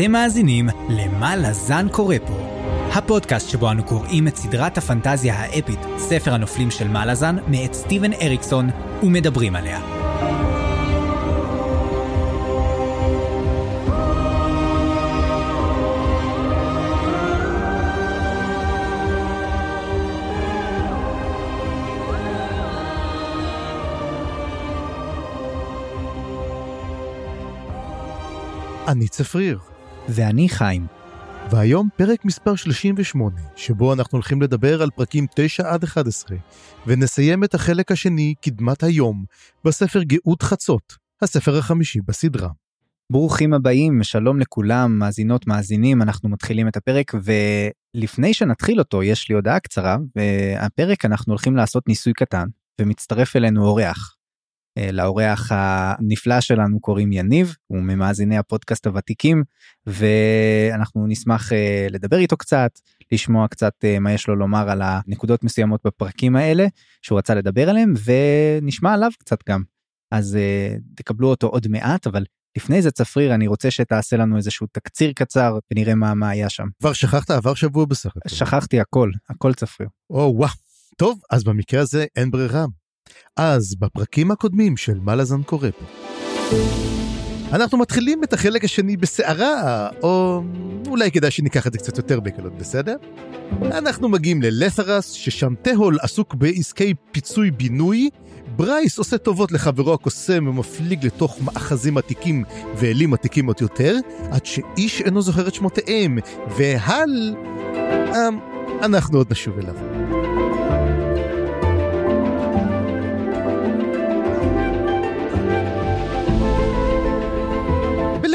אתם מאזינים ל"מה לזן קורא פה", הפודקאסט שבו אנו קוראים את סדרת הפנטזיה האפית, ספר הנופלים של מלאזן, מאת סטיבן אריקסון, ומדברים עליה. אני צפריר, ואני חיים. והיום פרק מספר 38, שבו אנחנו הולכים לדבר על פרקים 9 עד 11, ונסיים את החלק השני, קדמת היום, בספר גאות חצות, הספר החמישי בסדרה. ברוכים הבאים, שלום לכולם, מאזינות, מאזינים, אנחנו מתחילים את הפרק, ולפני שנתחיל אותו, יש לי הודעה קצרה, והפרק אנחנו הולכים לעשות ניסוי קטן, ומצטרף אלינו אורח. אה, לאורח הנפלא שלנו קוראים יניב, הוא ממאזיני הפודקאסט הוותיקים, ואנחנו נשמח אה, לדבר איתו קצת, לשמוע קצת אה, מה יש לו לומר על הנקודות מסוימות בפרקים האלה שהוא רצה לדבר עליהם, ונשמע עליו קצת גם. אז תקבלו אותו עוד מעט, אבל לפני זה צפריר אני רוצה שתעשה לנו איזשהו תקציר קצר ונראה מה מה היה שם. כבר שכחת עבר שבוע בסך הכל. שכחתי הכל הכל צפריר. או וואו. טוב אז במקרה הזה אין ברירה אז בפרקים הקודמים של מה לזן קורא פה. אנחנו מתחילים את החלק השני בסערה, או אולי כדאי שניקח את זה קצת יותר בקלות, בסדר? אנחנו מגיעים ללת'רס, ששם תהול עסוק בעסקי פיצוי בינוי, ברייס עושה טובות לחברו הקוסם ומפליג לתוך מאחזים עתיקים ואלים עתיקים עוד יותר, עד שאיש אינו זוכר את שמותיהם, והל... אמ, אנחנו עוד נשוב אליו.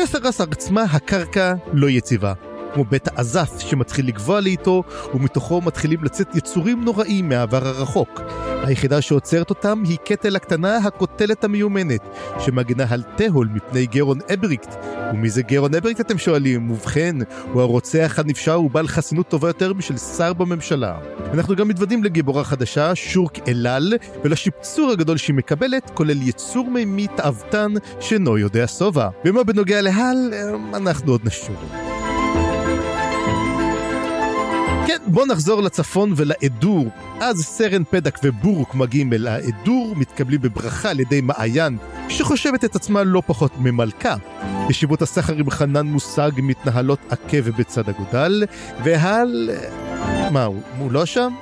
בסרס עצמה הקרקע לא יציבה. כמו בית האזף שמתחיל לגבוה לאיתו, ומתוכו מתחילים לצאת יצורים נוראים מהעבר הרחוק. היחידה שעוצרת אותם היא קטל הקטנה הקוטלת המיומנת, שמגנה על תהול מפני גרון אבריקט. ומי זה גרון אבריקט אתם שואלים? ובכן, הוא הרוצח הנפשע ובעל חסינות טובה יותר משל שר בממשלה. אנחנו גם מתוודעים לגיבורה חדשה, שורק אלל, ולשיפצור הגדול שהיא מקבלת, כולל יצור מימי תאוותן שאינו יודע שובע. ומה בנוגע להל, אנחנו עוד נשוב. כן, בוא נחזור לצפון ולעדור. אז סרן פדק ובורק מגיעים אל העדור, מתקבלים בברכה על ידי מעיין, שחושבת את עצמה לא פחות ממלכה. ישיבות הסחר עם חנן מושג מתנהלות עקב בצד אגודל, והל... מה, הוא, הוא לא שם?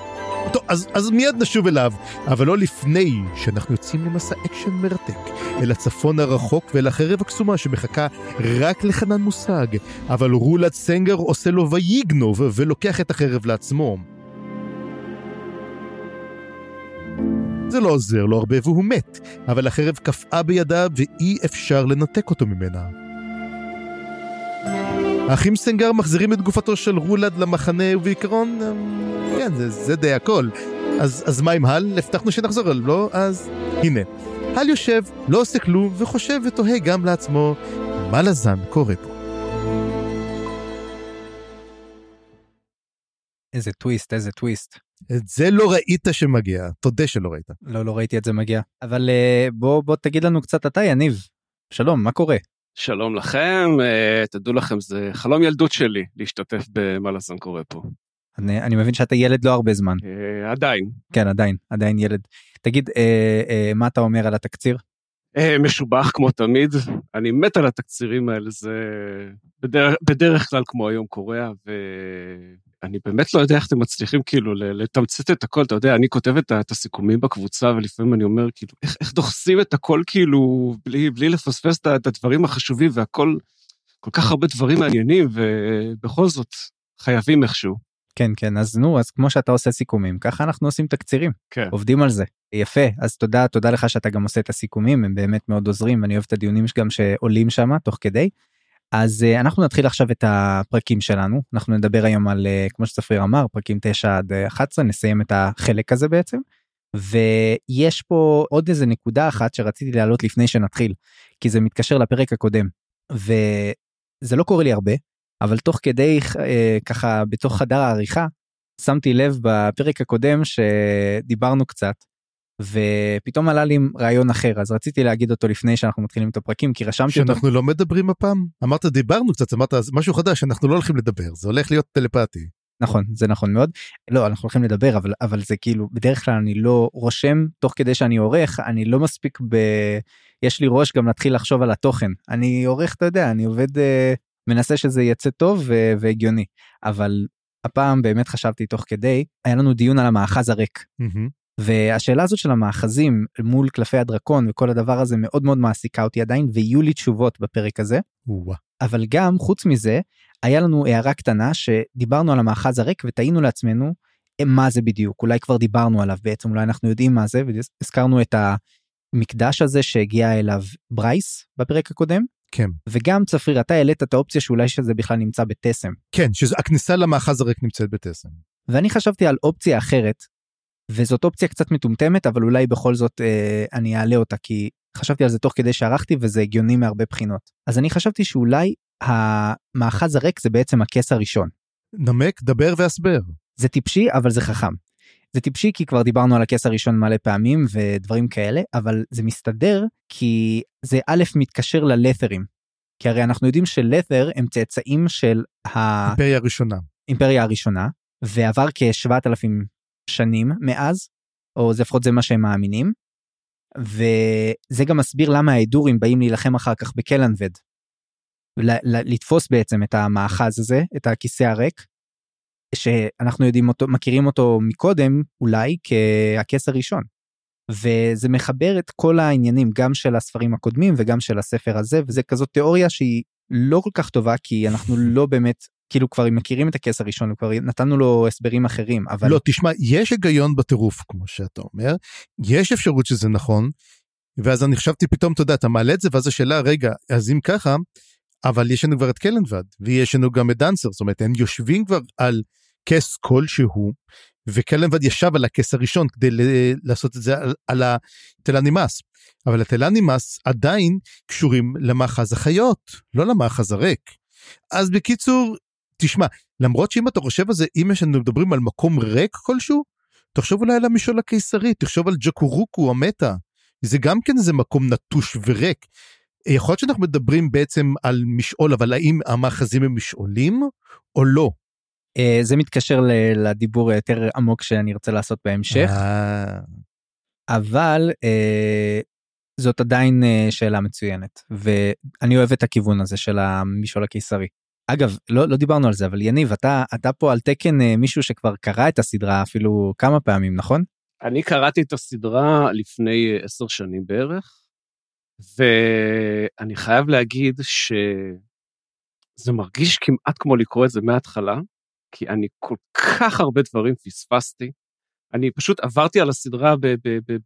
טוב, אז, אז מיד נשוב אליו, אבל לא לפני שאנחנו יוצאים למסע אקשן מרתק אל הצפון הרחוק ואל החרב הקסומה שמחכה רק לחנן מושג, אבל רולד סנגר עושה לו ויגנוב ולוקח את החרב לעצמו. זה לא עוזר לו הרבה והוא מת, אבל החרב קפאה בידיו ואי אפשר לנתק אותו ממנה. האחים סנגר מחזירים את גופתו של רולד למחנה ובעיקרון כן, זה, זה די הכל. אז, אז מה עם הל? הבטחנו שנחזור אליו, לא? אז הנה. הל יושב, לא עושה כלום, וחושב ותוהה גם לעצמו, מה לזן קורה פה? איזה טוויסט, איזה טוויסט. את זה לא ראית שמגיע, תודה שלא ראית. לא, לא ראיתי את זה מגיע. אבל uh, בוא, בוא תגיד לנו קצת אתה, יניב. שלום, מה קורה? שלום לכם, uh, תדעו לכם, זה חלום ילדות שלי להשתתף במה לזן קורה פה. אני, אני מבין שאתה ילד לא הרבה זמן. אה, עדיין. כן, עדיין, עדיין ילד. תגיד, אה, אה, מה אתה אומר על התקציר? אה, משובח כמו תמיד, אני מת על התקצירים האלה, זה בדרך, בדרך כלל כמו היום קורה, ואני באמת לא יודע איך אתם מצליחים כאילו לתמצת את הכל, אתה יודע, אני כותב את, את הסיכומים בקבוצה, ולפעמים אני אומר, כאילו, איך, איך דוחסים את הכל כאילו, בלי, בלי לפספס את, את הדברים החשובים, והכל, כל כך הרבה דברים מעניינים, ובכל זאת, חייבים איכשהו. כן כן אז נו אז כמו שאתה עושה סיכומים ככה אנחנו עושים תקצירים כן. עובדים על זה יפה אז תודה תודה לך שאתה גם עושה את הסיכומים הם באמת מאוד עוזרים אני אוהב את הדיונים גם שעולים שם תוך כדי. אז uh, אנחנו נתחיל עכשיו את הפרקים שלנו אנחנו נדבר היום על uh, כמו שצפריר אמר פרקים 9 עד 11 נסיים את החלק הזה בעצם. ויש פה עוד איזה נקודה אחת שרציתי להעלות לפני שנתחיל כי זה מתקשר לפרק הקודם וזה לא קורה לי הרבה אבל תוך כדי אה, ככה בתוך חדר העריכה שמתי לב בפרק הקודם שדיברנו קצת ופתאום עלה לי רעיון אחר אז רציתי להגיד אותו לפני שאנחנו מתחילים את הפרקים כי רשמתי אותו. שאנחנו לא מדברים הפעם? אמרת דיברנו קצת, אמרת משהו חדש, אנחנו לא הולכים לדבר, זה הולך להיות טלפתי. נכון זה נכון מאוד לא אנחנו הולכים לדבר אבל אבל זה כאילו בדרך כלל אני לא רושם תוך כדי שאני עורך אני לא מספיק ב... יש לי ראש גם להתחיל לחשוב על התוכן אני עורך אתה יודע אני עובד אה, מנסה שזה יצא טוב ו- והגיוני. אבל הפעם באמת חשבתי תוך כדי היה לנו דיון על המאחז הריק. והשאלה הזאת של המאחזים מול קלפי הדרקון וכל הדבר הזה מאוד מאוד מעסיקה אותי עדיין ויהיו לי תשובות בפרק הזה. אבל גם חוץ מזה היה לנו הערה קטנה שדיברנו על המאחז הריק ותהינו לעצמנו אה, מה זה בדיוק? אולי כבר דיברנו עליו בעצם אולי אנחנו יודעים מה זה והזכרנו את המקדש הזה שהגיע אליו ברייס בפרק הקודם. כן. וגם צפריר אתה העלית את האופציה שאולי שזה בכלל נמצא בתסם. כן שהכניסה למאחז הריק נמצאת בתסם. ואני חשבתי על אופציה אחרת וזאת אופציה קצת מטומטמת אבל אולי בכל זאת אה, אני אעלה אותה כי חשבתי על זה תוך כדי שערכתי וזה הגיוני מהרבה בחינות אז אני חשבתי שאולי המאחז הריק זה בעצם הכס הראשון. נמק דבר והסבר. זה טיפשי אבל זה חכם. זה טיפשי כי כבר דיברנו על הכס הראשון מלא פעמים ודברים כאלה אבל זה מסתדר כי זה א' מתקשר ללת'רים. כי הרי אנחנו יודעים שלת'ר הם צאצאים של האימפריה הראשונה. אימפריה הראשונה ועבר כ-7,000 שנים מאז או זה לפחות זה מה שהם מאמינים. וזה גם מסביר למה האדורים באים להילחם אחר כך בקלנבד לתפוס בעצם את המאחז הזה, את הכיסא הריק, שאנחנו יודעים אותו, מכירים אותו מקודם אולי כהכס הראשון. וזה מחבר את כל העניינים גם של הספרים הקודמים וגם של הספר הזה וזה כזאת תיאוריה שהיא לא כל כך טובה כי אנחנו לא באמת כאילו כבר מכירים את הכס הראשון וכבר נתנו לו הסברים אחרים אבל לא תשמע יש היגיון בטירוף כמו שאתה אומר יש אפשרות שזה נכון ואז אני חשבתי פתאום אתה יודע אתה מעלה את זה ואז השאלה רגע אז אם ככה אבל יש לנו כבר את קלנבד ויש לנו גם את דאנסר זאת אומרת הם יושבים כבר על כס כלשהו וקלנבד ישב על הכס הראשון כדי לעשות את זה על, על הטלנימאס אבל הטלנימאס עדיין קשורים למאחז החיות לא למאחז הריק. אז בקיצור תשמע למרות שאם אתה חושב על זה אם יש לנו מדברים על מקום ריק כלשהו תחשוב אולי על המשעול הקיסרי תחשוב על ג'קורוקו המתה זה גם כן איזה מקום נטוש וריק יכול להיות שאנחנו מדברים בעצם על משעול, אבל האם המאחזים הם משעולים או לא? אה, זה מתקשר לדיבור היותר עמוק שאני רוצה לעשות בהמשך. אה. אבל אה, זאת עדיין שאלה מצוינת ואני אוהב את הכיוון הזה של המשעול הקיסרי. אגב לא, לא דיברנו על זה אבל יניב אתה אתה פה על תקן מישהו שכבר קרא את הסדרה אפילו כמה פעמים נכון? אני קראתי את הסדרה לפני עשר שנים בערך ואני חייב להגיד שזה מרגיש כמעט כמו לקרוא את זה מההתחלה, כי אני כל כך הרבה דברים פספסתי. אני פשוט עברתי על הסדרה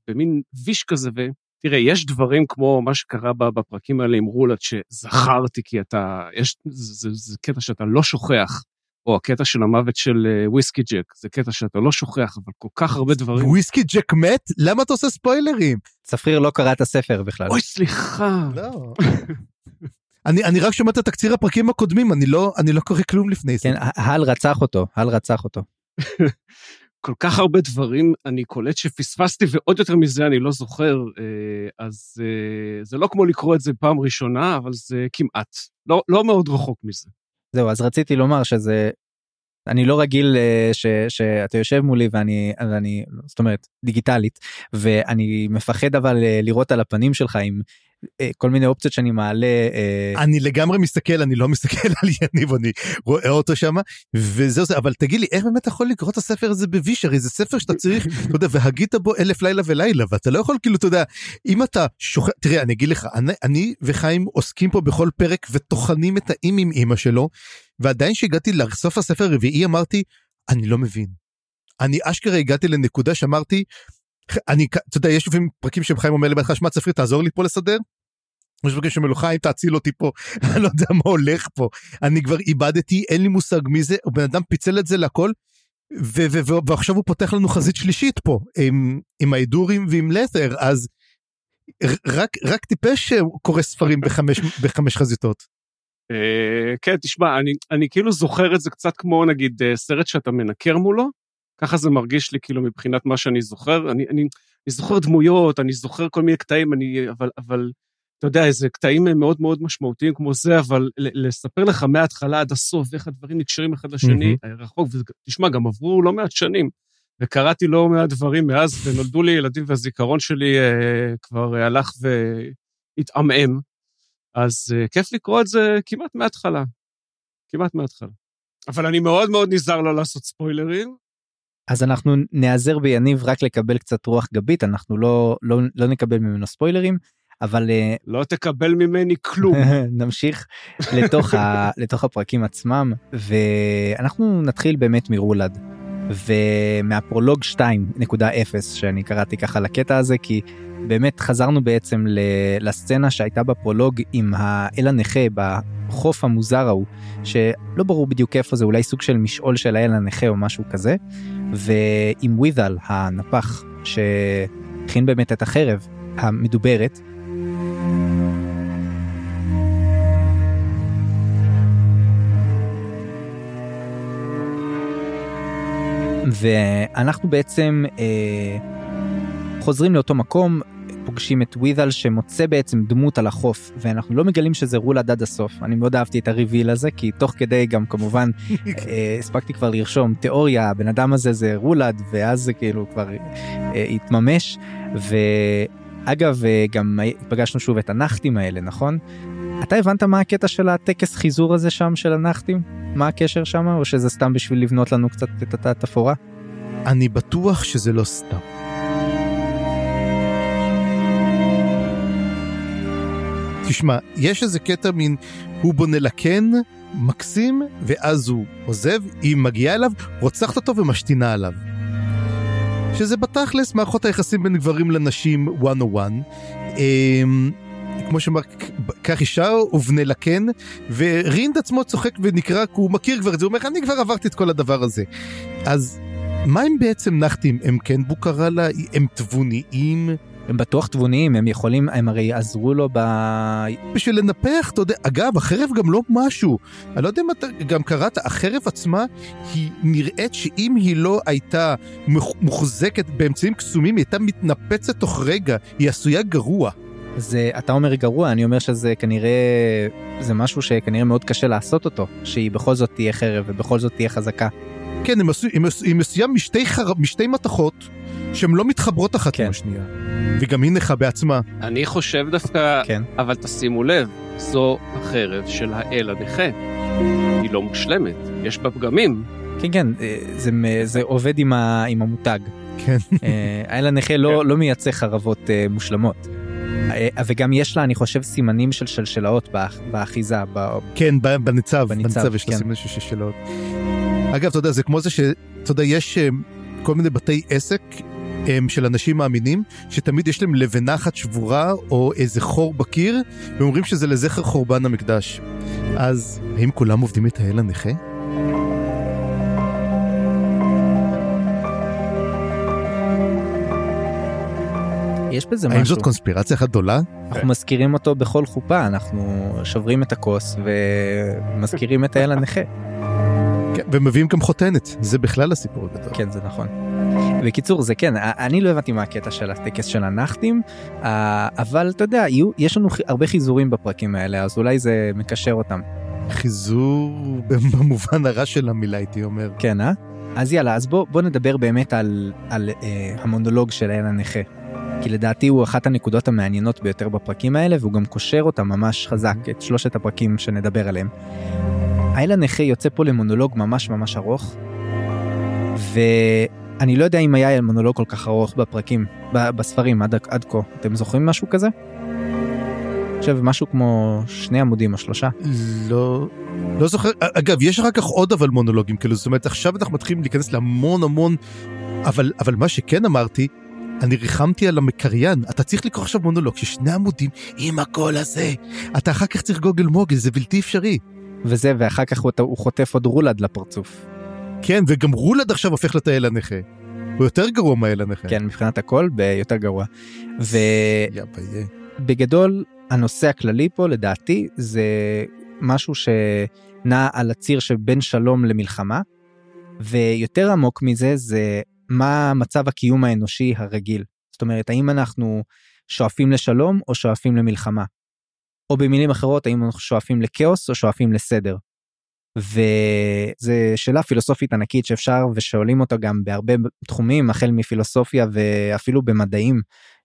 במין ויש כזה, ותראה, יש דברים כמו מה שקרה בפרקים האלה עם רולת שזכרתי, כי אתה, יש, זה, זה, זה קטע שאתה לא שוכח. או הקטע של המוות של אה, וויסקי ג'ק, זה קטע שאתה לא שוכח, אבל כל כך הרבה דברים. וויסקי ג'ק מת? למה אתה עושה ספוילרים? צפריר לא קרא את הספר בכלל. אוי, סליחה. לא. אני, אני רק שומע את התקציר הפרקים הקודמים, אני לא, אני לא קורא כלום לפני כן, זה. כן, הל רצח אותו, הל רצח אותו. כל כך הרבה דברים אני קולט שפספסתי, ועוד יותר מזה אני לא זוכר, אה, אז אה, זה לא כמו לקרוא את זה פעם ראשונה, אבל זה כמעט. לא, לא מאוד רחוק מזה. זהו אז רציתי לומר שזה אני לא רגיל אה, ש, שאתה יושב מולי ואני אני זאת אומרת דיגיטלית ואני מפחד אבל לראות על הפנים שלך אה, כל מיני אופציות שאני מעלה. אני לגמרי מסתכל אני לא מסתכל על יניב אני רואה אותו שם וזהו זה אבל תגיד לי איך באמת יכול לקרוא את הספר הזה בוויש הרי זה ספר שאתה צריך אתה יודע והגית בו אלף לילה ולילה ואתה לא יכול כאילו אתה יודע אם אתה שוכח תראה אני אגיד לך אני, אני וחיים עוסקים פה בכל פרק וטוחנים את האם עם אמא שלו ועדיין שהגעתי לסוף הספר הרביעי אמרתי אני לא מבין. אני אשכרה הגעתי לנקודה שאמרתי אני אתה יודע יש לפעמים פרקים שחיים אומר לי בהתחלה שמע צפרי תעזור לי פה לסדר. יש פרקים שאומר לו חיים תציל אותי פה אני לא יודע מה הולך פה אני כבר איבדתי אין לי מושג מי זה בן אדם פיצל את זה לכל ועכשיו הוא פותח לנו חזית שלישית פה עם, עם ההידורים ועם לת'ר אז רק רק טיפש קורא ספרים בחמש בחמש חזיתות. אה, כן, תשמע, אני, אני כאילו זוכר את זה קצת כמו נגיד אה, סרט שאתה מנקר מולו, ככה זה מרגיש לי כאילו מבחינת מה שאני זוכר. אני, אני, אני זוכר דמויות, אני זוכר כל מיני קטעים, אני, אבל, אבל אתה יודע, איזה קטעים מאוד מאוד משמעותיים כמו זה, אבל לספר לך מההתחלה עד הסוף ואיך הדברים נקשרים אחד לשני, mm-hmm. רחוק, ותשמע, גם עברו לא מעט שנים, וקראתי לא מעט דברים מאז, ונולדו לי ילדים, והזיכרון שלי אה, כבר הלך והתעמעם, אז אה, כיף לקרוא את זה כמעט מההתחלה. כמעט מההתחלה. אבל אני מאוד מאוד נזהר לא לעשות ספוילרים. אז אנחנו נעזר ביניב רק לקבל קצת רוח גבית, אנחנו לא, לא, לא נקבל ממנו ספוילרים. אבל אה, לא תקבל ממני כלום נמשיך לתוך, ה, לתוך הפרקים עצמם ואנחנו נתחיל באמת מרולד ומהפרולוג 2.0 שאני קראתי ככה לקטע הזה כי באמת חזרנו בעצם לסצנה שהייתה בפרולוג עם האל הנכה בחוף המוזר ההוא שלא ברור בדיוק איפה זה אולי סוג של משעול של האל הנכה או משהו כזה. ועם ווידל הנפח שהכין באמת את החרב המדוברת ואנחנו בעצם אה, חוזרים לאותו מקום, פוגשים את ווידל שמוצא בעצם דמות על החוף ואנחנו לא מגלים שזה רולד עד הסוף אני מאוד אהבתי את הריביל הזה כי תוך כדי גם כמובן אה, הספקתי כבר לרשום תיאוריה הבן אדם הזה זה רולד ואז זה כאילו כבר אה, התממש ואגב אה, גם פגשנו שוב את הנחתים האלה נכון אתה הבנת מה הקטע של הטקס חיזור הזה שם של הנחתים? מה הקשר שם או שזה סתם בשביל לבנות לנו קצת את התפאורה? אני בטוח שזה לא סתם. תשמע, יש איזה קטע מין, הוא בונה לקן, מקסים, ואז הוא עוזב, היא מגיעה אליו, רוצחת אותו ומשתינה עליו. שזה בתכלס מערכות היחסים בין גברים לנשים 101. אמ, כמו שאמר, קח אישה ובנה לקן, ורינד עצמו צוחק ונקרא, כי הוא מכיר כבר את זה, הוא אומר, אני כבר עברתי את כל הדבר הזה. אז מה הם בעצם נחתים? הם כן בוקרה לה? הם תבוניים? הם בטוח תבוניים, הם יכולים, הם הרי עזרו לו ב... בשביל לנפח, אתה יודע, אגב, החרב גם לא משהו. אני לא יודע אם אתה גם קראת, החרב עצמה, היא נראית שאם היא לא הייתה מוחזקת באמצעים קסומים, היא הייתה מתנפצת תוך רגע, היא עשויה גרוע. זה אתה אומר גרוע אני אומר שזה כנראה זה משהו שכנראה מאוד קשה לעשות אותו שהיא בכל זאת תהיה חרב ובכל זאת תהיה חזקה. כן הם עשו היא מסוים משתי, חר... משתי מתכות שהן לא מתחברות אחת כן. עם השנייה וגם היא נכה בעצמה. אני חושב דווקא כן אבל תשימו לב זו החרב של האל הנכה. היא לא מושלמת יש בה פגמים. כן כן אה, זה, זה עובד עם, ה, עם המותג. כן. אה, האל הנכה לא, כן. לא מייצא חרבות אה, מושלמות. וגם יש לה אני חושב סימנים של שלשלאות באחיזה. כן בניצב, בניצב יש לה כן. סימנים של שלשלאות. אגב אתה יודע זה כמו זה שאתה יודע יש כל מיני בתי עסק הם של אנשים מאמינים שתמיד יש להם לבנה אחת שבורה או איזה חור בקיר ואומרים שזה לזכר חורבן המקדש. אז האם כולם עובדים את האל הנכה? יש בזה משהו. האם זאת קונספירציה אחת גדולה? אנחנו מזכירים אותו בכל חופה, אנחנו שוברים את הכוס ומזכירים את האל הנכה. כן, ומביאים גם חותנת, זה בכלל הסיפור הגדול. כן, זה נכון. בקיצור זה כן אני לא הבנתי מה הקטע של הטקס של הנחתים אבל אתה יודע יש לנו הרבה חיזורים בפרקים האלה אז אולי זה מקשר אותם. חיזור במובן הרע של המילה הייתי אומר. כן אה? אז יאללה אז בוא בוא נדבר באמת על, על אה, המונולוג של האל הנכה. כי לדעתי הוא אחת הנקודות המעניינות ביותר בפרקים האלה והוא גם קושר אותה ממש חזק את שלושת הפרקים שנדבר עליהם. האל הנכה יוצא פה למונולוג ממש ממש ארוך ואני לא יודע אם היה מונולוג כל כך ארוך בפרקים בספרים עד, עד כה אתם זוכרים משהו כזה? חושב משהו כמו שני עמודים או שלושה. לא לא זוכר אגב יש אחר כך עוד אבל מונולוגים כאילו זאת אומרת עכשיו אנחנו מתחילים להיכנס להמון המון אבל אבל מה שכן אמרתי אני ריחמתי על המקריין, אתה צריך לקרוא עכשיו מונולוג ששני עמודים עם הקול הזה. אתה אחר כך צריך גוגל מוגל, זה בלתי אפשרי. וזה, ואחר כך הוא, הוא חוטף עוד רולד לפרצוף. כן, וגם רולד עכשיו הופך לתאל הנכה. הוא יותר גרוע מהאל הנכה. כן, מבחינת הכל, ביותר גרוע. ובגדול, הנושא הכללי פה, לדעתי, זה משהו שנע על הציר שבין שלום למלחמה. ויותר עמוק מזה זה מה מצב הקיום האנושי הרגיל. זאת אומרת, האם אנחנו שואפים לשלום או שואפים למלחמה? או במילים אחרות, האם אנחנו שואפים לכאוס או שואפים לסדר? וזו שאלה פילוסופית ענקית שאפשר ושואלים אותה גם בהרבה תחומים, החל מפילוסופיה ואפילו במדעים,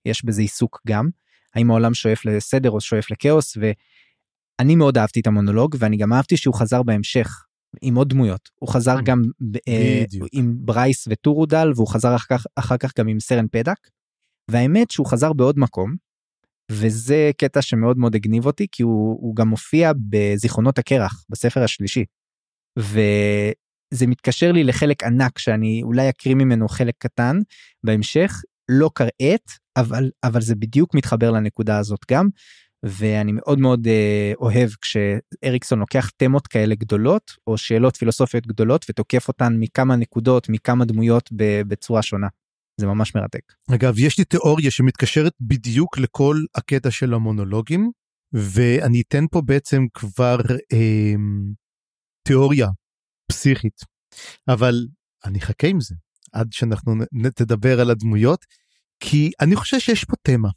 יש בזה עיסוק גם. האם העולם שואף לסדר או שואף לכאוס, ואני מאוד אהבתי את המונולוג, ואני גם אהבתי שהוא חזר בהמשך. עם עוד דמויות הוא חזר גם אה, עם ברייס וטורודל והוא חזר אחר כך, אחר כך גם עם סרן פדק. והאמת שהוא חזר בעוד מקום וזה קטע שמאוד מאוד הגניב אותי כי הוא, הוא גם מופיע בזיכרונות הקרח בספר השלישי. וזה מתקשר לי לחלק ענק שאני אולי אקריא ממנו חלק קטן בהמשך לא כרת אבל אבל זה בדיוק מתחבר לנקודה הזאת גם ואני מאוד מאוד אה, אוהב כשאריקסון לוקח תמות כאלה גדולות או שאלות פילוסופיות גדולות ותוקף אותן מכמה נקודות מכמה דמויות בצורה שונה. זה ממש מרתק. אגב יש לי תיאוריה שמתקשרת בדיוק לכל הקטע של המונולוגים ואני אתן פה בעצם כבר אה, תיאוריה פסיכית אבל אני אחכה עם זה עד שאנחנו נדבר על הדמויות כי אני חושב שיש פה תמה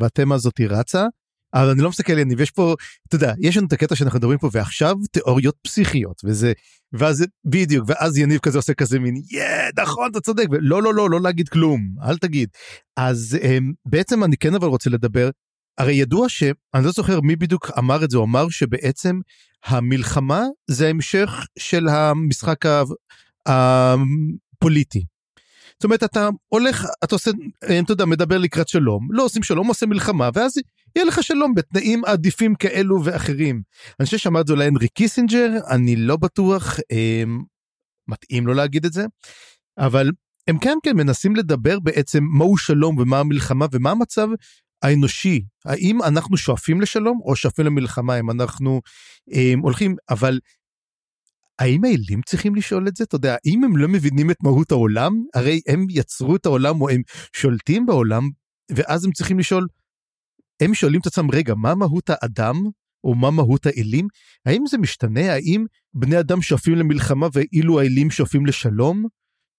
והתמה הזאת היא רצה אבל אני לא מסתכל יניב יש פה אתה יודע יש לנו את הקטע שאנחנו מדברים פה ועכשיו תיאוריות פסיכיות וזה ואז בדיוק ואז יניב כזה עושה כזה מין יא נכון אתה צודק ולא לא לא לא להגיד כלום אל תגיד אז הם, בעצם אני כן אבל רוצה לדבר הרי ידוע שאני לא זוכר מי בדיוק אמר את זה הוא אמר שבעצם המלחמה זה המשך של המשחק הפוליטי. זאת אומרת אתה הולך אתה עושה אתה יודע מדבר לקראת שלום לא עושים שלום עושה מלחמה ואז יהיה לך שלום בתנאים עדיפים כאלו ואחרים. אני חושב שאמר את זה אולי הנרי קיסינג'ר אני לא בטוח אה, מתאים לו להגיד את זה אבל הם כן כן מנסים לדבר בעצם מהו שלום ומה המלחמה ומה המצב האנושי האם אנחנו שואפים לשלום או שואפים למלחמה אם אנחנו אה, הולכים אבל האם האלים צריכים לשאול את זה? אתה יודע, האם הם לא מבינים את מהות העולם? הרי הם יצרו את העולם או הם שולטים בעולם, ואז הם צריכים לשאול, הם שואלים את עצמם, רגע, מה מהות האדם? או מה מהות האלים? האם זה משתנה? האם בני אדם שואפים למלחמה ואילו האלים שואפים לשלום?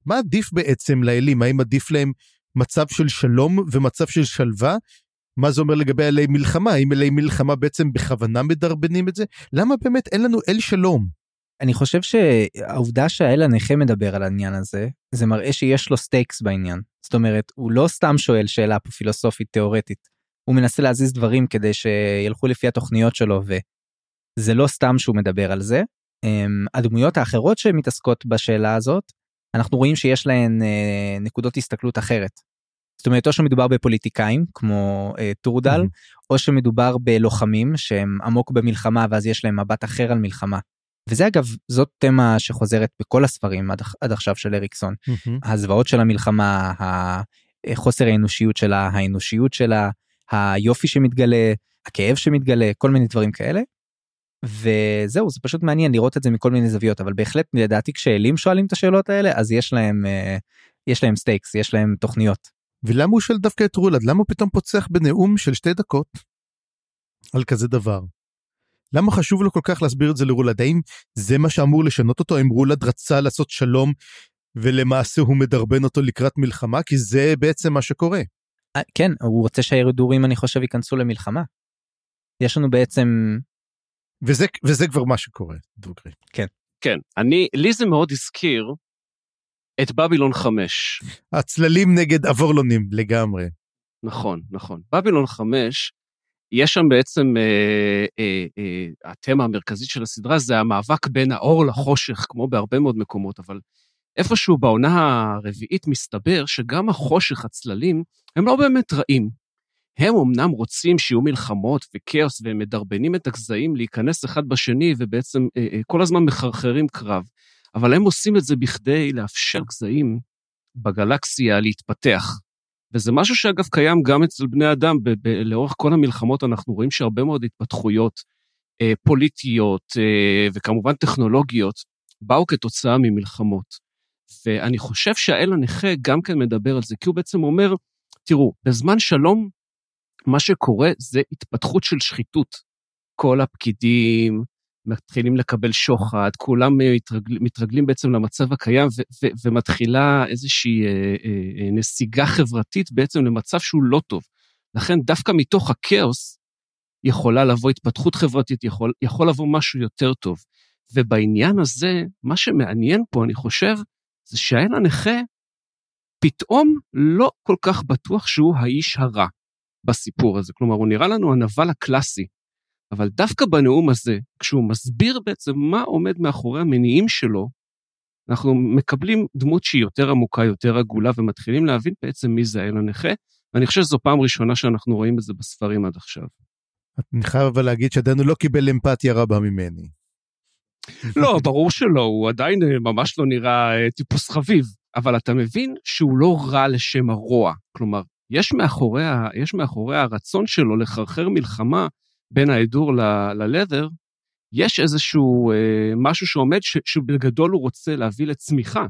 מה עדיף בעצם לאלים? האם עדיף להם מצב של שלום ומצב של שלווה? מה זה אומר לגבי אלי מלחמה? האם אלי מלחמה בעצם בכוונה מדרבנים את זה? למה באמת אין לנו אל שלום? אני חושב שהעובדה שהאל הנכה מדבר על העניין הזה, זה מראה שיש לו stakes בעניין. זאת אומרת, הוא לא סתם שואל שאלה פה פילוסופית תיאורטית, הוא מנסה להזיז דברים כדי שילכו לפי התוכניות שלו, וזה לא סתם שהוא מדבר על זה. אמ, הדמויות האחרות שמתעסקות בשאלה הזאת, אנחנו רואים שיש להן אה, נקודות הסתכלות אחרת. זאת אומרת, או שמדובר בפוליטיקאים כמו אה, טורדל, mm-hmm. או שמדובר בלוחמים שהם עמוק במלחמה ואז יש להם מבט אחר על מלחמה. וזה אגב זאת תמה שחוזרת בכל הספרים עד, עד עכשיו של אריקסון mm-hmm. הזוועות של המלחמה החוסר האנושיות שלה האנושיות שלה היופי שמתגלה הכאב שמתגלה כל מיני דברים כאלה. וזהו זה פשוט מעניין לראות את זה מכל מיני זוויות אבל בהחלט לדעתי כשאלים שואלים את השאלות האלה אז יש להם אה, יש להם stakes יש להם תוכניות. ולמה הוא שואל דווקא את רולד למה הוא פתאום פוצח בנאום של שתי דקות על כזה דבר. למה חשוב לו כל כך להסביר את זה לרולד? האם זה מה שאמור לשנות אותו? האם רולד רצה לעשות שלום ולמעשה הוא מדרבן אותו לקראת מלחמה? כי זה בעצם מה שקורה. אה, כן, הוא רוצה שהאידורים אני חושב ייכנסו למלחמה. יש לנו בעצם... וזה, וזה כבר מה שקורה, דוגרי. כן. כן, אני, לי זה מאוד הזכיר את בבילון 5. הצללים נגד אבורלונים לגמרי. נכון, נכון. בבילון 5 יש שם בעצם, אה, אה, אה, התמה המרכזית של הסדרה זה המאבק בין האור לחושך, כמו בהרבה מאוד מקומות, אבל איפשהו בעונה הרביעית מסתבר שגם החושך, הצללים, הם לא באמת רעים. הם אמנם רוצים שיהיו מלחמות וכאוס, והם מדרבנים את הגזעים להיכנס אחד בשני, ובעצם אה, אה, כל הזמן מחרחרים קרב, אבל הם עושים את זה בכדי לאפשר גזעים בגלקסיה להתפתח. וזה משהו שאגב קיים גם אצל בני אדם, ב- ב- לאורך כל המלחמות אנחנו רואים שהרבה מאוד התפתחויות אה, פוליטיות אה, וכמובן טכנולוגיות באו כתוצאה ממלחמות. ואני חושב שהאל הנכה גם כן מדבר על זה, כי הוא בעצם אומר, תראו, בזמן שלום, מה שקורה זה התפתחות של שחיתות. כל הפקידים מתחילים לקבל שוחד, כולם מתרגל, מתרגלים בעצם למצב הקיים, ו, ו, ומתחילה איזושהי אה, אה, אה, נסיגה חברתית בעצם למצב שהוא לא טוב. לכן דווקא מתוך הכאוס יכולה לבוא התפתחות חברתית, יכול, יכול לבוא משהו יותר טוב. ובעניין הזה, מה שמעניין פה, אני חושב, זה שהאל הנכה פתאום לא כל כך בטוח שהוא האיש הרע בסיפור הזה. כלומר, הוא נראה לנו הנבל הקלאסי, אבל דווקא בנאום הזה, כשהוא מסביר בעצם מה עומד מאחורי המניעים שלו, אנחנו מקבלים דמות שהיא יותר עמוקה, יותר עגולה, ומתחילים להבין בעצם מי זה האל הנכה, ואני חושב שזו פעם ראשונה שאנחנו רואים את זה בספרים עד עכשיו. אני חייב אבל להגיד שעדיין הוא לא קיבל אמפתיה רבה ממני. לא, ברור שלא, הוא עדיין אה, ממש לא נראה אה, טיפוס חביב, אבל אתה מבין שהוא לא רע לשם הרוע. כלומר, יש מאחורי, יש מאחורי הרצון שלו לחרחר מלחמה בין ההדור ללת'ר, יש איזשהו אה, משהו שעומד, ש, שבגדול הוא רוצה להביא לצמיחה.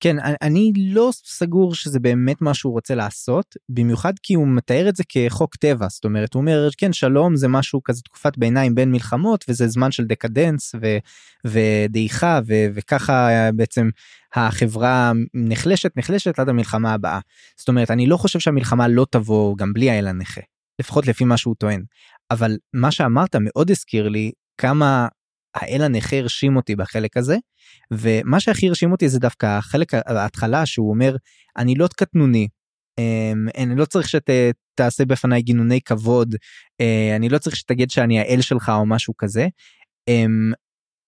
כן, אני לא סגור שזה באמת מה שהוא רוצה לעשות, במיוחד כי הוא מתאר את זה כחוק טבע, זאת אומרת, הוא אומר, כן, שלום זה משהו כזה תקופת ביניים בין מלחמות, וזה זמן של דקדנס ו, ודעיכה, ו, וככה בעצם החברה נחלשת, נחלשת עד המלחמה הבאה. זאת אומרת, אני לא חושב שהמלחמה לא תבוא גם בלי האל הנכה, לפחות לפי מה שהוא טוען. אבל מה שאמרת מאוד הזכיר לי כמה האל הנכה הרשים אותי בחלק הזה ומה שהכי הרשים אותי זה דווקא החלק ההתחלה שהוא אומר אני לא קטנוני אמ, אני לא צריך שתעשה בפניי גינוני כבוד אה, אני לא צריך שתגיד שאני האל שלך או משהו כזה. אמ,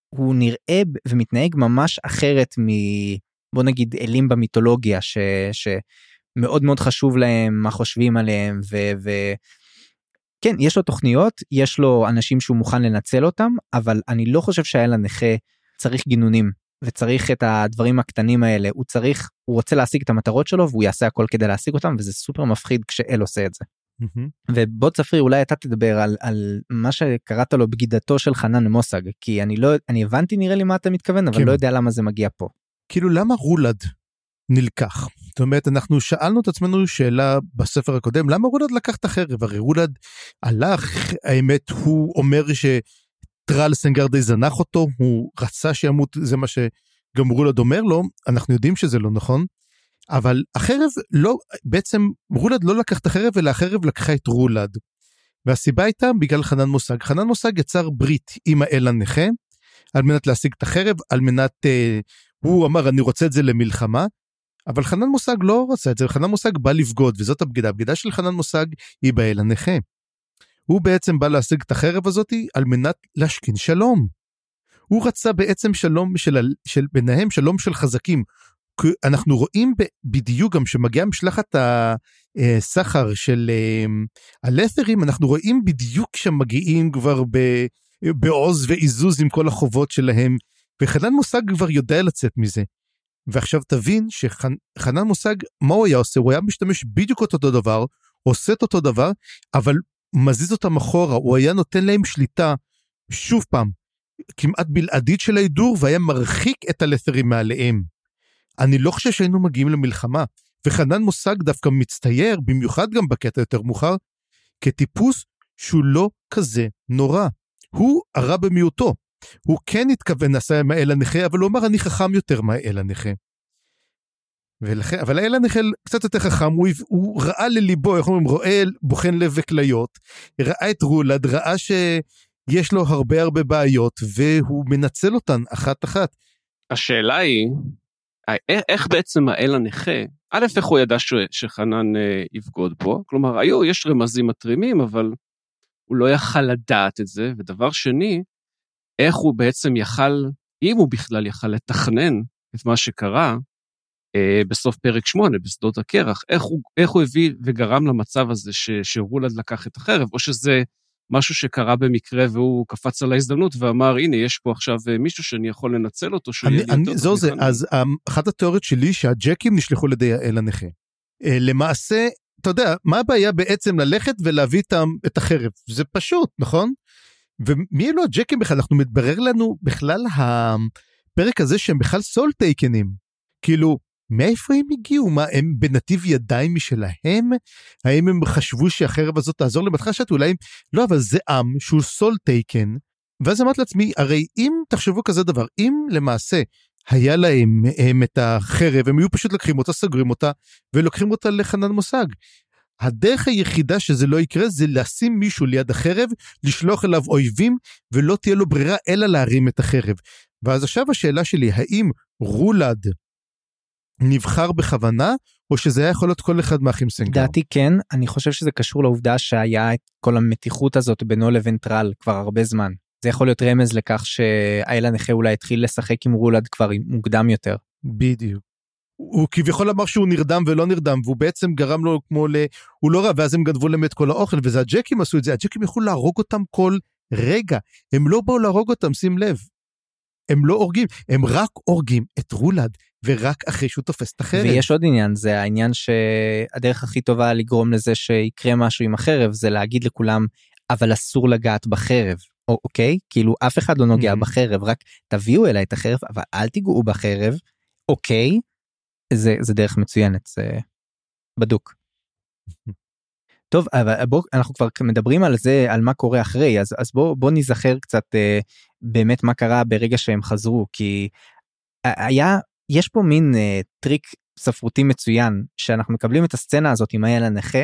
הוא נראה ומתנהג ממש אחרת מ... בוא נגיד אלים במיתולוגיה ש... שמאוד מאוד חשוב להם מה חושבים עליהם ו... כן יש לו תוכניות יש לו אנשים שהוא מוכן לנצל אותם אבל אני לא חושב שהאל הנכה צריך גינונים וצריך את הדברים הקטנים האלה הוא צריך הוא רוצה להשיג את המטרות שלו והוא יעשה הכל כדי להשיג אותם וזה סופר מפחיד כשאל עושה את זה. ובוא צפרי אולי אתה תדבר על, על מה שקראת לו בגידתו של חנן מוסג כי אני לא אני הבנתי נראה לי מה אתה מתכוון אבל כן. לא יודע למה זה מגיע פה. כאילו למה רולד נלקח. זאת אומרת, אנחנו שאלנו את עצמנו שאלה בספר הקודם, למה רולד לקח את החרב? הרי רולד הלך, האמת, הוא אומר שטרל סנגרדי זנח אותו, הוא רצה שימות, זה מה שגם רולד אומר לו, אנחנו יודעים שזה לא נכון, אבל החרב לא, בעצם רולד לא לקח את החרב, אלא החרב לקחה את רולד. והסיבה הייתה בגלל חנן מושג. חנן מושג יצר ברית עם האל הנכה, על מנת להשיג את החרב, על מנת, אה, הוא אמר אני רוצה את זה למלחמה, אבל חנן מושג לא רצה את זה, חנן מושג בא לבגוד, וזאת הבגידה. הבגידה של חנן מושג היא באל הנכה. הוא בעצם בא להשיג את החרב הזאתי על מנת להשכין שלום. הוא רצה בעצם שלום של, של ביניהם, שלום של חזקים. אנחנו רואים בדיוק גם שמגיעה משלחת הסחר של אה, הלת'רים, אנחנו רואים בדיוק שמגיעים כבר בעוז ועיזוז עם כל החובות שלהם, וחנן מושג כבר יודע לצאת מזה. ועכשיו תבין שחנן מושג, מה הוא היה עושה? הוא היה משתמש בדיוק אותו דבר, עושה את אותו דבר, אבל מזיז אותם אחורה, הוא היה נותן להם שליטה, שוב פעם, כמעט בלעדית של ההידור, והיה מרחיק את הלת'רים מעליהם. אני לא חושב שהיינו מגיעים למלחמה, וחנן מושג דווקא מצטייר, במיוחד גם בקטע יותר מאוחר, כטיפוס שהוא לא כזה נורא. הוא הרע במיעוטו. הוא כן התכוון עם האל הנכה, אבל הוא אמר אני חכם יותר מהאל הנכה. ולכן, אבל האל הנכה קצת יותר חכם, הוא, הוא ראה לליבו, איך אומרים, רואה בוחן לב וכליות, ראה את רולד, ראה שיש לו הרבה הרבה בעיות, והוא מנצל אותן אחת-אחת. השאלה היא, איך בעצם האל הנכה, א', איך הוא ידע ש, שחנן אה, יבגוד בו? כלומר, היו, יש רמזים מתרימים, אבל הוא לא יכל לדעת את זה, ודבר שני, איך הוא בעצם יכל, אם הוא בכלל יכל לתכנן את מה שקרה אה, בסוף פרק 8, בשדות הקרח, איך הוא, איך הוא הביא וגרם למצב הזה ש, שרולד לקח את החרב, או שזה משהו שקרה במקרה והוא קפץ על ההזדמנות ואמר, הנה, יש פה עכשיו אה, מישהו שאני יכול לנצל אותו, שהוא יהיה לי יותר זהו זה, אז um, אחת התיאוריות שלי שהג'קים נשלחו לידי האל הנכה. Uh, למעשה, אתה יודע, מה הבעיה בעצם ללכת ולהביא איתם את החרב? זה פשוט, נכון? ומי אלו הג'קים בכלל? אנחנו מתברר לנו בכלל הפרק הזה שהם בכלל סול טייקנים. כאילו, מאיפה הם הגיעו? מה, הם בנתיב ידיים משלהם? האם הם חשבו שהחרב הזאת תעזור להם? בהתחלה שאלתי אולי, לא, אבל זה עם שהוא סול טייקן, ואז אמרתי לעצמי, הרי אם תחשבו כזה דבר, אם למעשה היה להם הם את החרב, הם היו פשוט לוקחים אותה, סוגרים אותה, ולוקחים אותה לחנן מושג. הדרך היחידה שזה לא יקרה זה לשים מישהו ליד החרב, לשלוח אליו אויבים, ולא תהיה לו ברירה אלא להרים את החרב. ואז עכשיו השאלה שלי, האם רולד נבחר בכוונה, או שזה היה יכול להיות כל אחד מהאחים סנגר? דעתי כן, אני חושב שזה קשור לעובדה שהיה את כל המתיחות הזאת בינו לבין טרל כבר הרבה זמן. זה יכול להיות רמז לכך שהאל הנכה אולי התחיל לשחק עם רולד כבר מוקדם יותר. בדיוק. הוא כביכול אמר שהוא נרדם ולא נרדם, והוא בעצם גרם לו כמו ל... הוא לא רע, ואז הם גנבו להם את כל האוכל, וזה הג'קים עשו את זה, הג'קים יכלו להרוג אותם כל רגע. הם לא באו להרוג אותם, שים לב. הם לא הורגים, הם רק הורגים את רולד, ורק אחרי שהוא תופס את החרב. ויש עוד עניין, זה העניין שהדרך הכי טובה לגרום לזה שיקרה משהו עם החרב, זה להגיד לכולם, אבל אסור לגעת בחרב. אוקיי? כאילו אף אחד לא נוגע mm-hmm. בחרב, רק תביאו אליי את החרב, אבל אל תיגעו בחרב, אוקיי? זה, זה דרך מצוינת, זה בדוק. טוב, אבל בוא, אנחנו כבר מדברים על זה, על מה קורה אחרי, אז, אז בוא, בוא נזכר קצת אה, באמת מה קרה ברגע שהם חזרו, כי היה, יש פה מין אה, טריק ספרותי מצוין, שאנחנו מקבלים את הסצנה הזאת עם האל הנכה,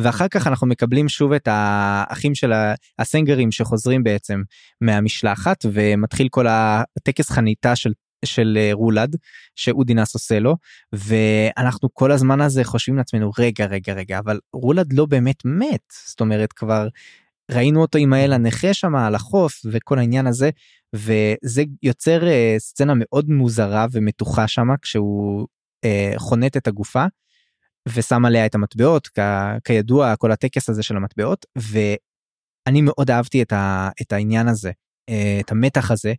ואחר כך אנחנו מקבלים שוב את האחים של הסנגרים שחוזרים בעצם מהמשלחת ומתחיל כל הטקס חניטה של של אה, רולד שאודינס עושה לו ואנחנו כל הזמן הזה חושבים לעצמנו רגע רגע רגע אבל רולד לא באמת מת. זאת אומרת כבר ראינו אותו עם האל הנכה שם על החוף וכל העניין הזה וזה יוצר uh, סצנה מאוד מוזרה ומתוחה שם כשהוא uh, חונט את הגופה ושם עליה את המטבעות כ, כידוע כל הטקס הזה של המטבעות ואני מאוד אהבתי את, ה, את העניין הזה את המתח הזה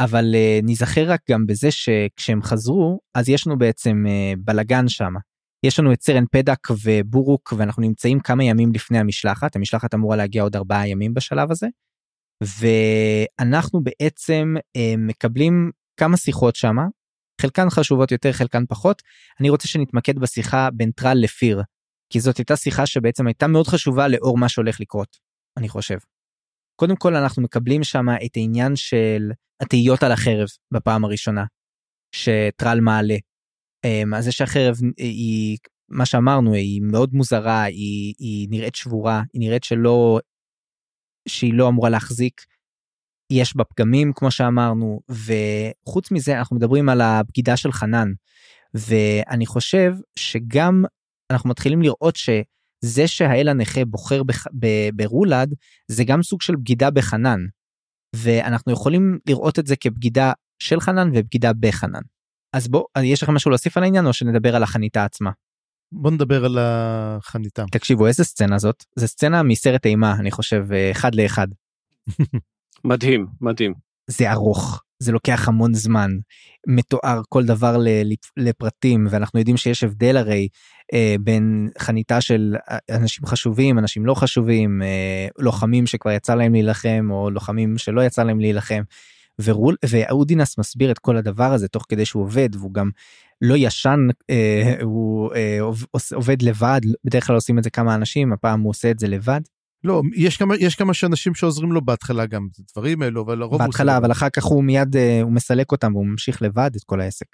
אבל נזכר רק גם בזה שכשהם חזרו אז יש לנו בעצם בלגן שם. יש לנו את סרן פדק ובורוק ואנחנו נמצאים כמה ימים לפני המשלחת המשלחת אמורה להגיע עוד ארבעה ימים בשלב הזה. ואנחנו בעצם מקבלים כמה שיחות שמה חלקן חשובות יותר חלקן פחות אני רוצה שנתמקד בשיחה בין טרל לפיר כי זאת הייתה שיחה שבעצם הייתה מאוד חשובה לאור מה שהולך לקרות אני חושב. קודם כל אנחנו מקבלים שם את העניין של התהיות על החרב בפעם הראשונה שטרל מעלה. אמ, אז זה שהחרב היא מה שאמרנו היא מאוד מוזרה היא, היא נראית שבורה היא נראית שלא שהיא לא אמורה להחזיק יש בה פגמים כמו שאמרנו וחוץ מזה אנחנו מדברים על הבגידה של חנן ואני חושב שגם אנחנו מתחילים לראות שזה שהאל הנכה בוחר בח, ב, ברולד זה גם סוג של בגידה בחנן ואנחנו יכולים לראות את זה כבגידה של חנן ובגידה בחנן. אז בוא יש לכם משהו להוסיף על העניין או שנדבר על החניתה עצמה. בוא נדבר על החניתה. תקשיבו איזה סצנה זאת זה סצנה מסרט אימה אני חושב אחד לאחד. מדהים מדהים. זה ארוך זה לוקח המון זמן מתואר כל דבר לפרטים ואנחנו יודעים שיש הבדל הרי אה, בין חניתה של אנשים חשובים אנשים לא חשובים אה, לוחמים שכבר יצא להם להילחם או לוחמים שלא יצא להם להילחם. ורול ואודינס מסביר את כל הדבר הזה תוך כדי שהוא עובד והוא גם לא ישן אה, הוא אה, עובד לבד בדרך כלל עושים את זה כמה אנשים הפעם הוא עושה את זה לבד לא, יש כמה, יש כמה שאנשים שעוזרים לו בהתחלה גם, את הדברים האלו, אבל לרוב בהתחלה, אבל אחר כך הוא מיד, אה, הוא מסלק אותם והוא ממשיך לבד את כל העסק.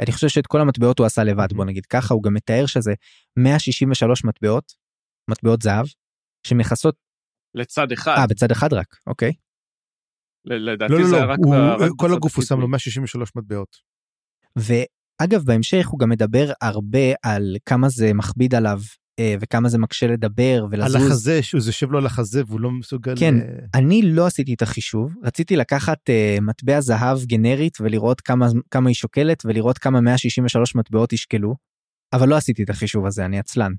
אני חושב שאת כל המטבעות הוא עשה לבד, בוא נגיד ככה, הוא גם מתאר שזה 163 מטבעות, מטבעות זהב, שמכסות... לצד אחד. אה, בצד אחד רק, אוקיי. לדעתי לא, לא, זה לא, רק... הוא. כל הגוף הוא שם לו 163 מטבעות. ואגב, בהמשך הוא גם מדבר הרבה על כמה זה מכביד עליו וכמה זה מקשה לדבר ולזוז. על החזה, שהוא יושב לו על החזה והוא לא מסוגל... כן, uh... אני לא עשיתי את החישוב, רציתי לקחת uh, מטבע זהב גנרית ולראות כמה, כמה היא שוקלת ולראות כמה 163 מטבעות ישקלו, אבל לא עשיתי את החישוב הזה, אני עצלן.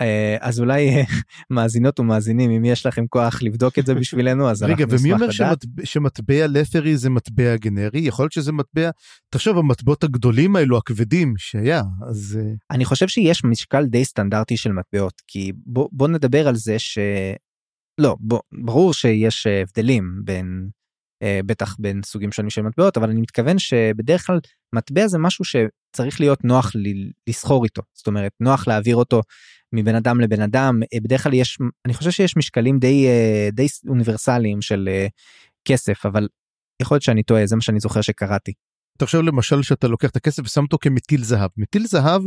אה, אז אולי אה, מאזינות ומאזינים אם יש לכם כוח לבדוק את זה בשבילנו אז רגע ומי אומר שמטבע, שמטבע לפרי זה מטבע גנרי? יכול להיות שזה מטבע תחשוב המטבעות הגדולים האלו הכבדים שהיה אז אה, אני חושב שיש משקל די סטנדרטי של מטבעות כי בוא, בוא נדבר על זה ש... לא בוא, ברור שיש הבדלים בין בטח בין סוגים שונים של מטבעות אבל אני מתכוון שבדרך כלל מטבע זה משהו שצריך להיות נוח לסחור איתו זאת אומרת נוח להעביר אותו מבן אדם לבן אדם אה, בדרך כלל יש אני חושב שיש משקלים די אה, די אוניברסליים של אה, כסף אבל יכול להיות שאני טועה זה מה שאני זוכר שקראתי. תחשוב למשל שאתה לוקח את הכסף ושם אותו כמטיל זהב מטיל זהב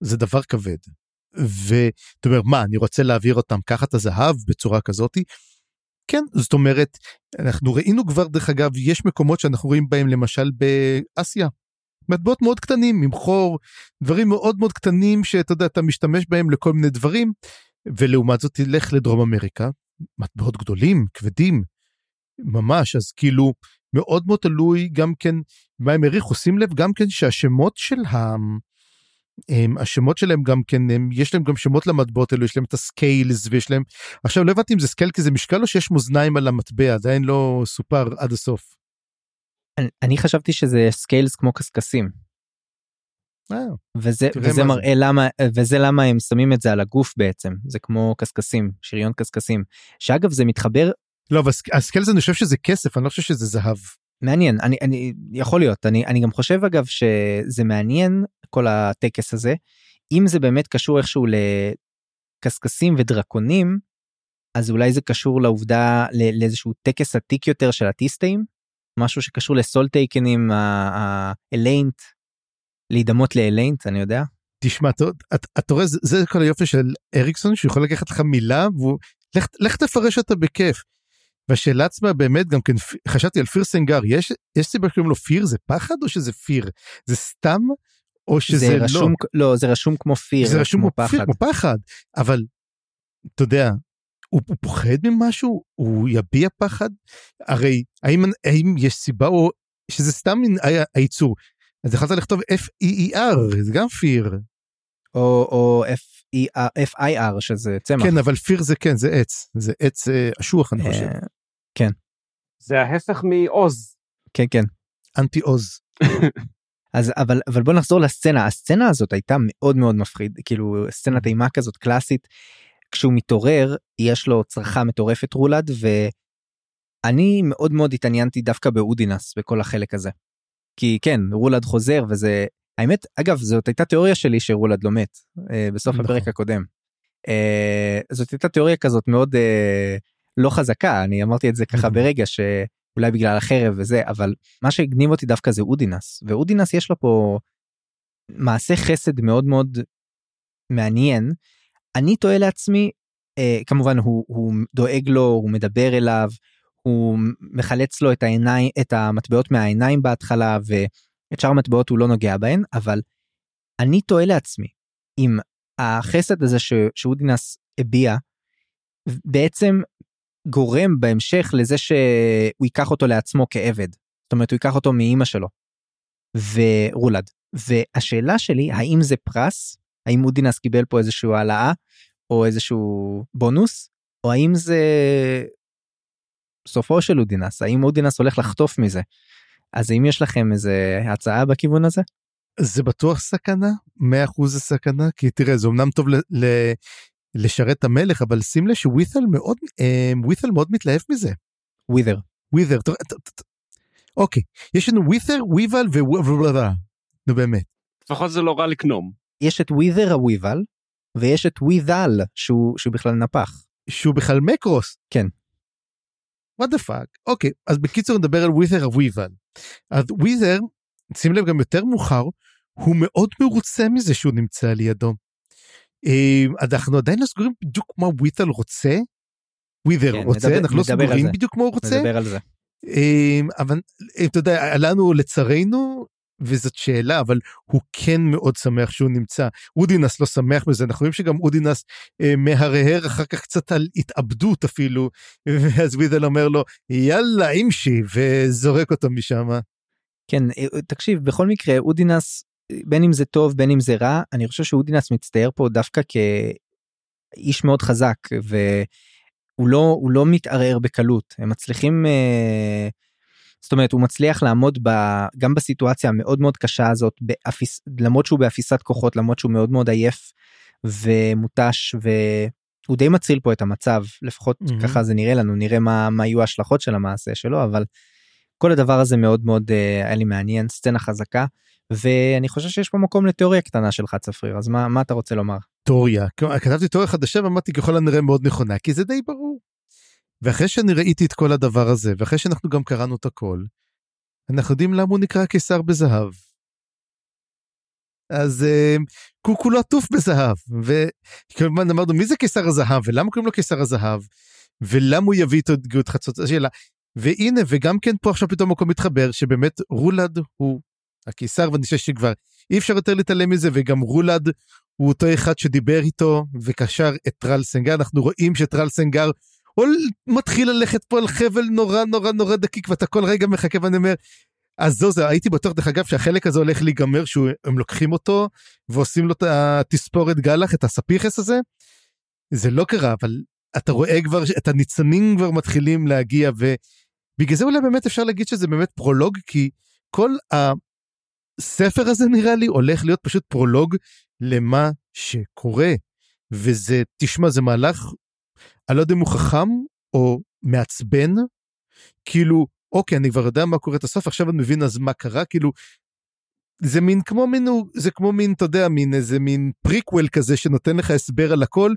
זה דבר כבד. ואתה אומר מה אני רוצה להעביר אותם ככה את הזהב בצורה כזאתי. כן זאת אומרת אנחנו ראינו כבר דרך אגב יש מקומות שאנחנו רואים בהם למשל באסיה. מטבעות מאוד קטנים עם חור דברים מאוד מאוד קטנים שאתה יודע אתה משתמש בהם לכל מיני דברים ולעומת זאת תלך לדרום אמריקה מטבעות גדולים כבדים ממש אז כאילו מאוד מאוד תלוי גם כן מה הם העריכו שים לב גם כן שהשמות של ה... הם, השמות שלהם גם כן הם, יש להם גם שמות למטבעות האלו יש להם את ה scales ויש להם עכשיו לא הבנתי אם זה scale כי זה משקל או שיש מאזניים על המטבע עדיין לא סופר עד הסוף. אני, אני חשבתי שזה scales כמו קשקשים. אה, וזה וזה מראה למה וזה למה הם שמים את זה על הגוף בעצם זה כמו קשקשים שריון קשקשים שאגב זה מתחבר לא אבל ה sc- ה scales אני חושב שזה כסף אני לא חושב שזה זהב. מעניין אני אני יכול להיות אני אני גם חושב אגב שזה מעניין כל הטקס הזה. אם זה באמת קשור איכשהו לקשקשים ודרקונים אז אולי זה קשור לעובדה לאיזשהו טקס עתיק יותר של הטיסטאים משהו שקשור לסולטייקנים האליינט להידמות לאליינט אני יודע? תשמע אתה, רואה זה, כל היופי של אריקסון שהוא יכול לקחת לך מילה והוא לך, לך תפרש אותה בכיף. והשאלה עצמה באמת גם כן חשבתי על פיר סנגר יש יש סיבה שקוראים לו פיר זה פחד או שזה פיר? זה סתם או שזה זה לא. רשום לא זה רשום כמו פיר זה רשום כמו כמו פיר פחד. כמו פחד אבל אתה יודע הוא, הוא פוחד ממשהו? הוא יביע פחד? הרי האם האם יש סיבה או שזה סתם מין ה- הייצור? אז יכולת לכתוב F-E-E-R זה גם פיר. או או F I R שזה צמח. כן אבל פיר זה כן זה עץ. זה עץ אה, אשוח אני חושב. אה, זה ההפך מעוז. כן כן. אנטי עוז אז אבל אבל בוא נחזור לסצנה הסצנה הזאת הייתה מאוד מאוד מפחיד כאילו סצנת אימה כזאת קלאסית. כשהוא מתעורר יש לו צרחה מטורפת רולד ואני מאוד מאוד התעניינתי דווקא באודינס בכל החלק הזה. כי כן רולד חוזר וזה האמת אגב זאת הייתה תיאוריה שלי שרולד לא מת אה, בסוף נכון. הפרק הקודם. אה, זאת הייתה תיאוריה כזאת מאוד אה, לא חזקה אני אמרתי את זה ככה Mhm. ברגע שאולי בגלל החרב וזה אבל מה שהגניב אותי דווקא זה אודינס ואודינס יש לו פה מעשה חסד מאוד מאוד מעניין. אני תוהה לעצמי אה, כמובן הוא, הוא דואג לו הוא מדבר אליו הוא מחלץ לו את העיניים את המטבעות מהעיניים בהתחלה ואת שאר המטבעות הוא לא נוגע בהן אבל אני תוהה לעצמי אם החסד הזה ש, שאודינס הביע בעצם גורם בהמשך לזה שהוא ייקח אותו לעצמו כעבד. זאת אומרת הוא ייקח אותו מאימא שלו. ורולד. והשאלה שלי האם זה פרס? האם אודינס קיבל פה איזשהו העלאה או איזשהו בונוס? או האם זה סופו של אודינס האם אודינס הולך לחטוף מזה? אז אם יש לכם איזה הצעה בכיוון הזה? זה בטוח סכנה? 100% זה סכנה? כי תראה זה אמנם טוב ל, ל, לשרת את המלך אבל שים לב שווית'ל מאוד אה, ווית'ל מאוד מתלהב מזה ווית'ר ווית'ר אוקיי יש לנו ווית'ר וויבל וויבל נו באמת לפחות זה לא רע לקנום. יש את ווית'ר הוויבל ויש את ווית'ל שהוא, שהוא בכלל נפח שהוא בכלל מקרוס. כן. what the fuck אוקיי אז בקיצור נדבר על ווית'ר הוויבל. אז ווית'ר שים לב גם יותר מאוחר הוא מאוד מרוצה מזה שהוא נמצא לידו. אה, אנחנו עדיין לא סגורים בדיוק מה ווית'ל רוצה. ווית'ר כן, רוצה נדבר- אנחנו לא נדבר על סגורים. בדיוק מה הוא רוצה. נדבר על זה אה, אבל אה, אתה יודע לנו לצערנו וזאת שאלה אבל הוא כן מאוד שמח שהוא נמצא אודינס לא שמח מזה אנחנו רואים שגם אודינס אה, מהרהר אחר כך קצת על התאבדות אפילו ואז וידל אומר לו יאללה אימשי וזורק אותו משם. כן אה, תקשיב בכל מקרה אודינס בין אם זה טוב בין אם זה רע אני חושב שאודינס מצטייר פה דווקא כאיש מאוד חזק והוא לא הוא לא מתערער בקלות הם מצליחים אה, זאת אומרת הוא מצליח לעמוד ב, גם בסיטואציה המאוד מאוד קשה הזאת באפיס, למרות שהוא באפיסת כוחות למרות שהוא מאוד מאוד עייף ומותש והוא די מציל פה את המצב לפחות מהמם. ככה זה נראה לנו נראה מה מה יהיו ההשלכות של המעשה שלו אבל כל הדבר הזה מאוד מאוד אה, היה לי מעניין סצנה חזקה ואני חושב שיש פה מקום לתיאוריה קטנה שלך צפריר אז מה מה אתה רוצה לומר תיאוריה כתבתי תיאוריה חדשה ואמרתי ככל הנראה מאוד נכונה כי זה די ברור. ואחרי שאני ראיתי את כל הדבר הזה, ואחרי שאנחנו גם קראנו את הכל, אנחנו יודעים למה הוא נקרא קיסר בזהב. אז uh, הוא כולו עטוף בזהב, וכמובן אמרנו מי זה קיסר הזהב, ולמה קוראים לו קיסר הזהב, ולמה הוא יביא איתו את גאות חצות, השאלה. והנה, וגם כן פה עכשיו פתאום מקום מתחבר, שבאמת רולד הוא הקיסר, ואני חושב שכבר אי אפשר יותר להתעלם מזה, וגם רולד הוא אותו אחד שדיבר איתו וקשר את טרל סנגר, אנחנו רואים שטרל סנגר הוא מתחיל ללכת פה על חבל נורא נורא נורא דקיק ואתה כל רגע מחכה ואני אומר אז זו זה הייתי בטוח דרך אגב שהחלק הזה הולך להיגמר שהם לוקחים אותו ועושים לו את התספורת גלח את הספיחס הזה. זה לא קרה אבל אתה רואה כבר את הניצנים כבר מתחילים להגיע ובגלל זה אולי באמת אפשר להגיד שזה באמת פרולוג כי כל הספר הזה נראה לי הולך להיות פשוט פרולוג למה שקורה. וזה תשמע זה מהלך אני לא יודע אם הוא חכם או מעצבן, כאילו, אוקיי, אני כבר יודע מה קורה את הסוף, עכשיו אני מבין אז מה קרה, כאילו, זה מין כמו מין, זה כמו מין, אתה יודע, מין איזה מין פריקוול כזה שנותן לך הסבר על הכל,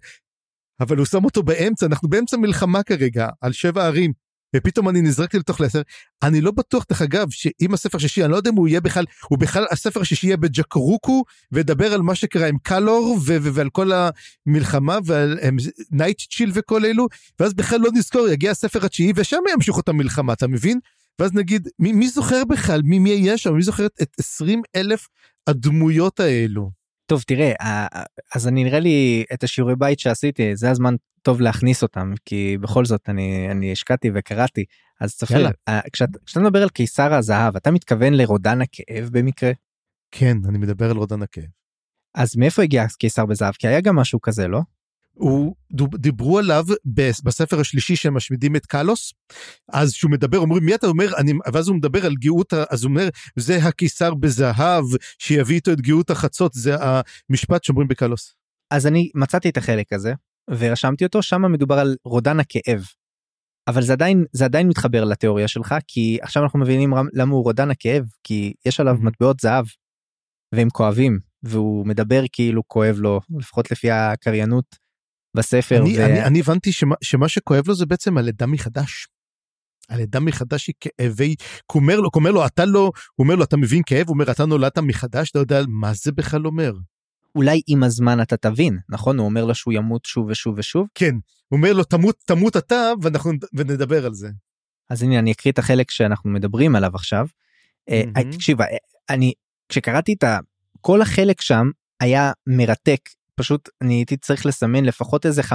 אבל הוא שם אותו באמצע, אנחנו באמצע מלחמה כרגע, על שבע ערים. ופתאום אני נזרקתי לתוך לת'ר. אני לא בטוח, דרך אגב, שאם הספר השישי, אני לא יודע אם הוא יהיה בכלל, הוא בכלל, הספר השישי יהיה בג'קורוקו, וידבר על מה שקרה עם קלור, ו- ו- ועל כל המלחמה, ועל נייט צ'יל וכל אלו, ואז בכלל לא נזכור, יגיע הספר התשיעי, ושם ימשיכו את המלחמה, אתה מבין? ואז נגיד, מי, מי זוכר בכלל, מי, מי יהיה שם, מי זוכר את 20 אלף הדמויות האלו? טוב תראה אז אני נראה לי את השיעורי בית שעשיתי זה הזמן טוב להכניס אותם כי בכל זאת אני אני השקעתי וקראתי אז צפיר אה, כשאתה, כשאתה מדבר על קיסר הזהב אתה מתכוון לרודן הכאב במקרה? כן אני מדבר על רודן הכאב. אז מאיפה הגיע קיסר בזהב כי היה גם משהו כזה לא? הוא דיברו עליו בספר השלישי שהם משמידים את קלוס אז שהוא מדבר אומרים מי אתה אומר אני ואז הוא מדבר על גאות אז הוא אומר זה הקיסר בזהב שיביא איתו את גאות החצות זה המשפט שאומרים בקלוס. אז אני מצאתי את החלק הזה ורשמתי אותו שם מדובר על רודן הכאב. אבל זה עדיין זה עדיין מתחבר לתיאוריה שלך כי עכשיו אנחנו מבינים למה הוא רודן הכאב כי יש עליו מטבעות זהב והם כואבים והוא מדבר כאילו כואב לו לפחות לפי הקריינות בספר. אני, ו... אני, אני הבנתי שמה, שמה שכואב לו זה בעצם הלידה מחדש. הלידה מחדש היא כאבי, הוא אומר לו, הוא אומר לו, אתה לא, הוא אומר לו, אתה מבין כאב? הוא אומר, אתה נולדת מחדש? אתה יודע מה זה בכלל אומר? אולי עם הזמן אתה תבין, נכון? הוא אומר לו שהוא ימות שוב ושוב ושוב? כן, הוא אומר לו, תמות, תמות אתה, ואנחנו ונדבר על זה. אז הנה, אני אקריא את החלק שאנחנו מדברים עליו עכשיו. Mm-hmm. תקשיב, אה, אני, כשקראתי את ה... כל החלק שם היה מרתק פשוט אני הייתי צריך לסמן לפחות איזה 5-6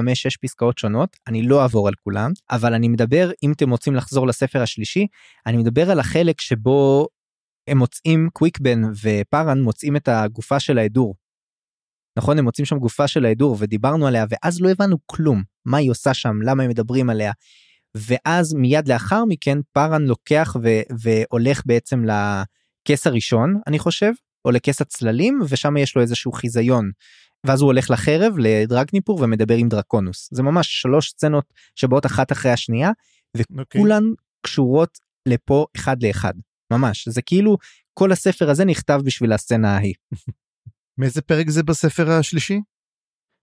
פסקאות שונות, אני לא אעבור על כולם, אבל אני מדבר, אם אתם רוצים לחזור לספר השלישי, אני מדבר על החלק שבו הם מוצאים, קוויקבן ופארן מוצאים את הגופה של ההדור. נכון, הם מוצאים שם גופה של ההדור ודיברנו עליה, ואז לא הבנו כלום, מה היא עושה שם, למה הם מדברים עליה. ואז מיד לאחר מכן פארן לוקח ו- והולך בעצם לכס הראשון, אני חושב, או לכס הצללים, ושם יש לו איזשהו חיזיון ואז הוא הולך לחרב לדרגניפור ומדבר עם דרקונוס זה ממש שלוש סצנות שבאות אחת אחרי השנייה וכולן okay. קשורות לפה אחד לאחד ממש זה כאילו כל הספר הזה נכתב בשביל הסצנה ההיא. מאיזה פרק זה בספר השלישי?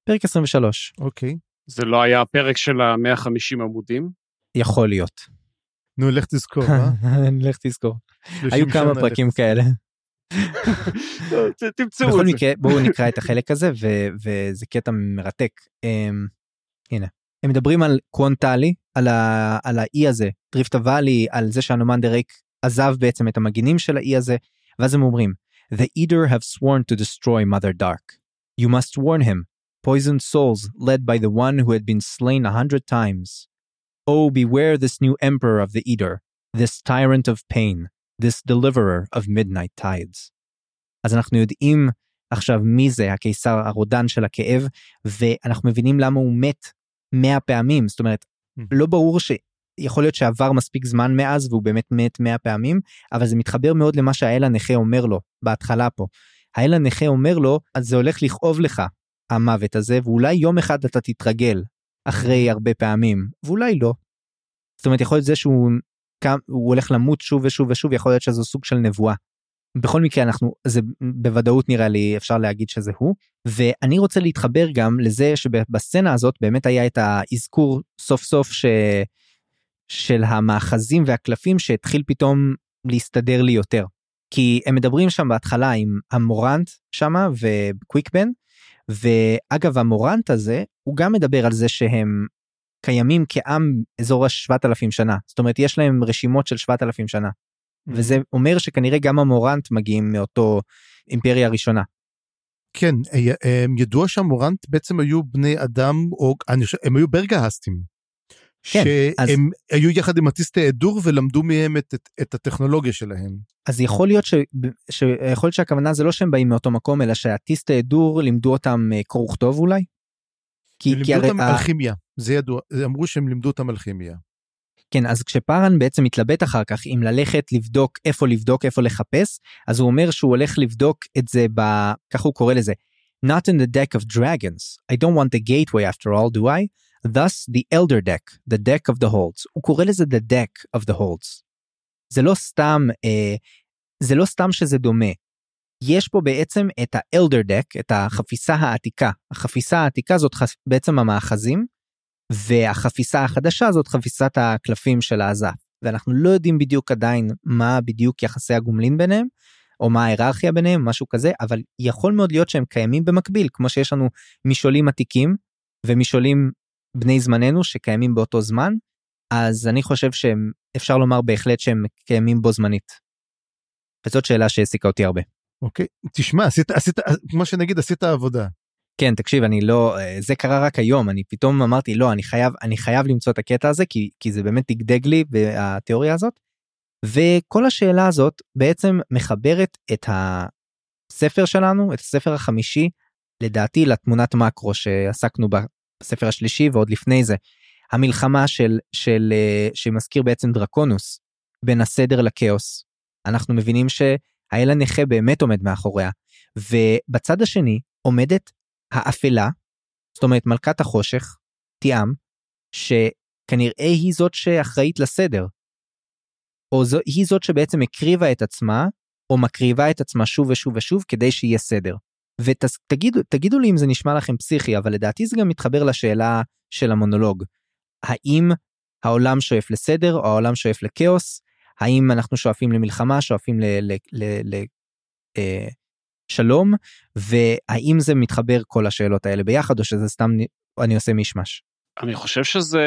פרק 23. אוקיי. Okay. זה לא היה הפרק של ה-150 עמודים? יכול להיות. נו לך תזכור. אה? לך תזכור. היו כמה פרקים כאלה. תמצאו את זה. בכל מקרה בואו נקרא את החלק הזה וזה קטע מרתק. אמ, הנה הם מדברים על קוונטלי על, על האי הזה דריפט הוואלי על זה שהנומנדר ריק עזב בעצם את המגינים של האי הזה ואז הם אומרים The Eater have sworn to destroy Mother Dark. You must warn him, poisoned souls led by the one who had been slain a hundred times. Oh, beware this new emperor of the Eater, this tyrant of pain, this deliverer of midnight tides. אז אנחנו יודעים עכשיו מי זה הקיסר הרודן של הכאב ואנחנו מבינים למה הוא מת מאה פעמים זאת אומרת mm. לא ברור שיכול להיות שעבר מספיק זמן מאז והוא באמת מת מאה פעמים אבל זה מתחבר מאוד למה שהאל הנכה אומר לו בהתחלה פה. האל הנכה אומר לו אז זה הולך לכאוב לך המוות הזה ואולי יום אחד אתה תתרגל אחרי הרבה פעמים ואולי לא. זאת אומרת יכול להיות זה שהוא הוא הולך למות שוב ושוב ושוב יכול להיות שזו סוג של נבואה. בכל מקרה אנחנו זה בוודאות נראה לי אפשר להגיד שזה הוא ואני רוצה להתחבר גם לזה שבסצנה הזאת באמת היה את האזכור סוף סוף ש... של המאחזים והקלפים שהתחיל פתאום להסתדר לי יותר. כי הם מדברים שם בהתחלה עם המורנט שמה וקוויקבן, ואגב המורנט הזה הוא גם מדבר על זה שהם קיימים כעם אזור ה-7,000 שנה, זאת אומרת יש להם רשימות של 7,000 שנה. Mm-hmm. וזה אומר שכנראה גם המורנט מגיעים מאותו אימפריה ראשונה. כן, אה, ידוע שהמורנט בעצם היו בני אדם, או אני חושב, הם היו ברגהסטים. כן, שהם אז... היו יחד עם אטיסטי אדור ולמדו מהם את, את, את הטכנולוגיה שלהם. אז יכול להיות, ש... ש... יכול להיות שהכוונה זה לא שהם באים מאותו מקום, אלא שהאטיסטי אדור לימדו אותם אה, קרוא וכתוב אולי? כי, לימדו כי אותם הרי... אלכימיה, זה ידוע, אמרו שהם לימדו אותם אלכימיה. כן, אז כשפארן בעצם מתלבט אחר כך אם ללכת לבדוק איפה לבדוק, איפה לחפש, אז הוא אומר שהוא הולך לבדוק את זה ב... ככה הוא קורא לזה. Not in the deck of dragons. I don't want the gateway after all, do I? Thus the elder deck, the deck of the holds. הוא קורא לזה the deck of the holds. זה לא סתם, אה, זה לא סתם שזה דומה. יש פה בעצם את ה-elder deck, את החפיסה העתיקה. החפיסה העתיקה זאת חפ... בעצם המאחזים, והחפיסה החדשה זאת חפיסת הקלפים של העזה. ואנחנו לא יודעים בדיוק עדיין מה בדיוק יחסי הגומלין ביניהם, או מה ההיררכיה ביניהם, משהו כזה, אבל יכול מאוד להיות שהם קיימים במקביל, כמו שיש לנו משעולים עתיקים ומשעולים בני זמננו שקיימים באותו זמן, אז אני חושב שהם, אפשר לומר בהחלט שהם קיימים בו זמנית. וזאת שאלה שהעסיקה אותי הרבה. אוקיי, תשמע, עשית, עשית, כמו שנגיד, עשית עבודה. כן, תקשיב, אני לא, זה קרה רק היום, אני פתאום אמרתי, לא, אני חייב, אני חייב למצוא את הקטע הזה, כי, כי זה באמת דגדג לי בתיאוריה הזאת. וכל השאלה הזאת בעצם מחברת את הספר שלנו, את הספר החמישי, לדעתי לתמונת מקרו שעסקנו בה בספר השלישי ועוד לפני זה. המלחמה של, של, אה, שמזכיר בעצם דרקונוס בין הסדר לכאוס. אנחנו מבינים שהאל הנכה באמת עומד מאחוריה, ובצד השני עומדת האפלה, זאת אומרת מלכת החושך, תיאם, שכנראה היא זאת שאחראית לסדר. או זו, היא זאת שבעצם הקריבה את עצמה, או מקריבה את עצמה שוב ושוב ושוב כדי שיהיה סדר. ותגידו לי אם זה נשמע לכם פסיכי, אבל לדעתי זה גם מתחבר לשאלה של המונולוג. האם העולם שואף לסדר או העולם שואף לכאוס? האם אנחנו שואפים למלחמה, שואפים לשלום? אה, והאם זה מתחבר כל השאלות האלה ביחד, או שזה סתם אני עושה מישמש? אני חושב שזה,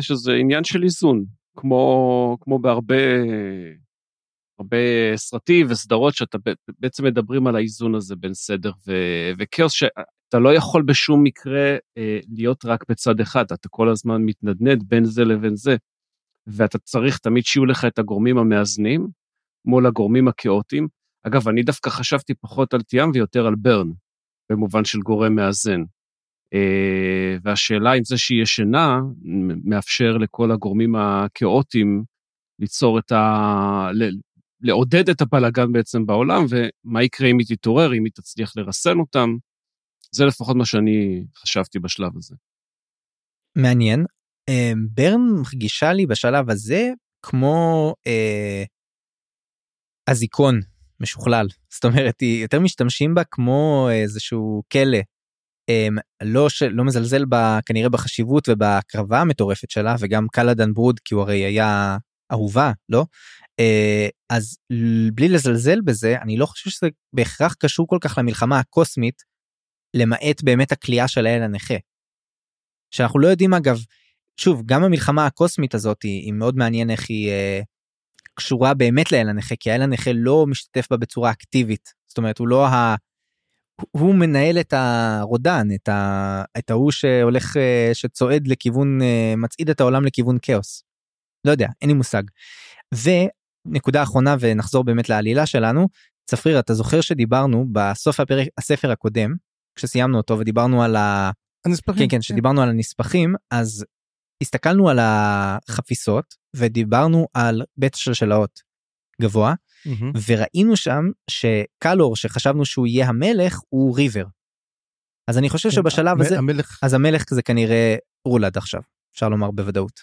שזה עניין של איזון, כמו, כמו בהרבה הרבה סרטים וסדרות שאתה בעצם מדברים על האיזון הזה בין סדר ו- וכאוס, שאתה לא יכול בשום מקרה אה, להיות רק בצד אחד, אתה כל הזמן מתנדנד בין זה לבין זה, ואתה צריך תמיד שיהיו לך את הגורמים המאזנים מול הגורמים הכאוטיים. אגב, אני דווקא חשבתי פחות על תיאם ויותר על ברן, במובן של גורם מאזן. Uh, והשאלה אם זה שהיא ישנה מאפשר לכל הגורמים הכאוטיים ליצור את ה... לעודד את הבלאגן בעצם בעולם, ומה יקרה אם היא תתעורר, אם היא תצליח לרסן אותם. זה לפחות מה שאני חשבתי בשלב הזה. מעניין. אה, ברן מרגישה לי בשלב הזה כמו אה, אזיקון משוכלל. זאת אומרת, היא יותר משתמשים בה כמו איזשהו כלא. אה, לא, ש... לא מזלזל בה כנראה בחשיבות ובהקרבה המטורפת שלה, וגם קלאדן ברוד, כי הוא הרי היה אהובה, לא? אה, אז בלי לזלזל בזה אני לא חושב שזה בהכרח קשור כל כך למלחמה הקוסמית למעט באמת הכלייה של האל הנכה. שאנחנו לא יודעים אגב שוב גם המלחמה הקוסמית הזאת היא, היא מאוד מעניין איך היא אה, קשורה באמת לאל הנכה כי האל הנכה לא משתתף בה בצורה אקטיבית זאת אומרת הוא לא ה... הוא מנהל את הרודן את, ה... את ההוא שהולך אה, שצועד לכיוון אה, מצעיד את העולם לכיוון כאוס. לא יודע אין לי מושג. נקודה אחרונה ונחזור באמת לעלילה שלנו. צפריר אתה זוכר שדיברנו בסוף הפרק הספר הקודם כשסיימנו אותו ודיברנו על ה... הנספחים. כן כן שדיברנו על הנספחים אז הסתכלנו על החפיסות ודיברנו על בית שלשלאות גבוה mm-hmm. וראינו שם שקלור שחשבנו שהוא יהיה המלך הוא ריבר. אז אני חושב כן, שבשלב הזה המלך אז המלך זה כנראה רולד עכשיו אפשר לומר בוודאות.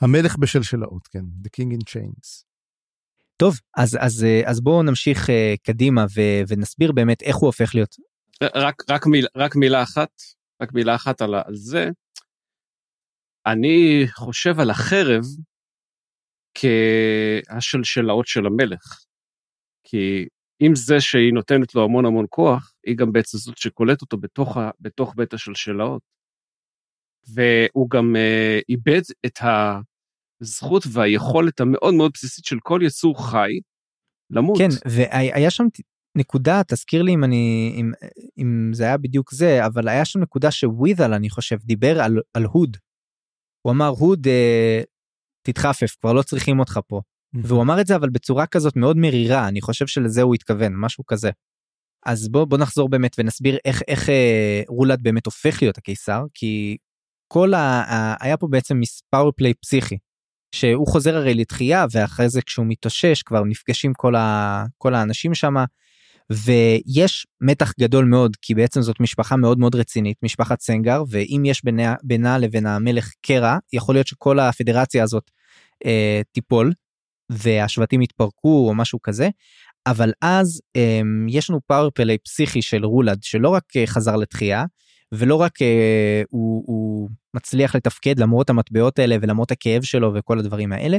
המלך בשלשלאות כן the king in chains. טוב אז אז אה, אז בואו נמשיך uh, קדימה ו, ונסביר באמת איך הוא הופך להיות. רק רק מילה רק מילה אחת רק מילה אחת על, זה. אני חושב על החרב כהשלשלאות של המלך. כי עם זה שהיא נותנת לו המון המון כוח, היא גם בעצם זאת שקולט אותו בתוך, ה, בתוך בית השלשלאות. והוא גם uh, איבד את הזכות והיכולת המאוד מאוד בסיסית של כל יצור חי למות. כן, והיה שם נקודה, תזכיר לי אם אני, אם, אם זה היה בדיוק זה, אבל היה שם נקודה שווית'ל, אני חושב, דיבר על, על הוד. הוא אמר, הוד, uh, תתחפף, כבר לא צריכים אותך פה. והוא אמר את זה אבל בצורה כזאת מאוד מרירה אני חושב שלזה הוא התכוון משהו כזה. אז בוא בוא נחזור באמת ונסביר איך איך אה, רולד באמת הופך להיות הקיסר כי כל ה... ה היה פה בעצם power play פסיכי שהוא חוזר הרי לתחייה ואחרי זה כשהוא מתאושש כבר נפגשים כל, ה, כל האנשים שם ויש מתח גדול מאוד כי בעצם זאת משפחה מאוד מאוד רצינית משפחת סנגר ואם יש בינה, בינה לבין המלך קרע יכול להיות שכל הפדרציה הזאת אה, תיפול והשבטים יתפרקו או משהו כזה. אבל אז um, יש לנו power play פסיכי של רולד שלא רק uh, חזר לתחייה ולא רק uh, הוא, הוא מצליח לתפקד למרות המטבעות האלה ולמרות הכאב שלו וכל הדברים האלה,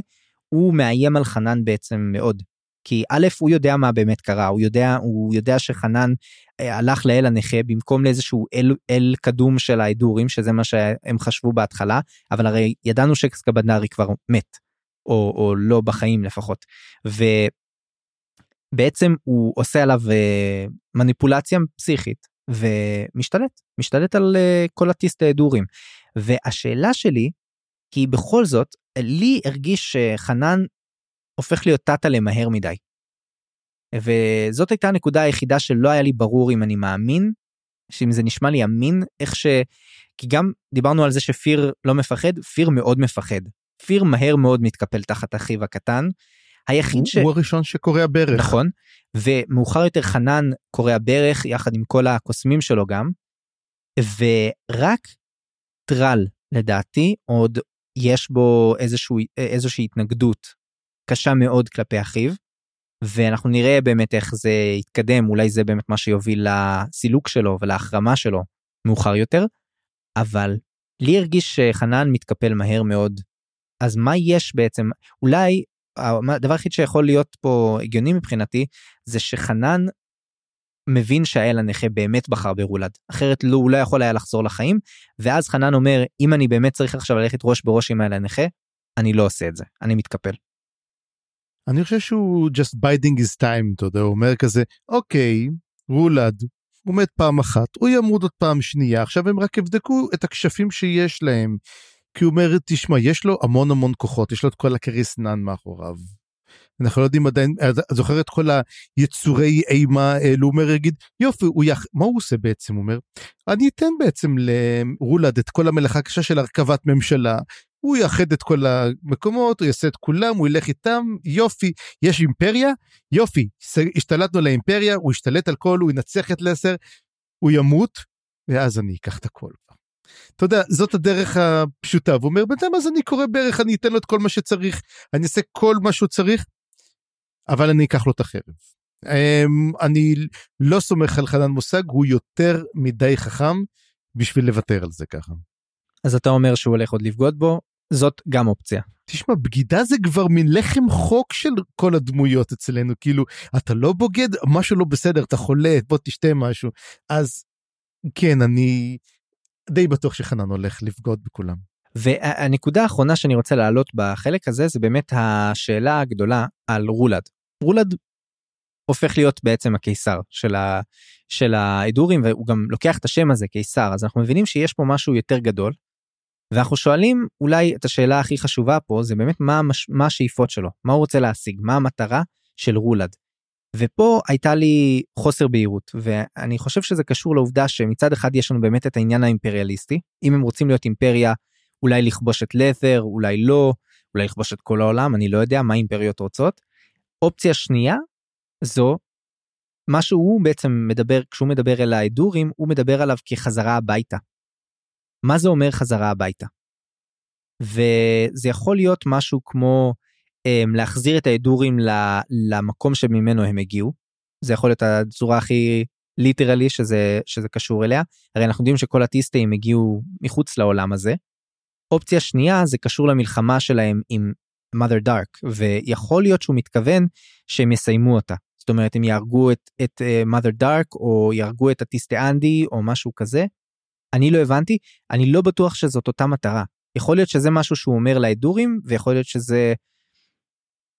הוא מאיים על חנן בעצם מאוד. כי א' הוא יודע מה באמת קרה הוא יודע הוא יודע שחנן uh, הלך לאל הנכה במקום לאיזשהו אל, אל קדום של ההדורים שזה מה שהם חשבו בהתחלה אבל הרי ידענו שקסקבנארי כבר מת או, או לא בחיים לפחות. ובעצם הוא עושה עליו אה, מניפולציה פסיכית ומשתלט, משתלט על אה, כל הטיסט ההדורים. והשאלה שלי היא בכל זאת, לי הרגיש שחנן הופך להיות טאטה למהר מדי. וזאת הייתה הנקודה היחידה שלא היה לי ברור אם אני מאמין, שאם זה נשמע לי אמין, איך ש... כי גם דיברנו על זה שפיר לא מפחד, פיר מאוד מפחד. כפיר מהר מאוד מתקפל תחת אחיו הקטן. היחיד ש... הוא הראשון שקורע ברך. נכון, ומאוחר יותר חנן קורע ברך יחד עם כל הקוסמים שלו גם, ורק טרל לדעתי עוד יש בו איזשהו, איזושהי התנגדות קשה מאוד כלפי אחיו, ואנחנו נראה באמת איך זה יתקדם, אולי זה באמת מה שיוביל לסילוק שלו ולהחרמה שלו מאוחר יותר, אבל לי הרגיש שחנן מתקפל מהר מאוד אז מה יש בעצם אולי הדבר היחיד שיכול להיות פה הגיוני מבחינתי זה שחנן מבין שהאל הנכה באמת בחר ברולד אחרת לא, הוא לא יכול היה לחזור לחיים ואז חנן אומר אם אני באמת צריך עכשיו ללכת ראש בראש עם האל הנכה אני לא עושה את זה אני מתקפל. אני חושב שהוא just biding his time אתה יודע הוא אומר כזה אוקיי רולד הוא מת פעם אחת הוא ימות עוד פעם שנייה עכשיו הם רק יבדקו את הכשפים שיש להם כי הוא אומר, תשמע, יש לו המון המון כוחות, יש לו את כל הקריסנן מאחוריו. אנחנו לא יודעים עדיין, זוכר את כל היצורי אימה האלו, הוא אומר, יגיד, יופי, הוא יח... מה הוא עושה בעצם? הוא אומר, אני אתן בעצם לרולד את כל המלאכה הקשה של הרכבת ממשלה, הוא יאחד את כל המקומות, הוא יעשה את כולם, הוא ילך איתם, יופי, יש אימפריה, יופי, השתלטנו על האימפריה, הוא ישתלט על כל, הוא ינצח את לסר, הוא ימות, ואז אני אקח את הכל. אתה יודע, זאת הדרך הפשוטה, והוא אומר, בינתיים אז אני קורא ברך, אני אתן לו את כל מה שצריך, אני אעשה כל מה שהוא צריך, אבל אני אקח לו את החרב. אמ, אני לא סומך על חנן מושג, הוא יותר מדי חכם בשביל לוותר על זה ככה. אז אתה אומר שהוא הולך עוד לבגוד בו, זאת גם אופציה. תשמע, בגידה זה כבר מין לחם חוק של כל הדמויות אצלנו, כאילו, אתה לא בוגד, משהו לא בסדר, אתה חולה, בוא תשתה משהו. אז כן, אני, די בטוח שחנן הולך לבגוד בכולם. והנקודה האחרונה שאני רוצה להעלות בחלק הזה זה באמת השאלה הגדולה על רולד. רולד הופך להיות בעצם הקיסר של, ה, של האדורים והוא גם לוקח את השם הזה קיסר אז אנחנו מבינים שיש פה משהו יותר גדול. ואנחנו שואלים אולי את השאלה הכי חשובה פה זה באמת מה, מה השאיפות שלו מה הוא רוצה להשיג מה המטרה של רולד. ופה הייתה לי חוסר בהירות ואני חושב שזה קשור לעובדה שמצד אחד יש לנו באמת את העניין האימפריאליסטי אם הם רוצים להיות אימפריה אולי לכבוש את לת'ר אולי לא אולי לכבוש את כל העולם אני לא יודע מה אימפריות רוצות. אופציה שנייה זו מה שהוא בעצם מדבר כשהוא מדבר אל ההדורים הוא מדבר עליו כחזרה הביתה. מה זה אומר חזרה הביתה? וזה יכול להיות משהו כמו להחזיר את ההדורים למקום שממנו הם הגיעו. זה יכול להיות הצורה הכי ליטרלי שזה שזה קשור אליה הרי אנחנו יודעים שכל הטיסטים הגיעו מחוץ לעולם הזה. אופציה שנייה זה קשור למלחמה שלהם עם mother dark ויכול להיות שהוא מתכוון שהם יסיימו אותה. זאת אומרת הם יהרגו את, את uh, mother dark או יהרגו את הטיסטה אנדי או משהו כזה. אני לא הבנתי אני לא בטוח שזאת אותה מטרה יכול להיות שזה משהו שהוא אומר לאדורים ויכול להיות שזה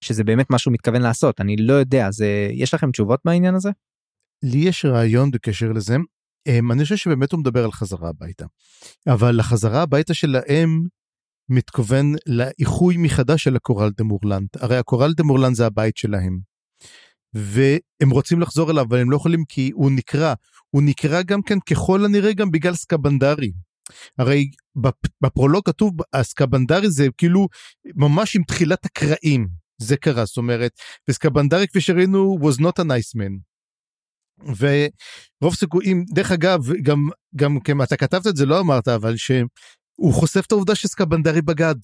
שזה באמת משהו מתכוון לעשות אני לא יודע זה יש לכם תשובות בעניין הזה. לי יש רעיון בקשר לזה אמ, אני חושב שבאמת הוא מדבר על חזרה הביתה אבל החזרה הביתה שלהם מתכוון לאיחוי מחדש של הקורל דה מורלנד הרי הקורל דה מורלנד זה הבית שלהם. והם רוצים לחזור אליו אבל הם לא יכולים כי הוא נקרע הוא נקרא גם כן ככל הנראה גם בגלל סקבנדרי. הרי בפרולוג כתוב הסקבנדרי זה כאילו ממש עם תחילת הקרעים זה קרה זאת אומרת וסקבנדרי כפי שראינו was not a nice man. ורוב סיכויים דרך אגב גם גם כן אתה כתבת את זה לא אמרת אבל שהוא חושף את העובדה שסקבנדרי בגד.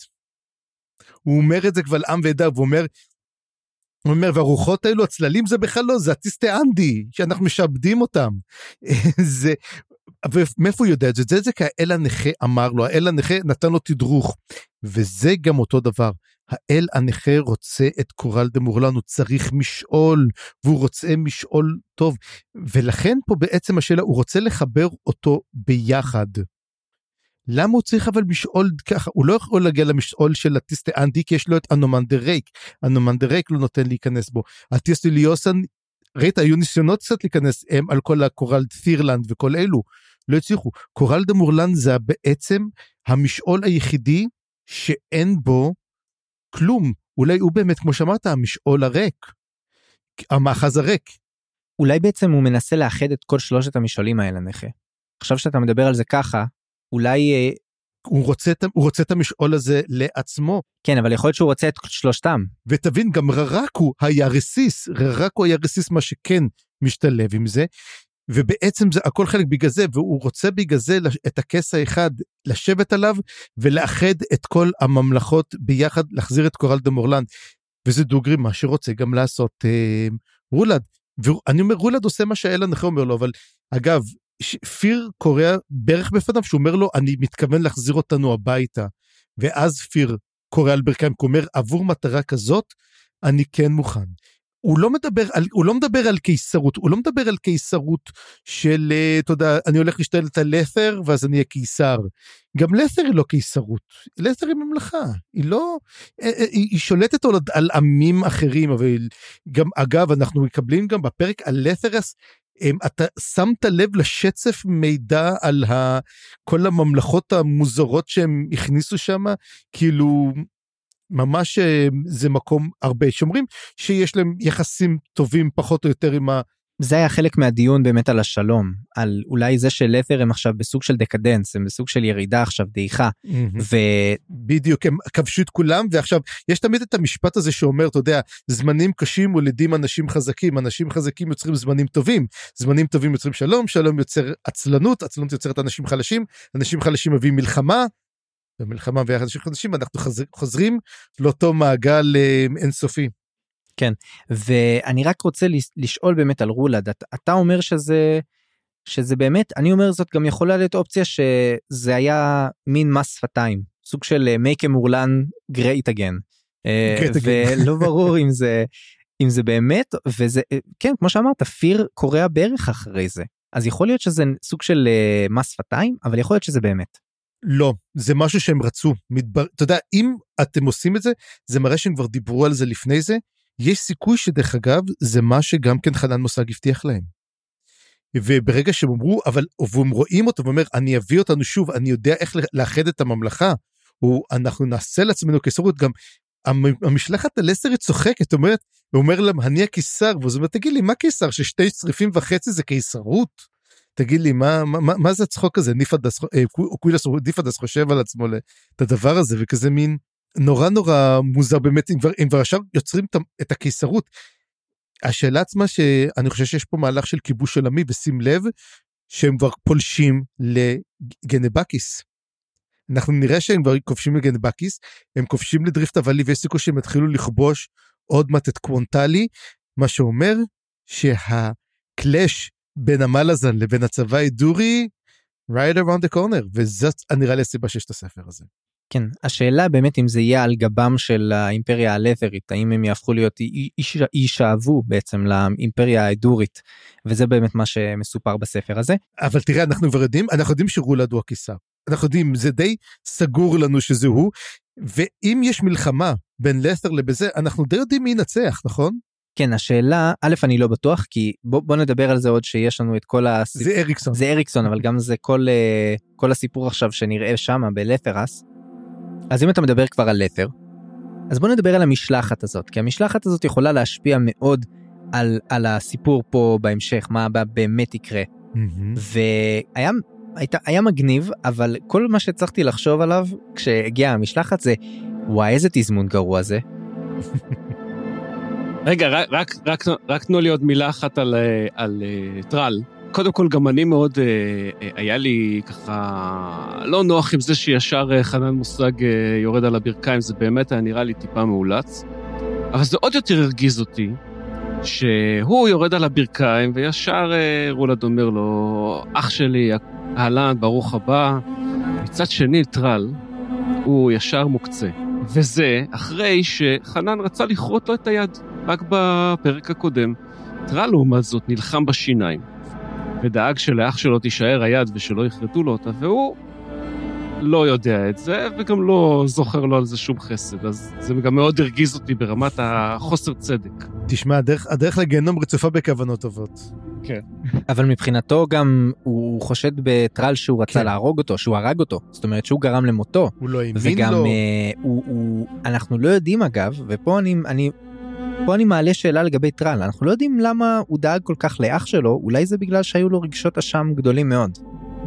הוא אומר את זה קבל עם ועדה והוא אומר הוא אומר והרוחות האלו הצללים זה בכלל לא זה הטיסטי אנדי שאנחנו משעבדים אותם. זה ומאיפה הוא יודע את זה? זה זה כי האל הנכה אמר לו האל הנכה נתן לו תדרוך וזה גם אותו דבר האל הנכה רוצה את קורל דה מורלן הוא צריך משעול והוא רוצה משעול טוב. ולכן פה בעצם השאלה הוא רוצה לחבר אותו ביחד. למה הוא צריך אבל משעול ככה? הוא לא יכול להגיע למשעול של הטיסטה אנדי כי יש לו את דה ריק לא נותן להיכנס בו. הטיסטה ליוסן ראית היו ניסיונות קצת להיכנס הם על כל הקורל תירלנד וכל אלו. לא הצליחו. קורל דה מורלן זה בעצם המשעול היחידי שאין בו כלום אולי הוא באמת כמו שאמרת המשעול הריק המאחז הריק. אולי בעצם הוא מנסה לאחד את כל שלושת המשעולים האלה נכה. עכשיו שאתה מדבר על זה ככה אולי אה, הוא רוצה, הוא רוצה את המשעול הזה לעצמו. כן, אבל יכול להיות שהוא רוצה את שלושתם. ותבין, גם ררקו היה רסיס, ררקו היה רסיס מה שכן משתלב עם זה, ובעצם זה הכל חלק בגלל זה, והוא רוצה בגלל זה את הכס האחד לשבת עליו ולאחד את כל הממלכות ביחד, להחזיר את קוראלד אמורלאן. וזה דוגרי מה שרוצה גם לעשות אה, רולד. ואני אומר, רולד עושה מה שהאל הנכה אומר לו, אבל אגב, פיר כורע ברך בפניו שהוא אומר לו אני מתכוון להחזיר אותנו הביתה ואז פיר כורע על ברכיים הוא אומר עבור מטרה כזאת אני כן מוכן. הוא לא מדבר על הוא לא מדבר על קיסרות הוא לא מדבר על קיסרות של אה, אתה יודע אני הולך להשתלט על לת'ר ואז אני אהיה קיסר. גם לת'ר היא לא קיסרות לת'ר היא ממלכה היא לא אה, אה, היא, היא שולטת על, על עמים אחרים אבל גם אגב אנחנו מקבלים גם בפרק על לת'רס אתה שמת לב לשצף מידע על ה, כל הממלכות המוזרות שהם הכניסו שם כאילו ממש אה, זה מקום הרבה. שאומרים שיש להם יחסים טובים פחות או יותר עם ה... זה היה חלק מהדיון באמת על השלום על אולי זה שלת'ר הם עכשיו בסוג של דקדנס הם בסוג של ירידה עכשיו דעיכה. ו... בדיוק הם כבשו את כולם ועכשיו יש תמיד את המשפט הזה שאומר אתה יודע זמנים קשים מולידים אנשים חזקים. אנשים חזקים יוצרים זמנים טובים. זמנים טובים יוצרים שלום שלום יוצר עצלנות עצלנות יוצרת אנשים חלשים. אנשים חלשים מביאים מלחמה. במלחמה ויחד אנשים חדשים אנחנו חוזרים לאותו מעגל אה, אינסופי. כן ואני רק רוצה לשאול באמת על רולד אתה, אתה אומר שזה שזה באמת אני אומר זאת גם יכולה להיות אופציה שזה היה מין מס שפתיים סוג של אה, make a מורלן great again. אה, ולא ברור אם זה אם זה באמת וזה כן כמו שאמרת פיר קורע בערך אחרי זה אז יכול להיות שזה סוג של מס שפתיים אבל יכול להיות שזה באמת. לא זה משהו שהם רצו מדבר אתה יודע אם אתם עושים את זה זה מראה שהם כבר דיברו על זה לפני זה יש סיכוי שדרך אגב זה מה שגם כן חנן מושג הבטיח להם. וברגע שהם אמרו אבל והם רואים אותו ואומר אני אביא אותנו שוב אני יודע איך לאחד את הממלכה הוא אנחנו נעשה לעצמנו קיסרות גם המשלחת הלסרית צוחקת אומרת הוא אומר להם אני הקיסר ואז הוא אומר תגיד לי מה קיסר ששתי צריפים וחצי זה קיסרות. תגיד לי מה מה מה זה הצחוק הזה ניפדס אה, ניפדס חושב על עצמו את הדבר הזה וכזה מין נורא נורא מוזר באמת אם כבר עכשיו יוצרים את הקיסרות. השאלה עצמה שאני חושב שיש פה מהלך של כיבוש עולמי ושים לב שהם כבר פולשים לגנבקיס. אנחנו נראה שהם כבר כובשים לגנבקיס הם כובשים לדריפט הוואלי ויש סיכוי שהם יתחילו לכבוש עוד מעט את קוונטלי מה שאומר שהקלאש בין המלאזן לבין הצבא הידורי right around the corner וזאת נראה לי הסיבה שיש את הספר הזה. כן, השאלה באמת אם זה יהיה על גבם של האימפריה הלת'רית, האם הם יהפכו להיות, יישאבו בעצם לאימפריה האדורית, וזה באמת מה שמסופר בספר הזה. אבל תראה, אנחנו כבר יודעים, אנחנו יודעים שרולד הוא הקיסר. אנחנו יודעים, זה די סגור לנו שזה הוא, ואם יש מלחמה בין לת'ר לבזה, אנחנו די יודעים מי ינצח, נכון? כן, השאלה, א', אני לא בטוח, כי בוא, בוא נדבר על זה עוד שיש לנו את כל הסיפור. זה אריקסון. זה אריקסון, אבל גם זה כל, אה, כל הסיפור עכשיו שנראה שם בלת'רס. אז אם אתה מדבר כבר על לת'ר, אז בוא נדבר על המשלחת הזאת, כי המשלחת הזאת יכולה להשפיע מאוד על, על הסיפור פה בהמשך, מה באמת יקרה. Mm-hmm. והיה היית, היה מגניב, אבל כל מה שהצלחתי לחשוב עליו כשהגיעה המשלחת זה, וואי איזה תזמון גרוע זה. רגע, רק, רק, רק, רק תנו לי עוד מילה אחת על, אה, על uh, טרל. קודם כל, גם אני מאוד, uh, היה לי ככה לא נוח עם זה שישר חנן מושג יורד על הברכיים, זה באמת היה נראה לי טיפה מאולץ. אבל זה עוד יותר הרגיז אותי, שהוא יורד על הברכיים, וישר רולד אומר לו, אח שלי, אהלן, ברוך הבא. מצד שני, טרל, הוא ישר מוקצה. וזה אחרי שחנן רצה לכרות לו את היד, רק בפרק הקודם. טרל, לעומת זאת, נלחם בשיניים, ודאג שלאח שלו תישאר היד ושלא יכרתו לו אותה, והוא לא יודע את זה, וגם לא זוכר לו על זה שום חסד, אז זה גם מאוד הרגיז אותי ברמת החוסר צדק. תשמע, הדרך, הדרך לגיהנום רצופה בכוונות טובות. כן. אבל מבחינתו גם הוא חושד בטרל שהוא רצה כן. להרוג אותו, שהוא הרג אותו, זאת אומרת שהוא גרם למותו. הוא לא האמין לו. וגם uh, הוא, הוא, אנחנו לא יודעים אגב, ופה אני, אני, פה אני מעלה שאלה לגבי טרל, אנחנו לא יודעים למה הוא דאג כל כך לאח שלו, אולי זה בגלל שהיו לו רגשות אשם גדולים מאוד.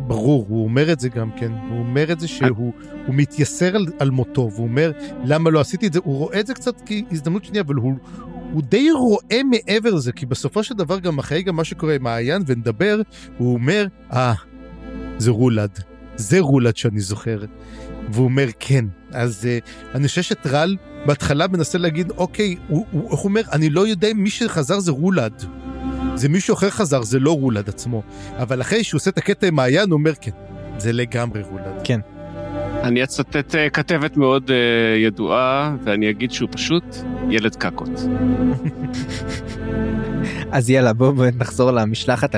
ברור, הוא אומר את זה גם כן, הוא אומר את זה שהוא הוא מתייסר על, על מותו, והוא אומר למה לא עשיתי את זה, הוא רואה את זה קצת כהזדמנות שנייה, אבל הוא, הוא די רואה מעבר לזה, כי בסופו של דבר גם אחרי גם מה שקורה עם מעיין ונדבר, הוא אומר, אה, זה רולד, זה רולד שאני זוכר. והוא אומר כן, אז uh, אני חושב שטרל בהתחלה מנסה להגיד, אוקיי, הוא, הוא, הוא אומר, אני לא יודע אם מי שחזר זה רולד. זה מישהו אחר חזר, זה לא רולד עצמו. אבל אחרי שהוא עושה את הקטע עם מעיין, הוא אומר, כן, זה לגמרי רולד. כן. אני אצטט uh, כתבת מאוד uh, ידועה, ואני אגיד שהוא פשוט ילד קקות. אז יאללה, בואו בוא נחזור למשלחת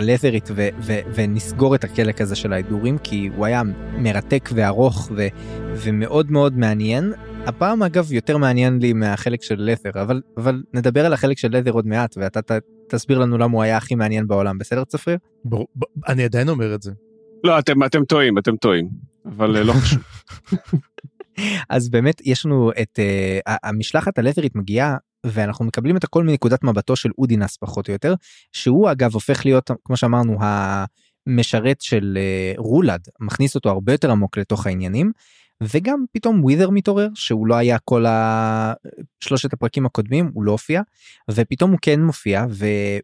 ו- ו- ונסגור את החלק הזה של ההידורים, כי הוא היה מרתק וארוך ו- ומאוד מאוד מעניין. הפעם אגב יותר מעניין לי מהחלק של לת'ר, אבל, אבל נדבר על החלק של לת'ר עוד מעט, ואתה ת, תסביר לנו למה הוא היה הכי מעניין בעולם, בסדר צפריר? ברור, אני עדיין אומר את זה. לא, אתם, אתם טועים, אתם טועים, אבל אה, לא חשוב. אז באמת יש לנו את uh, המשלחת הלת'רית מגיעה ואנחנו מקבלים את הכל מנקודת מבטו של אודינס פחות או יותר שהוא אגב הופך להיות כמו שאמרנו המשרת של uh, רולד מכניס אותו הרבה יותר עמוק לתוך העניינים וגם פתאום ווית'ר מתעורר שהוא לא היה כל השלושת הפרקים הקודמים הוא לא הופיע ופתאום הוא כן מופיע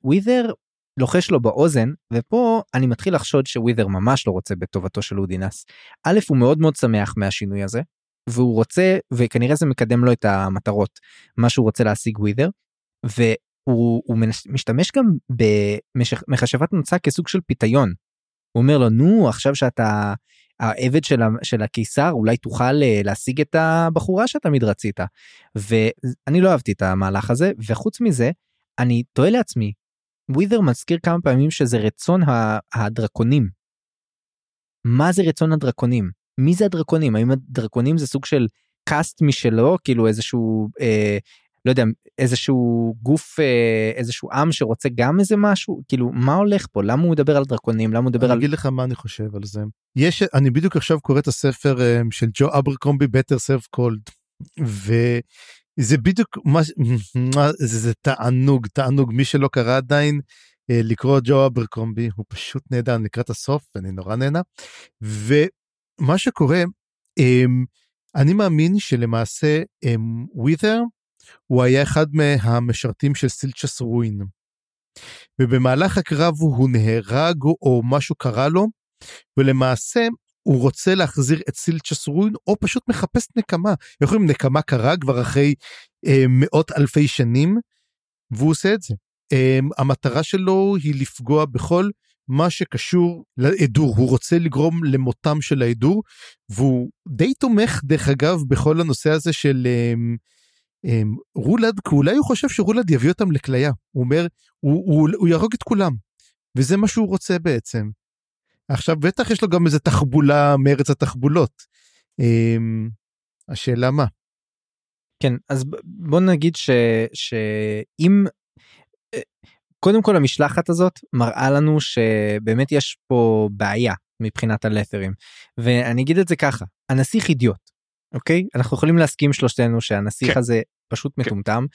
ווית'ר לוחש לו באוזן ופה אני מתחיל לחשוד שווית'ר ממש לא רוצה בטובתו של אודינס. א' הוא מאוד מאוד שמח מהשינוי הזה והוא רוצה וכנראה זה מקדם לו את המטרות מה שהוא רוצה להשיג ווית'ר והוא משתמש גם במחשבת מוצא כסוג של פיתיון. הוא אומר לו נו עכשיו שאתה העבד של, של הקיסר אולי תוכל אה, להשיג את הבחורה שאתה תמיד רצית ואני לא אהבתי את המהלך הזה וחוץ מזה אני תוהה לעצמי ווית'ל מזכיר כמה פעמים שזה רצון הדרקונים. מה זה רצון הדרקונים? מי זה הדרקונים? האם הדרקונים זה סוג של caste משלו כאילו איזשהו אה, לא יודע איזשהו גוף אה, איזשהו עם שרוצה גם איזה משהו? כאילו מה הולך פה? למה הוא מדבר על דרקונים? למה הוא מדבר אני על... אגיד לך מה אני חושב על זה. יש אני בדיוק עכשיו קורא את הספר אה, של ג'ו אברקומבי Best Served Cold וזה בדיוק מה, זה, זה תענוג תענוג. מי שלא קרא עדיין אה, לקרוא ג'ו אברקומבי הוא פשוט נהדר לקראת הסוף אני נורא נהנה. ומה שקורה אני מאמין שלמעשה ווית'ר הוא היה אחד מהמשרתים של סילצ'ס רואין. ובמהלך הקרב הוא נהרג או משהו קרה לו, ולמעשה הוא רוצה להחזיר את סילצ'ס רואין או פשוט מחפש נקמה. אומרים נקמה קרה כבר אחרי אה, מאות אלפי שנים, והוא עושה את זה. אה, המטרה שלו היא לפגוע בכל מה שקשור לעדור, הוא רוצה לגרום למותם של העדור, והוא די תומך דרך אגב בכל הנושא הזה של um, רולד, כי אולי הוא חושב שרולד יביא אותם לכליה, הוא אומר, הוא, הוא, הוא יהרוג את כולם, וזה מה שהוא רוצה בעצם. עכשיו בטח יש לו גם איזה תחבולה מארץ התחבולות. Um, השאלה מה? כן, אז בוא נגיד ש, שאם קודם כל המשלחת הזאת מראה לנו שבאמת יש פה בעיה מבחינת הלת'רים ואני אגיד את זה ככה הנסיך אידיוט אוקיי אנחנו יכולים להסכים שלושתנו שהנסיך כן. הזה פשוט כן. מטומטם.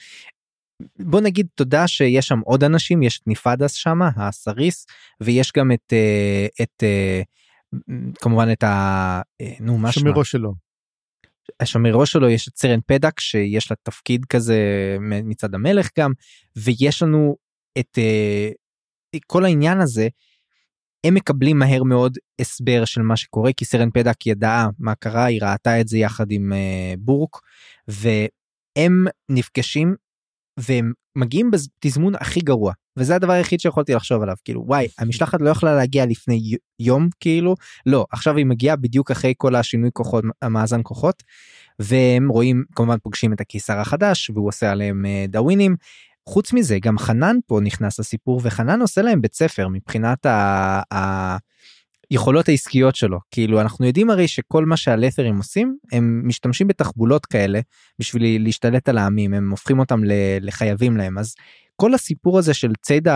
בוא נגיד תודה שיש שם עוד אנשים יש את ניפדס שם הסריס ויש גם את אה, את אה, כמובן את ה... אה, נו מה שמירו שלו. השמירו שלו יש את סרן פדק שיש לה תפקיד כזה מצד המלך גם ויש לנו את uh, כל העניין הזה הם מקבלים מהר מאוד הסבר של מה שקורה כי סרן פדק ידעה מה קרה היא ראתה את זה יחד עם uh, בורק והם נפגשים והם מגיעים בתזמון הכי גרוע וזה הדבר היחיד שיכולתי לחשוב עליו כאילו וואי המשלחת לא יכלה להגיע לפני יום כאילו? לא עכשיו היא מגיעה בדיוק אחרי כל השינוי כוחות המאזן כוחות והם רואים כמובן פוגשים את הקיסר החדש והוא עושה עליהם אה, דאווינים חוץ מזה גם חנן פה נכנס לסיפור וחנן עושה להם בית ספר מבחינת ה... ה... יכולות העסקיות שלו. כאילו אנחנו יודעים הרי שכל מה שהלת'רים עושים הם משתמשים בתחבולות כאלה בשביל להשתלט על העמים הם הופכים אותם לחייבים להם. אז כל הסיפור הזה של ציד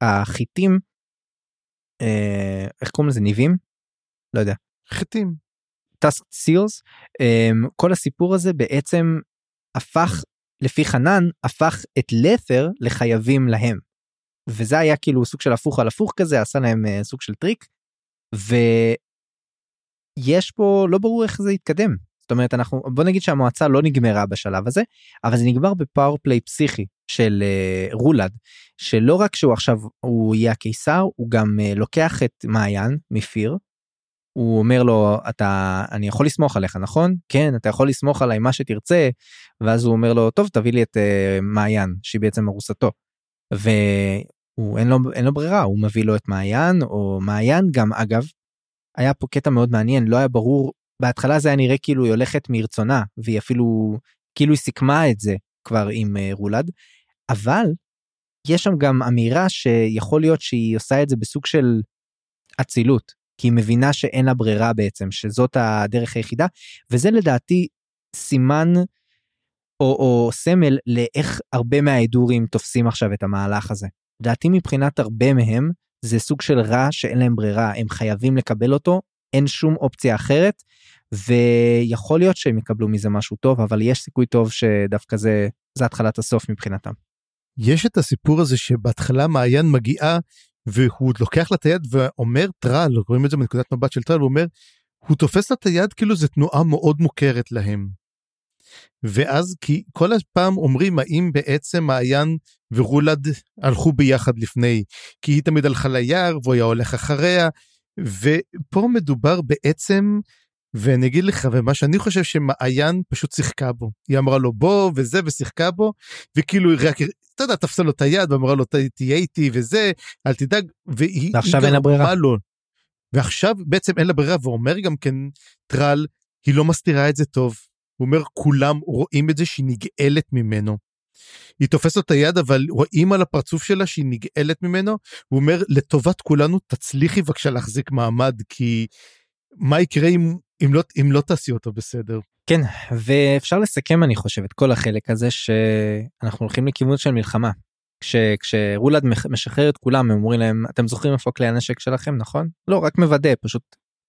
החטים אה, איך קוראים לזה? ניבים? לא יודע. חטים. tusk seals אה, כל הסיפור הזה בעצם הפך לפי חנן הפך את לת'ר לחייבים להם. וזה היה כאילו סוג של הפוך על הפוך כזה עשה להם אה, סוג של טריק. ויש פה לא ברור איך זה יתקדם. זאת אומרת אנחנו בוא נגיד שהמועצה לא נגמרה בשלב הזה אבל זה נגמר בפאור פליי פסיכי של uh, רולד שלא רק שהוא עכשיו הוא יהיה הקיסר הוא גם uh, לוקח את מעיין מפיר הוא אומר לו אתה אני יכול לסמוך עליך נכון כן אתה יכול לסמוך עליי מה שתרצה ואז הוא אומר לו טוב תביא לי את uh, מעיין שהיא בעצם ארוסתו. והוא אין לו אין לו ברירה הוא מביא לו את מעיין או מעיין גם אגב. היה פה קטע מאוד מעניין לא היה ברור בהתחלה זה היה נראה כאילו היא הולכת מרצונה והיא אפילו כאילו היא סיכמה את זה כבר עם uh, רולד אבל יש שם גם אמירה שיכול להיות שהיא עושה את זה בסוג של אצילות כי היא מבינה שאין לה ברירה בעצם, שזאת הדרך היחידה, וזה לדעתי סימן או, או סמל לאיך הרבה מההדורים תופסים עכשיו את המהלך הזה. לדעתי מבחינת הרבה מהם זה סוג של רע שאין להם ברירה, הם חייבים לקבל אותו, אין שום אופציה אחרת, ויכול להיות שהם יקבלו מזה משהו טוב, אבל יש סיכוי טוב שדווקא זה, זה התחלת הסוף מבחינתם. יש את הסיפור הזה שבהתחלה מעיין מגיעה והוא לוקח לה את היד ואומר טרל, רואים את זה מנקודת מבט של טרל, הוא אומר, הוא תופס לה את היד כאילו זו תנועה מאוד מוכרת להם. ואז כי כל הפעם אומרים האם בעצם מעיין ורולד הלכו ביחד לפני, כי היא תמיד הלכה ליער והוא היה הולך אחריה, ופה מדובר בעצם ואני אגיד לך ומה שאני חושב שמעיין פשוט שיחקה בו היא אמרה לו בוא וזה ושיחקה בו וכאילו היא רק אתה יודע תפסה לו את היד ואמרה לו תהיה איתי וזה אל תדאג והיא ועכשיו אין לה ברירה לו. ועכשיו בעצם אין לה ברירה ואומר גם כן טרל היא לא מסתירה את זה טוב הוא אומר כולם רואים את זה שהיא נגאלת ממנו. היא תופסת לו את היד אבל רואים על הפרצוף שלה שהיא נגאלת ממנו הוא אומר לטובת כולנו תצליחי בבקשה להחזיק מעמד כי מה יקרה אם אם לא אם לא תעשי אותו בסדר. כן ואפשר לסכם אני חושב את כל החלק הזה שאנחנו הולכים לכיוון של מלחמה. כש, כשרולד משחרר את כולם הם אומרים להם אתם זוכרים איפה כלי הנשק שלכם נכון לא רק מוודא פשוט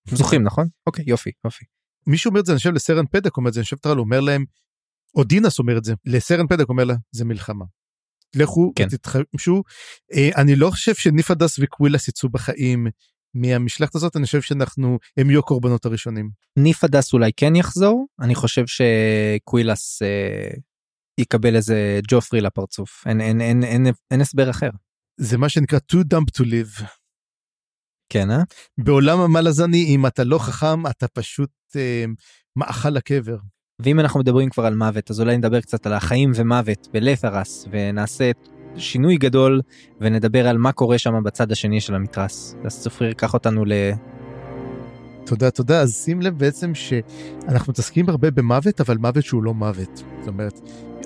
זוכרים נכון אוקיי יופי יופי. מישהו אומר את זה אני חושב לסרן פדק אומר את זה אני חושב טרל אומר להם או דינס אומר את זה לסרן פדק אומר לה זה מלחמה. לכו כן. תתחמשו אה, אני לא חושב שניפדס וקווילס יצאו בחיים מהמשלחת הזאת אני חושב שאנחנו הם יהיו הקורבנות הראשונים. ניפדס אולי כן יחזור אני חושב שקווילס אה, יקבל איזה ג'ופרי לפרצוף אין אין אין אין אין הסבר אחר. זה מה שנקרא too dumb to live. כן אה? בעולם המלזני אם אתה לא חכם אתה פשוט אה, מאכל לקבר. ואם אנחנו מדברים כבר על מוות אז אולי נדבר קצת על החיים ומוות בלת'רס ונעשה שינוי גדול ונדבר על מה קורה שם בצד השני של המתרס. אז צפריר, קח אותנו. תודה, תודה. אז שים לב בעצם שאנחנו מתעסקים הרבה במוות, אבל מוות שהוא לא מוות. זאת אומרת,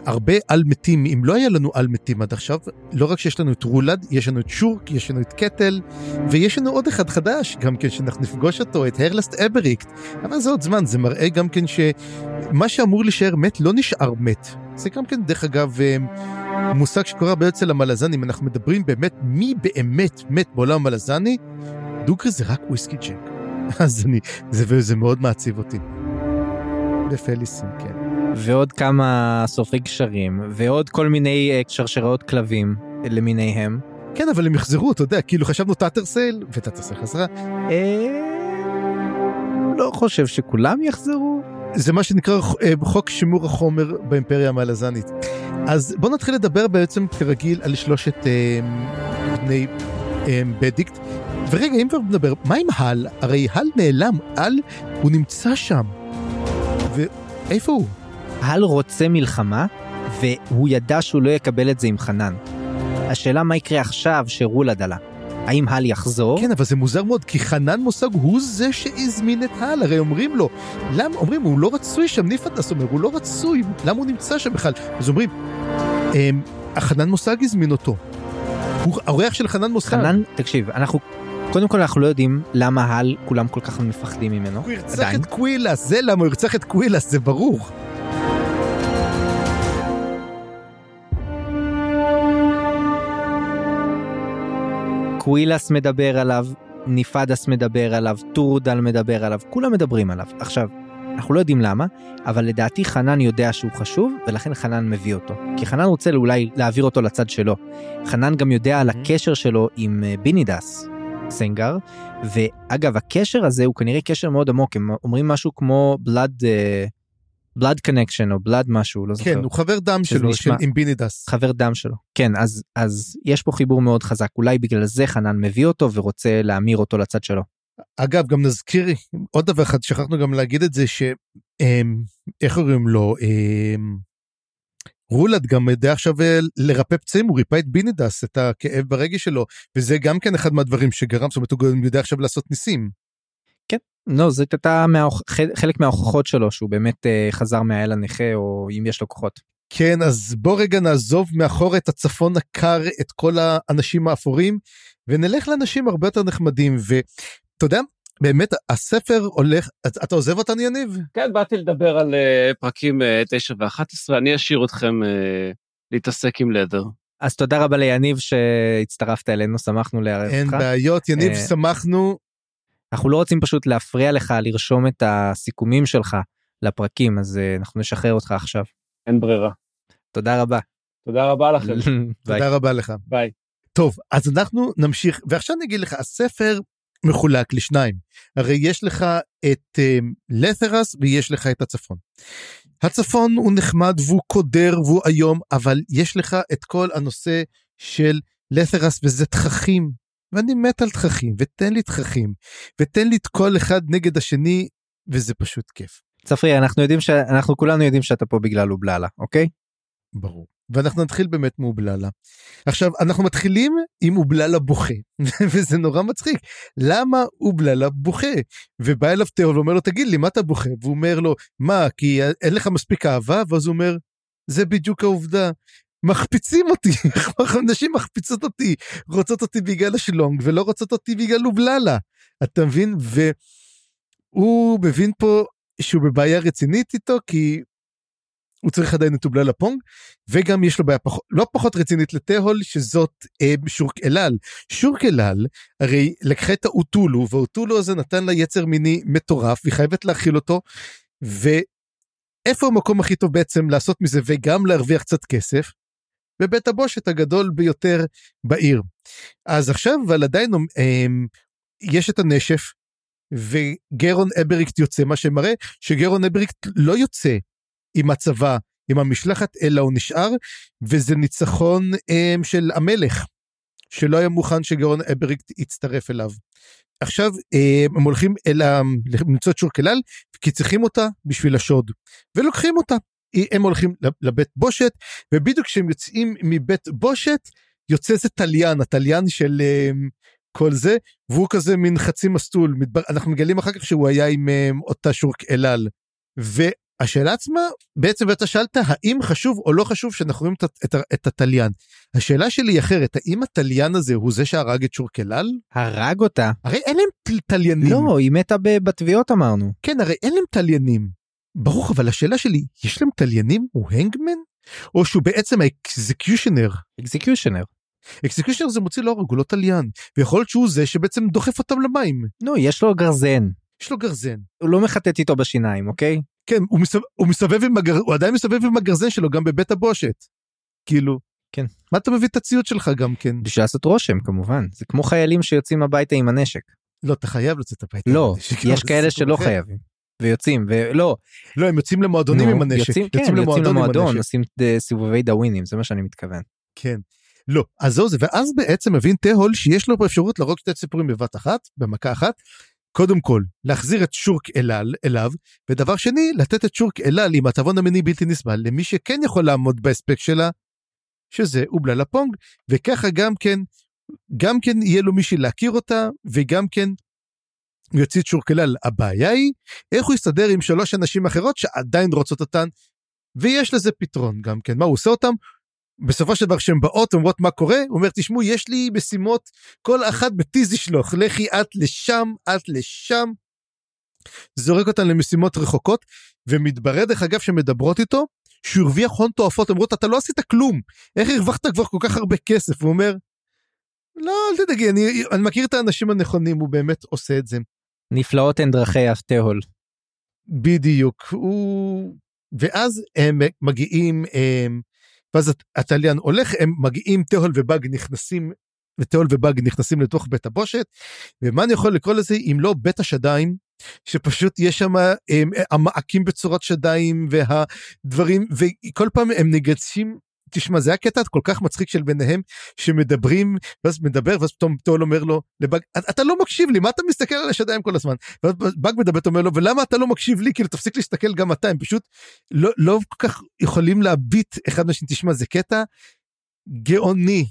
הרבה על מתים, אם לא היה לנו על מתים עד עכשיו, לא רק שיש לנו את רולד, יש לנו את שורק, יש לנו את קטל, ויש לנו עוד אחד חדש, גם כן שאנחנו נפגוש אותו, את הרלסט אבריקט. אבל זה עוד זמן, זה מראה גם כן שמה שאמור להישאר מת לא נשאר מת. זה גם כן, דרך אגב, אה, מושג שקורה הרבה אצל המלזנים, אנחנו מדברים באמת מי באמת מת בעולם המלזני, דוגרי זה רק וויסקי ג'ק. אז אני, זה, וזה מאוד מעציב אותי. ופליסים, כן. ועוד כמה סופרי קשרים, ועוד כל מיני אה, שרשראות כלבים למיניהם. כן, אבל הם יחזרו, אתה יודע, כאילו חשבנו טאטרסל, וטאטרסל חזרה. אה... לא חושב שכולם יחזרו. זה מה שנקרא אה, חוק שימור החומר באימפריה המלזנית. אז בוא נתחיל לדבר בעצם כרגיל על שלושת אה, בני אה, בדיקט. ורגע, אם כבר נדבר, מה עם הל? הרי הל נעלם, הל, הוא נמצא שם. ואיפה הוא? הל רוצה מלחמה, והוא ידע שהוא לא יקבל את זה עם חנן. השאלה מה יקרה עכשיו שרולד עלה. האם הל יחזור? כן, אבל זה מוזר מאוד, כי חנן מושג הוא זה שהזמין את הל, הרי אומרים לו, למה, אומרים, הוא לא רצוי שם, ניפדס אומר, הוא לא רצוי, למה הוא נמצא שם בכלל? אז אומרים, אמ, החנן מושג הזמין אותו. הוא האורח של חנן מוסאג. חנן, תקשיב, אנחנו, קודם כל אנחנו לא יודעים למה הל כולם כל כך מפחדים ממנו. הוא ירצח את קווילס, זה למה הוא ירצח את קווילס, זה ברור. קווילס מדבר עליו, ניפדס מדבר עליו, טורדל מדבר עליו, כולם מדברים עליו. עכשיו, אנחנו לא יודעים למה, אבל לדעתי חנן יודע שהוא חשוב, ולכן חנן מביא אותו. כי חנן רוצה אולי להעביר אותו לצד שלו. חנן גם יודע על הקשר שלו עם אה, בינידס, סנגר, ואגב, הקשר הזה הוא כנראה קשר מאוד עמוק, הם אומרים משהו כמו blood... blood connection או blood משהו לא זוכר. כן הוא חבר דם שלו נשמע... של עם בינידס. חבר דם שלו כן אז אז יש פה חיבור מאוד חזק אולי בגלל זה חנן מביא אותו ורוצה להמיר אותו לצד שלו. אגב גם נזכיר עוד דבר אחד שכחנו גם להגיד את זה שאיך קוראים לו אמ, רולד גם יודע עכשיו אה, לרפא פצעים הוא ריפא את בינידס את הכאב ברגש שלו וזה גם כן אחד מהדברים שגרם זאת אומרת הוא גם יודע עכשיו לעשות ניסים. כן, לא, זאת הייתה מההוכ... חלק מההוכחות שלו שהוא באמת uh, חזר מהאל הנכה או אם יש לו כוחות. כן, אז בוא רגע נעזוב מאחור את הצפון הקר, את כל האנשים האפורים, ונלך לאנשים הרבה יותר נחמדים. ואתה יודע, באמת הספר הולך, אתה עוזב אותנו יניב? כן, באתי לדבר על uh, פרקים uh, 9 ו-11, אני אשאיר אתכם uh, להתעסק עם לדר. אז תודה רבה ליניב שהצטרפת אלינו, שמחנו לארח אותך. אין בעיות, יניב, שמחנו. אנחנו לא רוצים פשוט להפריע לך לרשום את הסיכומים שלך לפרקים, אז אנחנו נשחרר אותך עכשיו. אין ברירה. תודה רבה. תודה רבה לכם. תודה רבה לך. ביי. טוב, אז אנחנו נמשיך, ועכשיו אני אגיד לך, הספר מחולק לשניים. הרי יש לך את uh, לת'רס ויש לך את הצפון. הצפון הוא נחמד והוא קודר והוא איום, אבל יש לך את כל הנושא של לת'רס וזה תככים, ואני מת על תככים, ותן לי תככים, ותן לי את כל אחד נגד השני, וזה פשוט כיף. צפרי, אנחנו יודעים שאנחנו כולנו יודעים שאתה פה בגלל אובללה, אוקיי? ברור. ואנחנו נתחיל באמת מאובללה. עכשיו, אנחנו מתחילים עם אובללה בוכה, וזה נורא מצחיק. למה אובללה בוכה? ובא אליו תיאור ואומר לו, תגיד לי, מה אתה בוכה? והוא אומר לו, מה, כי אין לך מספיק אהבה? ואז הוא אומר, זה בדיוק העובדה. מחפיצים אותי, נשים מחפיצות אותי, רוצות אותי בגלל השלונג ולא רוצות אותי בגלל אובללה. אתה מבין? והוא מבין פה שהוא בבעיה רצינית איתו כי הוא צריך עדיין את אובללה פונג וגם יש לו בעיה פח... לא פחות רצינית לתהול שזאת אה, שורק אלל. שורק אלל הרי לקחה את האוטולו והאוטולו הזה נתן לה יצר מיני מטורף והיא חייבת להכיל אותו. ואיפה המקום הכי טוב בעצם לעשות מזה וגם להרוויח קצת כסף? בבית הבושת הגדול ביותר בעיר. אז עכשיו, אבל עדיין אמ, יש את הנשף, וגרון אבריקט יוצא, מה שמראה שגרון אבריקט לא יוצא עם הצבא, עם המשלחת, אלא הוא נשאר, וזה ניצחון אמ, של המלך, שלא היה מוכן שגרון אבריקט יצטרף אליו. עכשיו אמ, הם הולכים אל למצוא את שורקלל, כי צריכים אותה בשביל השוד, ולוקחים אותה. הם הולכים לבית בושת, ובדיוק כשהם יוצאים מבית בושת, יוצא איזה תליין, התליין של אה, כל זה, והוא כזה מין חצי מסטול, אנחנו מגלים אחר כך שהוא היה עם אותה שורק אל-על. והשאלה עצמה, בעצם אתה שאלת האם חשוב או לא חשוב שאנחנו רואים את, את, את התליין. השאלה שלי היא אחרת, האם התליין הזה הוא זה שהרג את שורק אל-על? הרג אותה. הרי אין להם תליינים. לא, היא מתה בתביעות אמרנו. כן, הרי אין להם תליינים. ברוך, אבל השאלה שלי, יש להם תליינים? הוא הנגמן? או שהוא בעצם האקזקיושנר? אקזקיושנר. אקזקיושנר זה מוציא להורג, הוא לא תליין. ויכול להיות שהוא זה שבעצם דוחף אותם למים. נו, יש לו גרזן. יש לו גרזן. הוא לא מחטט איתו בשיניים, אוקיי? כן, הוא מסובב, הוא מסובב עם הגר... הוא עדיין מסובב עם הגרזן שלו גם בבית הבושת. כאילו. כן. מה אתה מביא את הציוד שלך גם כן? בשביל לעשות רושם כמובן. זה כמו חיילים שיוצאים הביתה עם הנשק. לא, אתה חייב לצאת הביתה. לא, הנשק, יש כאלה שלא אחר. חייבים. ויוצאים, ולא. לא, הם יוצאים למועדונים עם הנשק. יוצאים, כן, יוצאים למועדון למועדון. עושים אה, סיבובי דאווינים, זה מה שאני מתכוון. כן. לא, אז זהו זה, ואז בעצם מבין תהול שיש לו אפשרות להרוג שתי ציפורים בבת אחת, במכה אחת. קודם כל, להחזיר את שורק אלל אליו, ודבר שני, לתת את שורק אלל עם התיאבון המיני בלתי נסבל למי שכן יכול לעמוד בהספק שלה, שזה אובללה פונג, וככה גם כן, גם כן יהיה לו מישהי להכיר אותה, וגם כן יוציא את שורק אלל. הבעיה היא, איך הוא יסתדר עם שלוש אנשים אחרות שעדיין רוצות אותן, ויש לזה פתרון גם כן. מה הוא עושה אותם? בסופו של דבר כשהן באות אומרות מה קורה הוא אומר תשמעו יש לי משימות כל אחת בטיז ישלוח לכי את לשם את לשם. זורק אותן למשימות רחוקות ומתברר דרך אגב שמדברות איתו שהוא הרוויח הון תועפות אומרות אתה לא עשית כלום איך הרווחת כבר כל כך הרבה כסף הוא אומר. לא אל תדאגי אני, אני מכיר את האנשים הנכונים הוא באמת עושה את זה נפלאות הן דרכי אבטהול. בדיוק הוא ואז הם מגיעים הם, ואז הת- התליין הולך הם מגיעים תהול ובאג נכנסים ותהול ובאג נכנסים לתוך בית הבושת ומה אני יכול לקרוא לזה אם לא בית השדיים שפשוט יש שם המעקים בצורת שדיים והדברים וכל פעם הם ניגשים. תשמע זה היה קטע כל כך מצחיק של ביניהם שמדברים ואז מדבר ואז פתאום תהול אומר לו לבאג אתה לא מקשיב לי מה אתה מסתכל על השדיים כל הזמן? ואז באג מדבר אומר לו ולמה אתה לא מקשיב לי? כאילו תפסיק להסתכל גם אתה הם פשוט לא, לא כל כך יכולים להביט אחד מהשני תשמע זה קטע גאוני.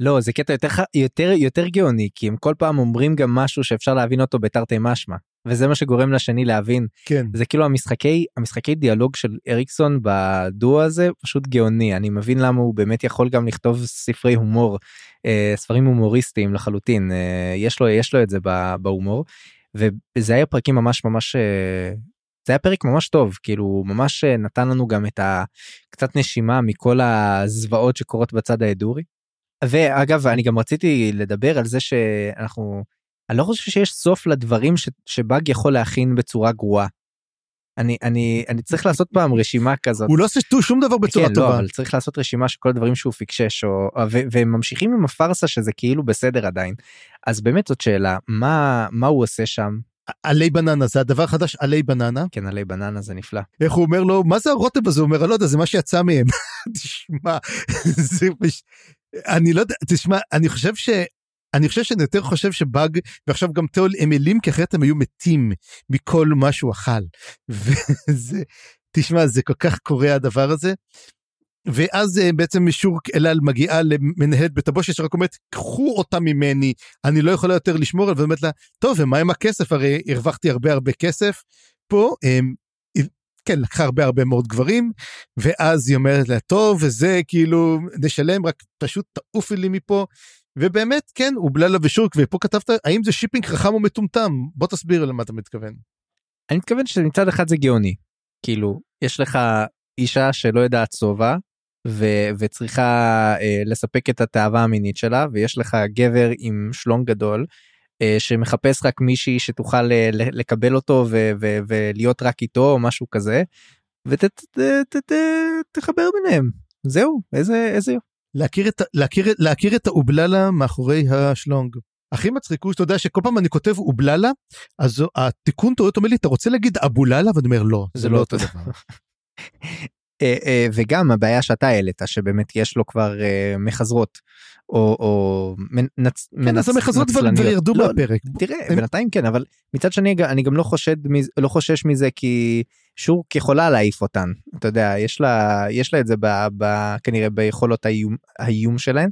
לא, זה קטע יותר, יותר, יותר גאוני, כי הם כל פעם אומרים גם משהו שאפשר להבין אותו בתרתי משמע. וזה מה שגורם לשני להבין. כן זה כאילו המשחקי, המשחקי דיאלוג של אריקסון בדואו הזה פשוט גאוני. אני מבין למה הוא באמת יכול גם לכתוב ספרי הומור, אה, ספרים הומוריסטיים לחלוטין. אה, יש, לו, יש לו את זה בהומור. וזה היה פרקים ממש ממש... אה, זה היה פרק ממש טוב כאילו ממש אה, נתן לנו גם את הקצת נשימה מכל הזוועות שקורות בצד האדורי. ואגב אני גם רציתי לדבר על זה שאנחנו אני לא חושב שיש סוף לדברים ש, שבאג יכול להכין בצורה גרועה. אני אני אני צריך לעשות פעם רשימה כזאת. הוא לא עושה שום דבר בצורה כן, לא, טובה אבל צריך לעשות רשימה של כל הדברים שהוא פיקשש או ו, והם ממשיכים עם הפארסה שזה כאילו בסדר עדיין. אז באמת זאת שאלה מה מה הוא עושה שם עלי בננה זה הדבר החדש עלי בננה כן עלי בננה זה נפלא. איך הוא אומר לו מה זה הרוטב הזה הוא אומר לא יודע זה מה שיצא מהם תשמע זה פש... אני לא יודע תשמע אני חושב ש... אני חושב שאני יותר חושב שבאג ועכשיו גם תיאול הם אלים כי אחרת הם היו מתים מכל מה שהוא אכל. וזה תשמע זה כל כך קורה הדבר הזה. ואז אה, בעצם שורק אל על מגיעה למנהלת בית הבושת שרק אומרת קחו אותה ממני אני לא יכולה יותר לשמור עליה ואומרת לה טוב ומה עם הכסף הרי הרווחתי הרבה הרבה כסף פה הם כן לקחה הרבה הרבה מאוד גברים ואז היא אומרת לה טוב וזה כאילו נשלם רק פשוט תעופי לי מפה ובאמת כן אובללה ושורק ופה כתבת האם זה shipping חכם או מטומטם בוא תסביר למה אתה מתכוון. אני מתכוון שמצד אחד זה גאוני כאילו יש לך אישה שלא יודעת שובע וצריכה אה, לספק את התאווה המינית שלה ויש לך גבר עם שלום גדול אה, שמחפש רק מישהי שתוכל אה, לקבל אותו ולהיות רק איתו או משהו כזה ותחבר ביניהם זהו איזה איזה. להכיר את, להכיר, להכיר את האובללה מאחורי השלונג. הכי מצחיק הוא שאתה יודע שכל פעם אני כותב אובללה אז התיקון טעות אומר לי אתה רוצה להגיד אבוללה ואני אומר לא זה, לא לא אותו דבר. אה, אה, וגם הבעיה שאתה העלית שבאמת יש לו כבר אה, מחזרות או, או מנצ... כן, אז המחזרות כבר ירדו לא, מהפרק. תראה בינתיים כן אבל מצד שני אני גם לא לא חושש מזה כי שורק יכולה להעיף אותן אתה יודע יש לה יש לה את זה ב, ב, כנראה ביכולות האיום, האיום שלהן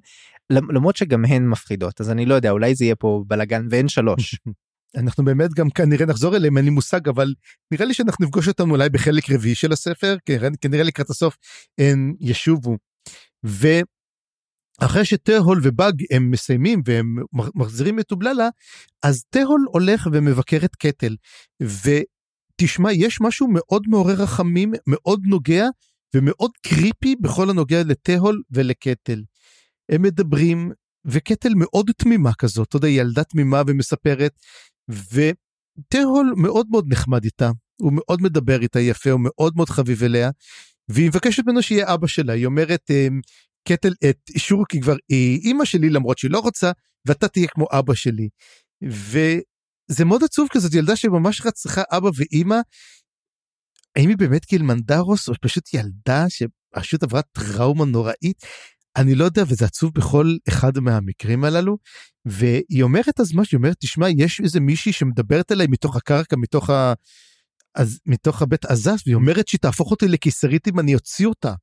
למרות שגם הן מפחידות אז אני לא יודע אולי זה יהיה פה בלאגן ואין שלוש. אנחנו באמת גם כנראה נחזור אליהם אין לי מושג אבל נראה לי שאנחנו נפגוש אותם אולי בחלק רביעי של הספר כנראה, כנראה לקראת הסוף הם ישובו. ואחרי שטהול ובאג הם מסיימים והם מחזירים את אובללה אז טהול הולך ומבקר את קטל ותשמע יש משהו מאוד מעורר רחמים מאוד נוגע ומאוד קריפי בכל הנוגע לטהול ולקטל. הם מדברים וקטל מאוד תמימה כזאת, אתה יודע, ילדה תמימה ומספרת, וטהול מאוד מאוד נחמד איתה, הוא מאוד מדבר איתה יפה, הוא מאוד מאוד חביב אליה, והיא מבקשת ממנו שיהיה אבא שלה, היא אומרת, אמ, קטל, את שורקי כבר היא אימא שלי למרות שהיא לא רוצה, ואתה תהיה כמו אבא שלי. וזה מאוד עצוב כזאת ילדה שממש צריכה אבא ואימא. האם היא באמת קילמנדרוס או פשוט ילדה שפשוט עברה טראומה נוראית? אני לא יודע וזה עצוב בכל אחד מהמקרים הללו והיא אומרת אז משהו, היא אומרת תשמע יש איזה מישהי שמדברת אליי מתוך הקרקע מתוך ה... אז מתוך הבית עזס והיא אומרת שהיא תהפוך אותי לקיסרית אם אני אוציא אותה.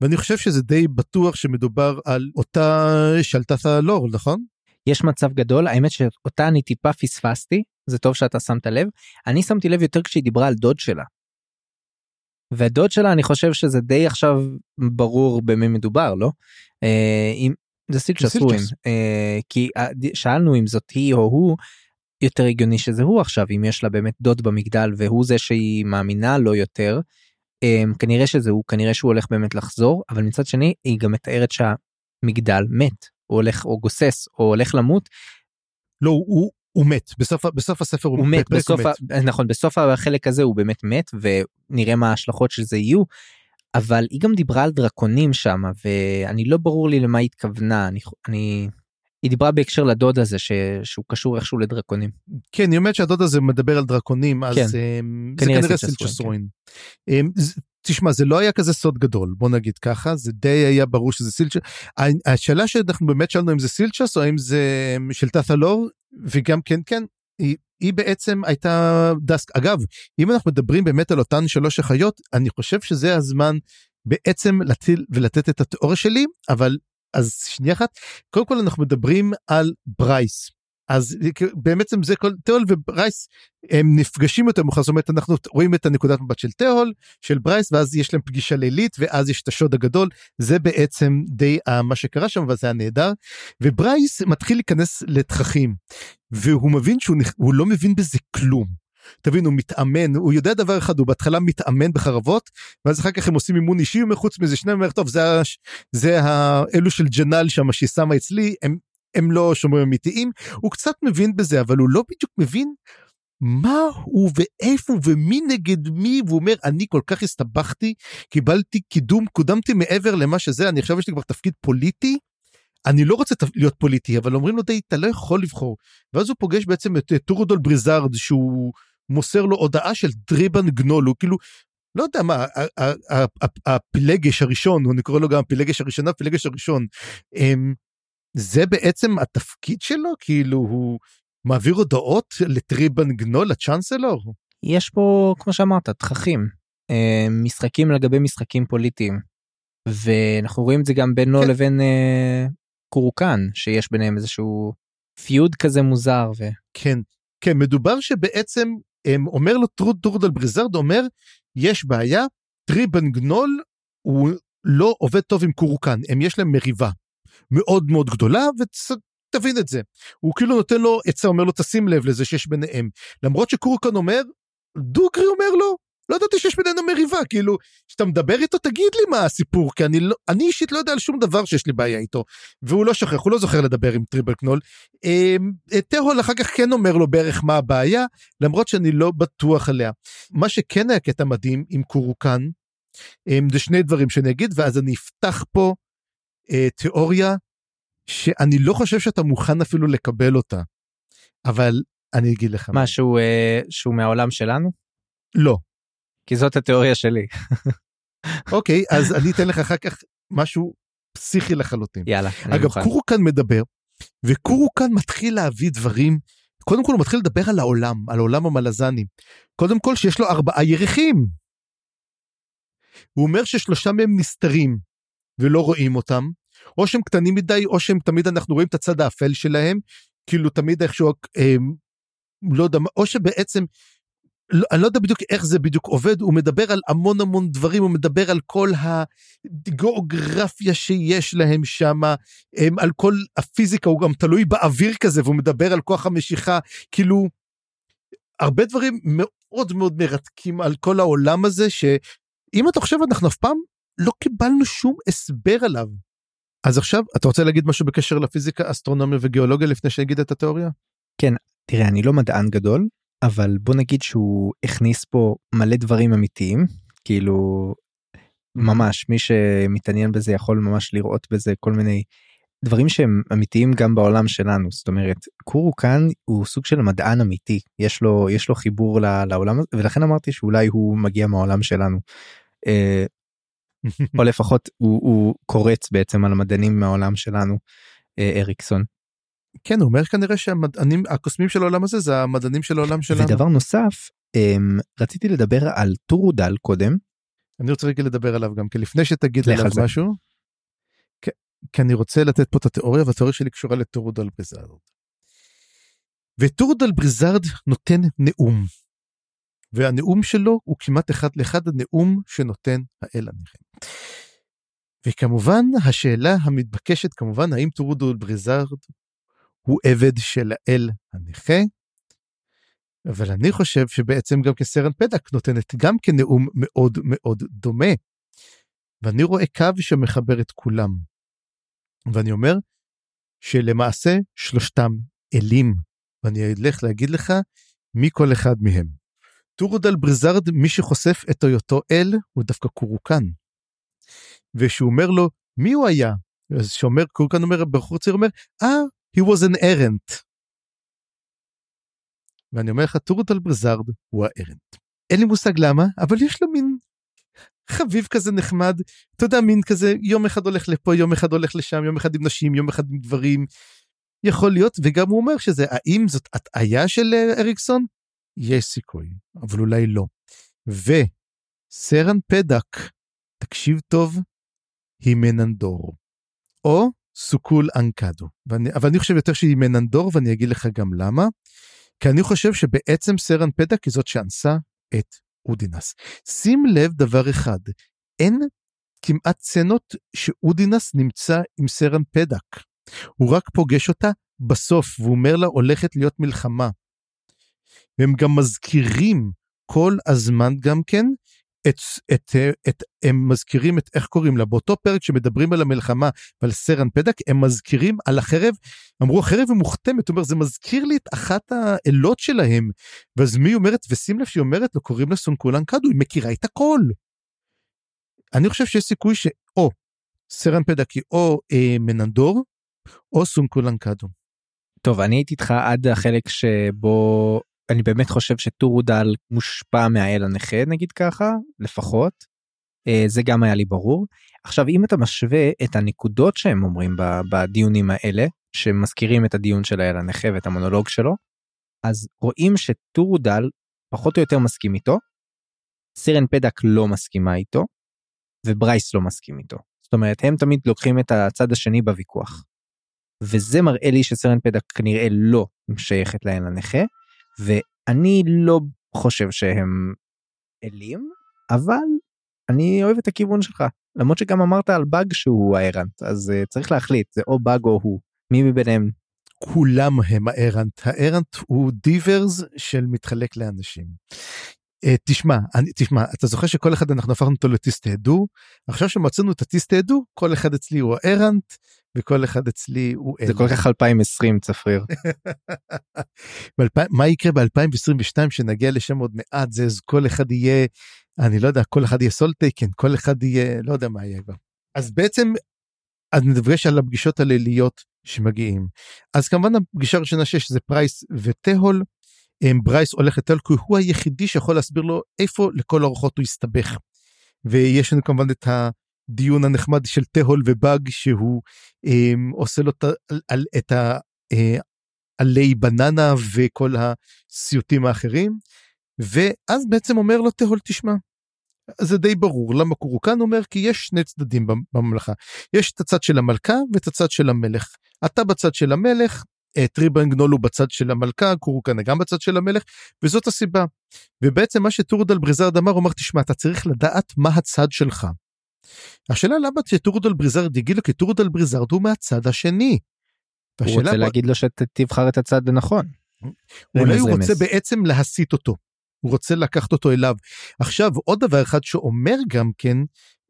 ואני חושב שזה די בטוח שמדובר על אותה שלטת הלור נכון? יש מצב גדול האמת שאותה אני טיפה פספסתי זה טוב שאתה שמת לב אני שמתי לב יותר כשהיא דיברה על דוד שלה. והדוד שלה אני חושב שזה די עכשיו ברור במי מדובר לא? אה, אם זה סילצ'ס רואים אה, כי אה, שאלנו אם זאת היא או הוא יותר הגיוני שזה הוא עכשיו אם יש לה באמת דוד במגדל והוא זה שהיא מאמינה לו יותר. אה, כנראה שזה הוא כנראה שהוא הולך באמת לחזור אבל מצד שני היא גם מתארת שהמגדל מת הוא הולך או גוסס או הולך למות. לא הוא הוא מת בסוף בסוף הספר הוא, הוא מת בסוף הוא מת. נכון בסוף החלק הזה הוא באמת מת ונראה מה ההשלכות של זה יהיו. אבל היא גם דיברה על דרקונים שם ואני לא ברור לי למה היא התכוונה אני אני היא דיברה בהקשר לדוד הזה ש... שהוא קשור איכשהו לדרקונים. כן היא אומרת שהדוד הזה מדבר על דרקונים אז כן. אמ, זה כנראה סילצ'ס רוין. כן. תשמע זה לא היה כזה סוד גדול בוא נגיד ככה זה די היה ברור שזה סילצ'ס השאלה שאנחנו באמת שאלנו אם זה סילצ'ס או אם זה אמ, שלתת'ה לור וגם כן כן היא, היא בעצם הייתה דסק. אגב אם אנחנו מדברים באמת על אותן שלוש החיות אני חושב שזה הזמן בעצם להטיל ולתת את התיאוריה שלי אבל אז שנייה אחת קודם כל אנחנו מדברים על ברייס אז בעצם זה כל תיאול וברייס הם נפגשים יותר מאוחר זאת אומרת אנחנו רואים את הנקודת מבט של תיאול של ברייס ואז יש להם פגישה לילית ואז יש את השוד הגדול זה בעצם די מה שקרה שם וזה היה נהדר וברייס מתחיל להיכנס לתככים והוא מבין שהוא לא מבין בזה כלום. תבין הוא מתאמן הוא יודע דבר אחד הוא בהתחלה מתאמן בחרבות ואז אחר כך הם עושים אימון אישי ומחוץ מזה שניהם אומר טוב זה, זה האלו של ג'נל שם שהיא שמה אצלי הם הם לא שומרים אמיתיים, הוא קצת מבין בזה, אבל הוא לא בדיוק מבין מה הוא ואיפה ומי נגד מי, והוא אומר, אני כל כך הסתבכתי, קיבלתי קידום, קודמתי מעבר למה שזה, אני עכשיו יש לי כבר תפקיד פוליטי, אני לא רוצה להיות פוליטי, אבל אומרים לו די, אתה לא יכול לבחור. ואז הוא פוגש בעצם את טורדול בריזארד, שהוא מוסר לו הודעה של דריבן גנול, הוא כאילו, לא יודע מה, הפילגש הראשון, אני קורא לו גם הפילגש הראשונה, הפילגש הראשון. זה בעצם התפקיד שלו? כאילו הוא מעביר הודעות לטריבן גנול, ל chancellor? יש פה, כמו שאמרת, תככים. אה, משחקים לגבי משחקים פוליטיים. ואנחנו רואים את זה גם בינו כן. לבין אה, קורקן, שיש ביניהם איזשהו פיוד כזה מוזר. ו... כן, כן, מדובר שבעצם הם, אומר לו טרוד טורדל בריזרד, אומר, יש בעיה, טריבן גנול הוא לא עובד טוב עם קורקן, הם יש להם מריבה. מאוד מאוד גדולה ותבין את זה. הוא כאילו נותן לו עצה אומר לו תשים לב לזה שיש ביניהם למרות שקורקן אומר דוגרי אומר לו לא ידעתי שיש בינינו מריבה כאילו כשאתה מדבר איתו תגיד לי מה הסיפור כי אני לא אני אישית לא יודע על שום דבר שיש לי בעיה איתו והוא לא שוכח הוא לא זוכר לדבר עם טריבל קנול. אמ, טהול אחר כך כן אומר לו בערך מה הבעיה למרות שאני לא בטוח עליה. מה שכן היה קטע מדהים עם קורקן אמ, זה שני דברים שאני אגיד ואז אני אפתח פה אה, תיאוריה שאני לא חושב שאתה מוכן אפילו לקבל אותה. אבל אני אגיד לך. מה, שהוא, אה, שהוא מהעולם שלנו? לא. כי זאת התיאוריה שלי. אוקיי, אז אני אתן לך אחר כך משהו פסיכי לחלוטין. יאללה, אני אגב, מוכן. קורוקן מדבר, וקורוקן מתחיל להביא דברים, קודם כל הוא מתחיל לדבר על העולם, על עולם המלזני. קודם כל שיש לו ארבעה ירחים. הוא אומר ששלושה מהם נסתרים. ולא רואים אותם. או שהם קטנים מדי, או שהם תמיד אנחנו רואים את הצד האפל שלהם, כאילו תמיד איכשהו, אה, לא יודע, או שבעצם, לא, אני לא יודע בדיוק איך זה בדיוק עובד, הוא מדבר על המון המון דברים, הוא מדבר על כל הגיאוגרפיה שיש להם שם, על כל הפיזיקה, הוא גם תלוי באוויר כזה, והוא מדבר על כוח המשיכה, כאילו, הרבה דברים מאוד מאוד מרתקים על כל העולם הזה, שאם אתה חושב, אנחנו אף פעם לא קיבלנו שום הסבר עליו. אז עכשיו, אתה רוצה להגיד משהו בקשר לפיזיקה, אסטרונומיה וגיאולוגיה לפני שאגיד את התיאוריה? כן, תראה, אני לא מדען גדול, אבל בוא נגיד שהוא הכניס פה מלא דברים אמיתיים, כאילו, ממש, מי שמתעניין בזה יכול ממש לראות בזה כל מיני דברים שהם אמיתיים גם בעולם שלנו זאת אומרת קורו כאן הוא סוג של מדען אמיתי יש לו יש לו חיבור לעולם הזה ולכן אמרתי שאולי הוא מגיע מהעולם שלנו. אה, או לפחות הוא, הוא קורץ בעצם על המדענים מהעולם שלנו אה, אריקסון. כן הוא אומר כנראה שהמדענים הקוסמים של העולם הזה זה המדענים של העולם שלנו. ודבר נוסף אמ, רציתי לדבר על טורודל קודם. אני רוצה רגע לדבר עליו גם כי לפני שתגיד עליו משהו. כי אני רוצה לתת פה את התיאוריה והתיאוריה שלי קשורה לטורודל בריזארד. וטורודל בריזארד נותן נאום. והנאום שלו הוא כמעט אחד לאחד הנאום שנותן האל הנכה. וכמובן השאלה המתבקשת כמובן האם טורודל בריזארד הוא עבד של האל הנכה. אבל אני חושב שבעצם גם כסרן פדק נותנת גם כנאום מאוד מאוד דומה. ואני רואה קו שמחבר את כולם. ואני אומר שלמעשה שלושתם אלים, ואני אלך להגיד לך מי כל אחד מהם. טורודל בריזארד, מי שחושף את היותו אל, הוא דווקא קורוקן. ושהוא אומר לו, מי הוא היה? אז שאומר, קורוקן אומר, בחור צעיר אומר, אה, ah, he was an errant. ואני אומר לך, טורודל בריזארד הוא הארנט. אין לי מושג למה, אבל יש לו מין חביב כזה נחמד, אתה יודע, מין כזה, יום אחד הולך לפה, יום אחד הולך לשם, יום אחד עם נשים, יום אחד עם גברים. יכול להיות, וגם הוא אומר שזה, האם זאת הטעיה של אה, אריקסון? יש סיכוי, אבל אולי לא. וסרן פדק, תקשיב טוב, היא מננדור. או סוכול אנקדו. ואני, אבל אני חושב יותר שהיא מננדור, ואני אגיד לך גם למה. כי אני חושב שבעצם סרן פדק היא זאת שאנסה את אודינס. שים לב דבר אחד, אין כמעט סצנות שאודינס נמצא עם סרן פדק. הוא רק פוגש אותה בסוף, והוא אומר לה הולכת להיות מלחמה. והם גם מזכירים כל הזמן גם כן את, את, את, הם מזכירים את איך קוראים לה באותו פרק שמדברים על המלחמה ועל סרן פדק הם מזכירים על החרב אמרו החרב היא מוכתמת אומר זה מזכיר לי את אחת האלות שלהם ואז מי אומרת ושים לב שהיא אומרת לו קוראים לה סונקולן קדו היא מכירה את הכל. אני חושב שיש סיכוי שאו סרן פדק היא או אה, מננדור או סונקולן קדו. טוב אני הייתי איתך עד החלק שבו אני באמת חושב שטורודל מושפע מהאל הנכה נגיד ככה לפחות. אה, זה גם היה לי ברור. עכשיו אם אתה משווה את הנקודות שהם אומרים בדיונים האלה שמזכירים את הדיון של האל הנכה ואת המונולוג שלו אז רואים שטורודל פחות או יותר מסכים איתו. סרן פדק לא מסכימה איתו וברייס לא מסכים איתו. זאת אומרת הם תמיד לוקחים את הצד השני בוויכוח. וזה מראה לי שסרן פדק כנראה לא שייכת לאל הנכה ואני לא חושב שהם אלים, אבל אני אוהב את הכיוון שלך. למרות שגם אמרת על באג שהוא הארנט, אז אה, צריך להחליט, זה או באג או הוא. מי מביניהם? כולם הם הארנט. הארנט הוא דיברס של מתחלק לאנשים. Uh, תשמע, אני, תשמע, אתה זוכר שכל אחד אנחנו הפכנו אותו לטיסטהדו? עכשיו שמצאנו את הטיסטהדו, כל אחד אצלי הוא הארנט, וכל אחד אצלי הוא זה כל כך 2020 צפריר. מה יקרה ב2022 שנגיע לשם עוד מעט זה כל אחד יהיה אני לא יודע כל אחד יהיה סולטייקן כל אחד יהיה לא יודע מה יהיה כבר. אז בעצם אז נדבר על הפגישות הליליות שמגיעים. אז כמובן הפגישה הראשונה שיש זה ברייס וטהול. ברייס הולך כי הוא היחידי שיכול להסביר לו איפה לכל הרוחות הוא יסתבך. ויש לנו כמובן את. הדיון הנחמד של תהול ובאג שהוא אה, עושה לו על, את העלי אה, בננה וכל הסיוטים האחרים ואז בעצם אומר לו תהול תשמע זה די ברור למה קורוקן אומר כי יש שני צדדים בממלכה יש את הצד של המלכה ואת הצד של המלך אתה בצד של המלך טריבן גנול הוא בצד של המלכה קורוקן גם בצד של המלך וזאת הסיבה ובעצם מה שטורודל בריזאד אמר הוא אמר תשמע אתה צריך לדעת מה הצד שלך. השאלה למה שטורודל בריזאד יגיד לו כי טורודל בריזאד הוא מהצד השני. הוא רוצה בוא... להגיד לו שתבחר את הצד הנכון. אולי הוא רוצה בעצם להסיט אותו. הוא רוצה לקחת אותו אליו. עכשיו עוד דבר אחד שאומר גם כן,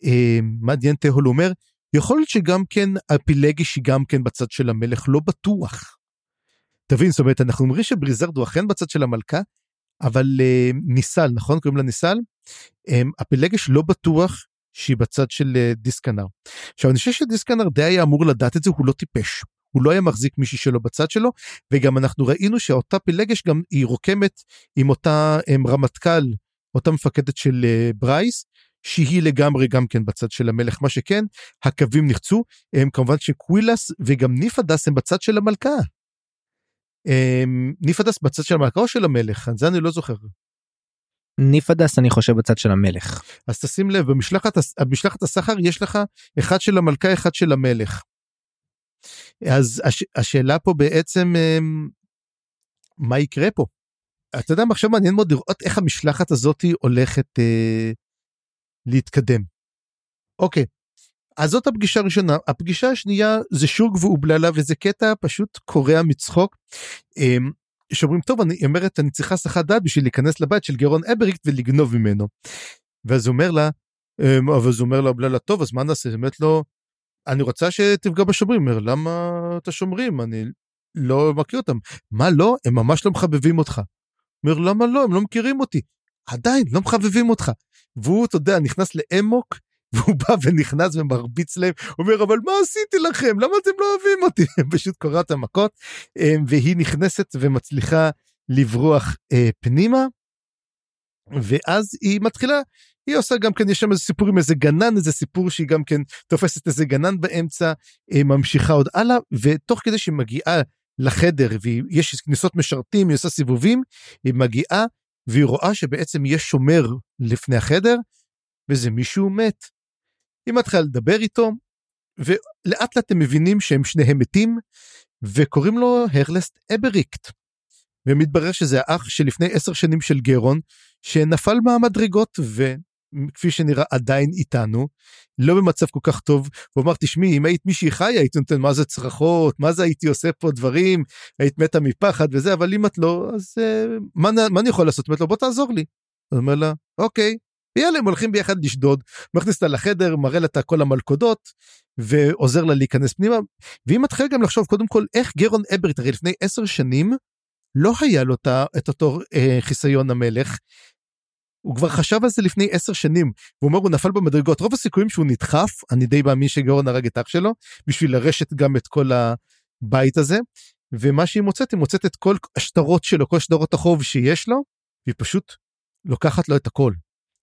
אה, מדיאן תהול אומר, יכול להיות שגם כן הפילגש היא גם כן בצד של המלך, לא בטוח. תבין, זאת אומרת, אנחנו אומרים שבריזרד הוא אכן בצד של המלכה, אבל אה, ניסל, נכון? קוראים לה ניסל? אה, הפילגש לא בטוח שהיא בצד של אה, דיסקנר. עכשיו, אני חושב שדיסקנר די היה אמור לדעת את זה, הוא לא טיפש. הוא לא היה מחזיק מישהי שלו בצד שלו, וגם אנחנו ראינו שאותה פילגש גם היא רוקמת עם אותה הם, רמטכ"ל, אותה מפקדת של אה, ברייס, שהיא לגמרי גם כן בצד של המלך, מה שכן, הקווים נחצו, הם כמובן שקווילס וגם ניפדס הם בצד של המלכה. הם, ניפדס בצד של המלכה או של המלך? זה אני לא זוכר. ניפדס אני חושב בצד של המלך. אז תשים לב, במשלחת, במשלחת הסחר יש לך אחד של המלכה, אחד של המלך. אז הש, השאלה פה בעצם אמ, מה יקרה פה. אתה יודע מה עכשיו מעניין מאוד לראות איך המשלחת הזאת הולכת אה, להתקדם. אוקיי, אז זאת הפגישה הראשונה. הפגישה השנייה זה שוג ואובללה וזה קטע פשוט קורע מצחוק. אה, שאומרים טוב אני אומרת אני צריכה סחת דעת בשביל להיכנס לבית של גרון אבריקט ולגנוב ממנו. ואז הוא אומר לה, אה, אבל הוא אומר לה אובללה טוב אז מה נעשה? אומרת לו אני רוצה שתפגע בשומרים. אומר, למה אתה שומרים? אני לא מכיר אותם. מה לא? הם ממש לא מחבבים אותך. אומר, למה לא? הם לא מכירים אותי. עדיין, לא מחבבים אותך. והוא, אתה יודע, נכנס לאמוק, והוא בא ונכנס ומרביץ להם, אומר, אבל מה עשיתי לכם? למה אתם לא אוהבים אותי? פשוט קורא את המכות, אמ, והיא נכנסת ומצליחה לברוח אה, פנימה, ואז היא מתחילה היא עושה גם כן יש שם איזה סיפור עם איזה גנן איזה סיפור שהיא גם כן תופסת איזה גנן באמצע אה, ממשיכה עוד הלאה ותוך כדי שהיא מגיעה לחדר ויש כניסות משרתים היא עושה סיבובים היא מגיעה והיא רואה שבעצם יש שומר לפני החדר וזה מישהו מת. היא מתחילה לדבר איתו ולאט לאט הם מבינים שהם שניהם מתים וקוראים לו הרלסט אבריקט. ומתברר שזה האח שלפני עשר שנים של גרון שנפל מהמדרגות וכפי שנראה עדיין איתנו, לא במצב כל כך טוב. הוא אמר, תשמעי, אם היית מישהי חיה, היית נותן מה זה צרחות, מה זה הייתי עושה פה דברים, היית מתה מפחד וזה, אבל אם את לא, אז uh, מה, מה אני יכול לעשות? אומרת לו, בוא תעזור לי. הוא אומר לה, אוקיי. ויאללה, הם הולכים ביחד לשדוד, מכניס אותה לחדר, מראה לה את כל המלכודות, ועוזר לה להיכנס פנימה. והיא מתחילה גם לחשוב, קודם כל, איך גרון אברית, הרי לפני עשר שנים, לא היה לו את אותו אה, חיסיון המלך, הוא כבר חשב על זה לפני עשר שנים, הוא אומר הוא נפל במדרגות, רוב הסיכויים שהוא נדחף, אני די מאמין שגאון הרג את אח שלו, בשביל לרשת גם את כל הבית הזה, ומה שהיא מוצאת, היא מוצאת את כל השטרות שלו, כל שטרות החוב שיש לו, והיא פשוט לוקחת לו את הכל.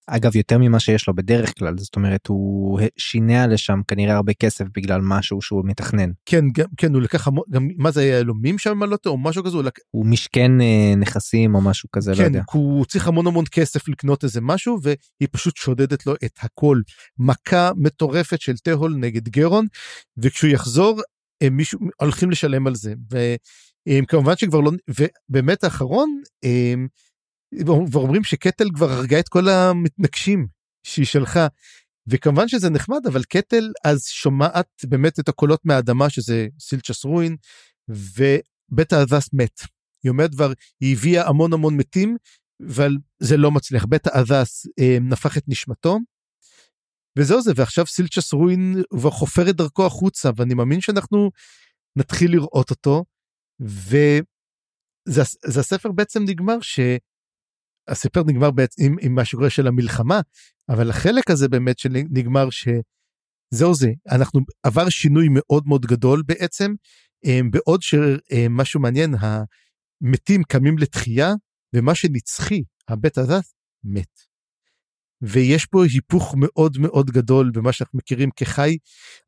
אגב יותר ממה שיש לו בדרך כלל זאת אומרת הוא שינע לשם כנראה הרבה כסף בגלל משהו שהוא מתכנן. כן גם כן הוא לקח גם מה זה יהלומים שם לא או משהו כזה הוא, לק... הוא משכן אה, נכסים או משהו כזה לא כן, לא יודע. הוא צריך המון המון כסף לקנות איזה משהו והיא פשוט שודדת לו את הכל מכה מטורפת של תהול נגד גרון וכשהוא יחזור הם מישהו הולכים לשלם על זה והם כמובן שכבר לא ובאמת האחרון. ואומרים שקטל כבר הרגה את כל המתנגשים שהיא שלחה. וכמובן שזה נחמד אבל קטל אז שומעת באמת את הקולות מהאדמה שזה סילצ'ס רואין ובית האדס מת. היא אומרת כבר היא הביאה המון המון מתים אבל זה לא מצליח בית האדס אה, נפח את נשמתו. וזהו זה ועכשיו סילצ'ס רואין כבר חופר את דרכו החוצה ואני מאמין שאנחנו נתחיל לראות אותו. וזה הספר בעצם נגמר ש... הספר נגמר בעצם עם, עם מה שקורה של המלחמה, אבל החלק הזה באמת שנגמר שזהו זה, אנחנו עבר שינוי מאוד מאוד גדול בעצם, אמ, בעוד שמשהו מעניין, המתים קמים לתחייה, ומה שנצחי, הבית הזה, מת. ויש פה היפוך מאוד מאוד גדול במה שאנחנו מכירים כחי.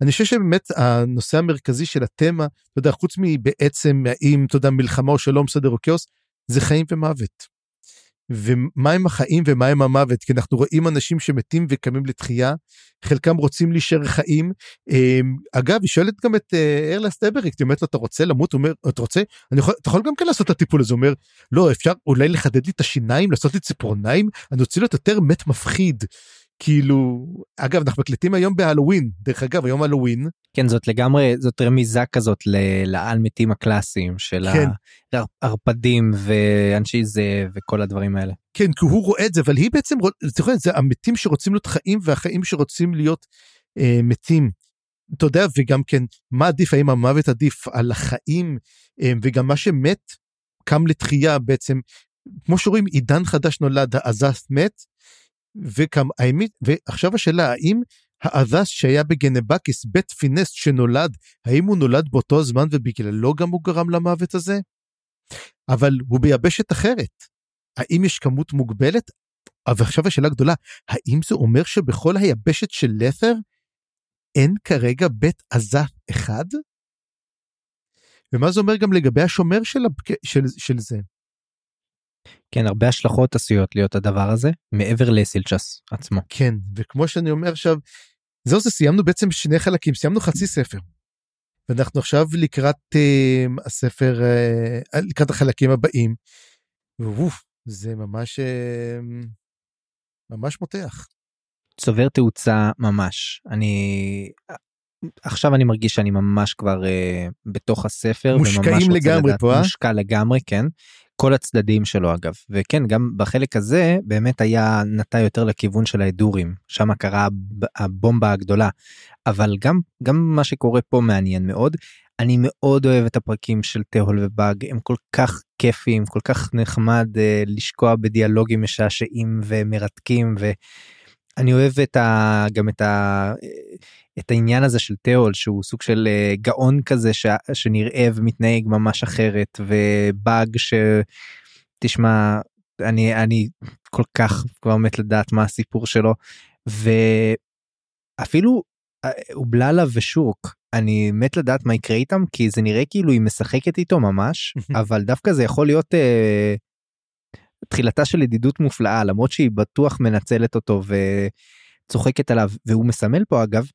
אני חושב שבאמת הנושא המרכזי של התמה, אתה יודע, חוץ מבעצם האם, אתה יודע, מלחמה או שלום, סדר או כאוס, זה חיים ומוות. ומה הם החיים ומה הם המוות, כי אנחנו רואים אנשים שמתים וקמים לתחייה, חלקם רוצים להישאר חיים. אמ, אגב, היא שואלת גם את אה, ארלס אבריק, היא אומרת לו, אתה רוצה למות? הוא אומר, אתה רוצה? אני יכול, אתה יכול גם כן לעשות את הטיפול הזה, הוא אומר, לא, אפשר אולי לחדד לי את השיניים, לעשות לי ציפורניים, אני רוצה להיות יותר מת מפחיד. כאילו, אגב, אנחנו מקליטים היום בהלואוין, דרך אגב, היום הלואוין. כן, זאת לגמרי, זאת רמיזה כזאת לעל מתים הקלאסיים של כן. הערפדים ואנשי זה וכל הדברים האלה. כן, כי הוא רואה את זה, אבל היא בעצם, זוכרת, זה המתים שרוצים להיות חיים והחיים שרוצים להיות אה, מתים. אתה יודע, וגם כן, מה עדיף, האם המוות עדיף על החיים, אה, וגם מה שמת קם לתחייה בעצם, כמו שרואים, עידן חדש נולד, העזס מת, ועכשיו השאלה, האם האדס שהיה בגנבקיס, בית פינס שנולד, האם הוא נולד באותו זמן ובגללו גם הוא גרם למוות הזה? אבל הוא ביבשת אחרת. האם יש כמות מוגבלת? ועכשיו השאלה הגדולה, האם זה אומר שבכל היבשת של לת'ר אין כרגע בית עזה אחד? ומה זה אומר גם לגבי השומר של, הבק... של, של זה? כן, הרבה השלכות עשויות להיות הדבר הזה, מעבר לסילצ'ס עצמו. כן, וכמו שאני אומר עכשיו, זהו זה, סיימנו בעצם שני חלקים, סיימנו חצי ספר. ואנחנו עכשיו לקראת uh, הספר, uh, לקראת החלקים הבאים. ואוף, זה ממש, uh, ממש מותח. צובר תאוצה ממש. אני, עכשיו אני מרגיש שאני ממש כבר uh, בתוך הספר. מושקעים לגמרי פה, אה? מושקע לגמרי, כן. כל הצדדים שלו אגב. וכן גם בחלק הזה באמת היה נטע יותר לכיוון של ההדורים. שם קרה הבומבה הגדולה. אבל גם גם מה שקורה פה מעניין מאוד. אני מאוד אוהב את הפרקים של תהול ובאג. הם כל כך כיפים כל כך נחמד uh, לשקוע בדיאלוגים משעשעים ומרתקים ואני אוהב את ה, גם את, ה, את העניין הזה של תהול שהוא סוג של uh, גאון כזה ש, שנראה ומתנהג ממש אחרת ובאג שתשמע אני אני כל כך כבר מת לדעת מה הסיפור שלו ואפילו אה, אובללה ושוק אני מת לדעת מה יקרה איתם כי זה נראה כאילו היא משחקת איתו ממש אבל דווקא זה יכול להיות uh, תחילתה של ידידות מופלאה למרות שהיא בטוח מנצלת אותו וצוחקת עליו והוא מסמל פה אגב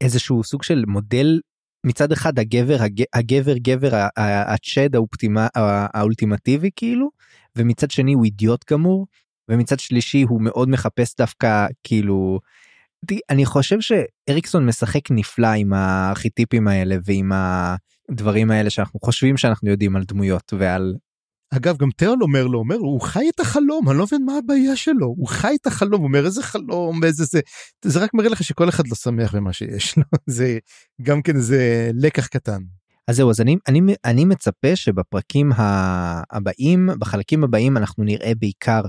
איזשהו סוג של מודל מצד אחד הגבר הגבר גבר הצ'ד האופטימה האולטימטיבי כאילו ומצד שני הוא אידיוט גמור ומצד שלישי הוא מאוד מחפש דווקא כאילו אני חושב שאריקסון משחק נפלא עם הארכיטיפים האלה ועם הדברים האלה שאנחנו חושבים שאנחנו יודעים על דמויות ועל אגב, גם תיאול אומר לו, אומר, הוא חי את החלום, אני לא מבין מה הבעיה שלו, הוא חי את החלום, הוא אומר, איזה חלום, איזה זה, זה רק מראה לך שכל אחד לא שמח במה שיש לו, זה גם כן איזה לקח קטן. אז זהו, אז אני, אני, אני מצפה שבפרקים הבאים, בחלקים הבאים אנחנו נראה בעיקר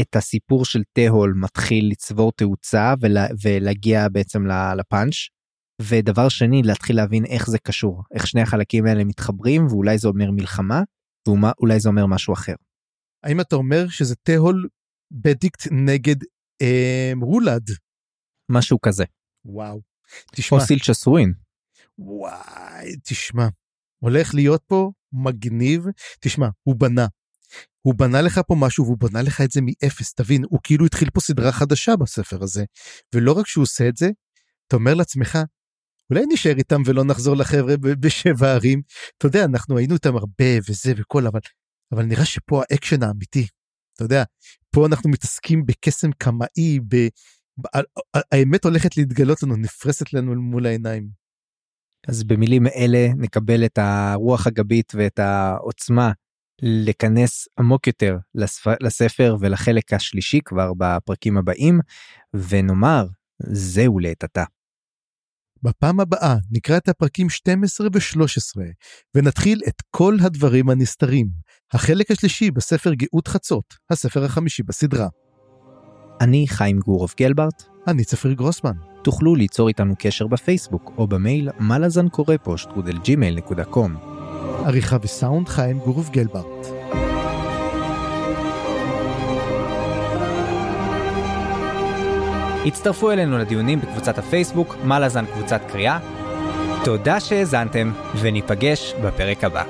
את הסיפור של תהול מתחיל לצבור תאוצה ולה, ולהגיע בעצם לפאנץ'. ודבר שני להתחיל להבין איך זה קשור איך שני החלקים האלה מתחברים ואולי זה אומר מלחמה ואולי זה אומר משהו אחר. האם אתה אומר שזה תהול בדיקט נגד אה, רולד? משהו כזה. וואו. תשמע. או סילצ'ס רואין. וואי, תשמע. הולך להיות פה מגניב. תשמע, הוא בנה. הוא בנה לך פה משהו והוא בנה לך את זה מאפס, תבין, הוא כאילו התחיל פה סדרה חדשה בספר הזה. ולא רק שהוא עושה את זה, אתה אומר לעצמך, אולי נשאר איתם ולא נחזור לחבר'ה בשבע ערים. אתה יודע, אנחנו היינו איתם הרבה וזה וכל, אבל, אבל נראה שפה האקשן האמיתי. אתה יודע, פה אנחנו מתעסקים בקסם קמאי, ב... האמת הולכת להתגלות לנו, נפרסת לנו מול העיניים. אז במילים אלה נקבל את הרוח הגבית ואת העוצמה לכנס עמוק יותר לספר ולחלק השלישי כבר בפרקים הבאים, ונאמר, זהו לעת עתה. בפעם הבאה נקרא את הפרקים 12 ו-13 ונתחיל את כל הדברים הנסתרים, החלק השלישי בספר גאות חצות, הספר החמישי בסדרה. אני חיים גורוב גלברט. אני צפיר גרוסמן. תוכלו ליצור איתנו קשר בפייסבוק או במייל מלאזן קורא פושט ג'ימייל נקודה קום. עריכה וסאונד חיים גורוב גלברט. הצטרפו אלינו לדיונים בקבוצת הפייסבוק, מה לזן קבוצת קריאה. תודה שהאזנתם, וניפגש בפרק הבא.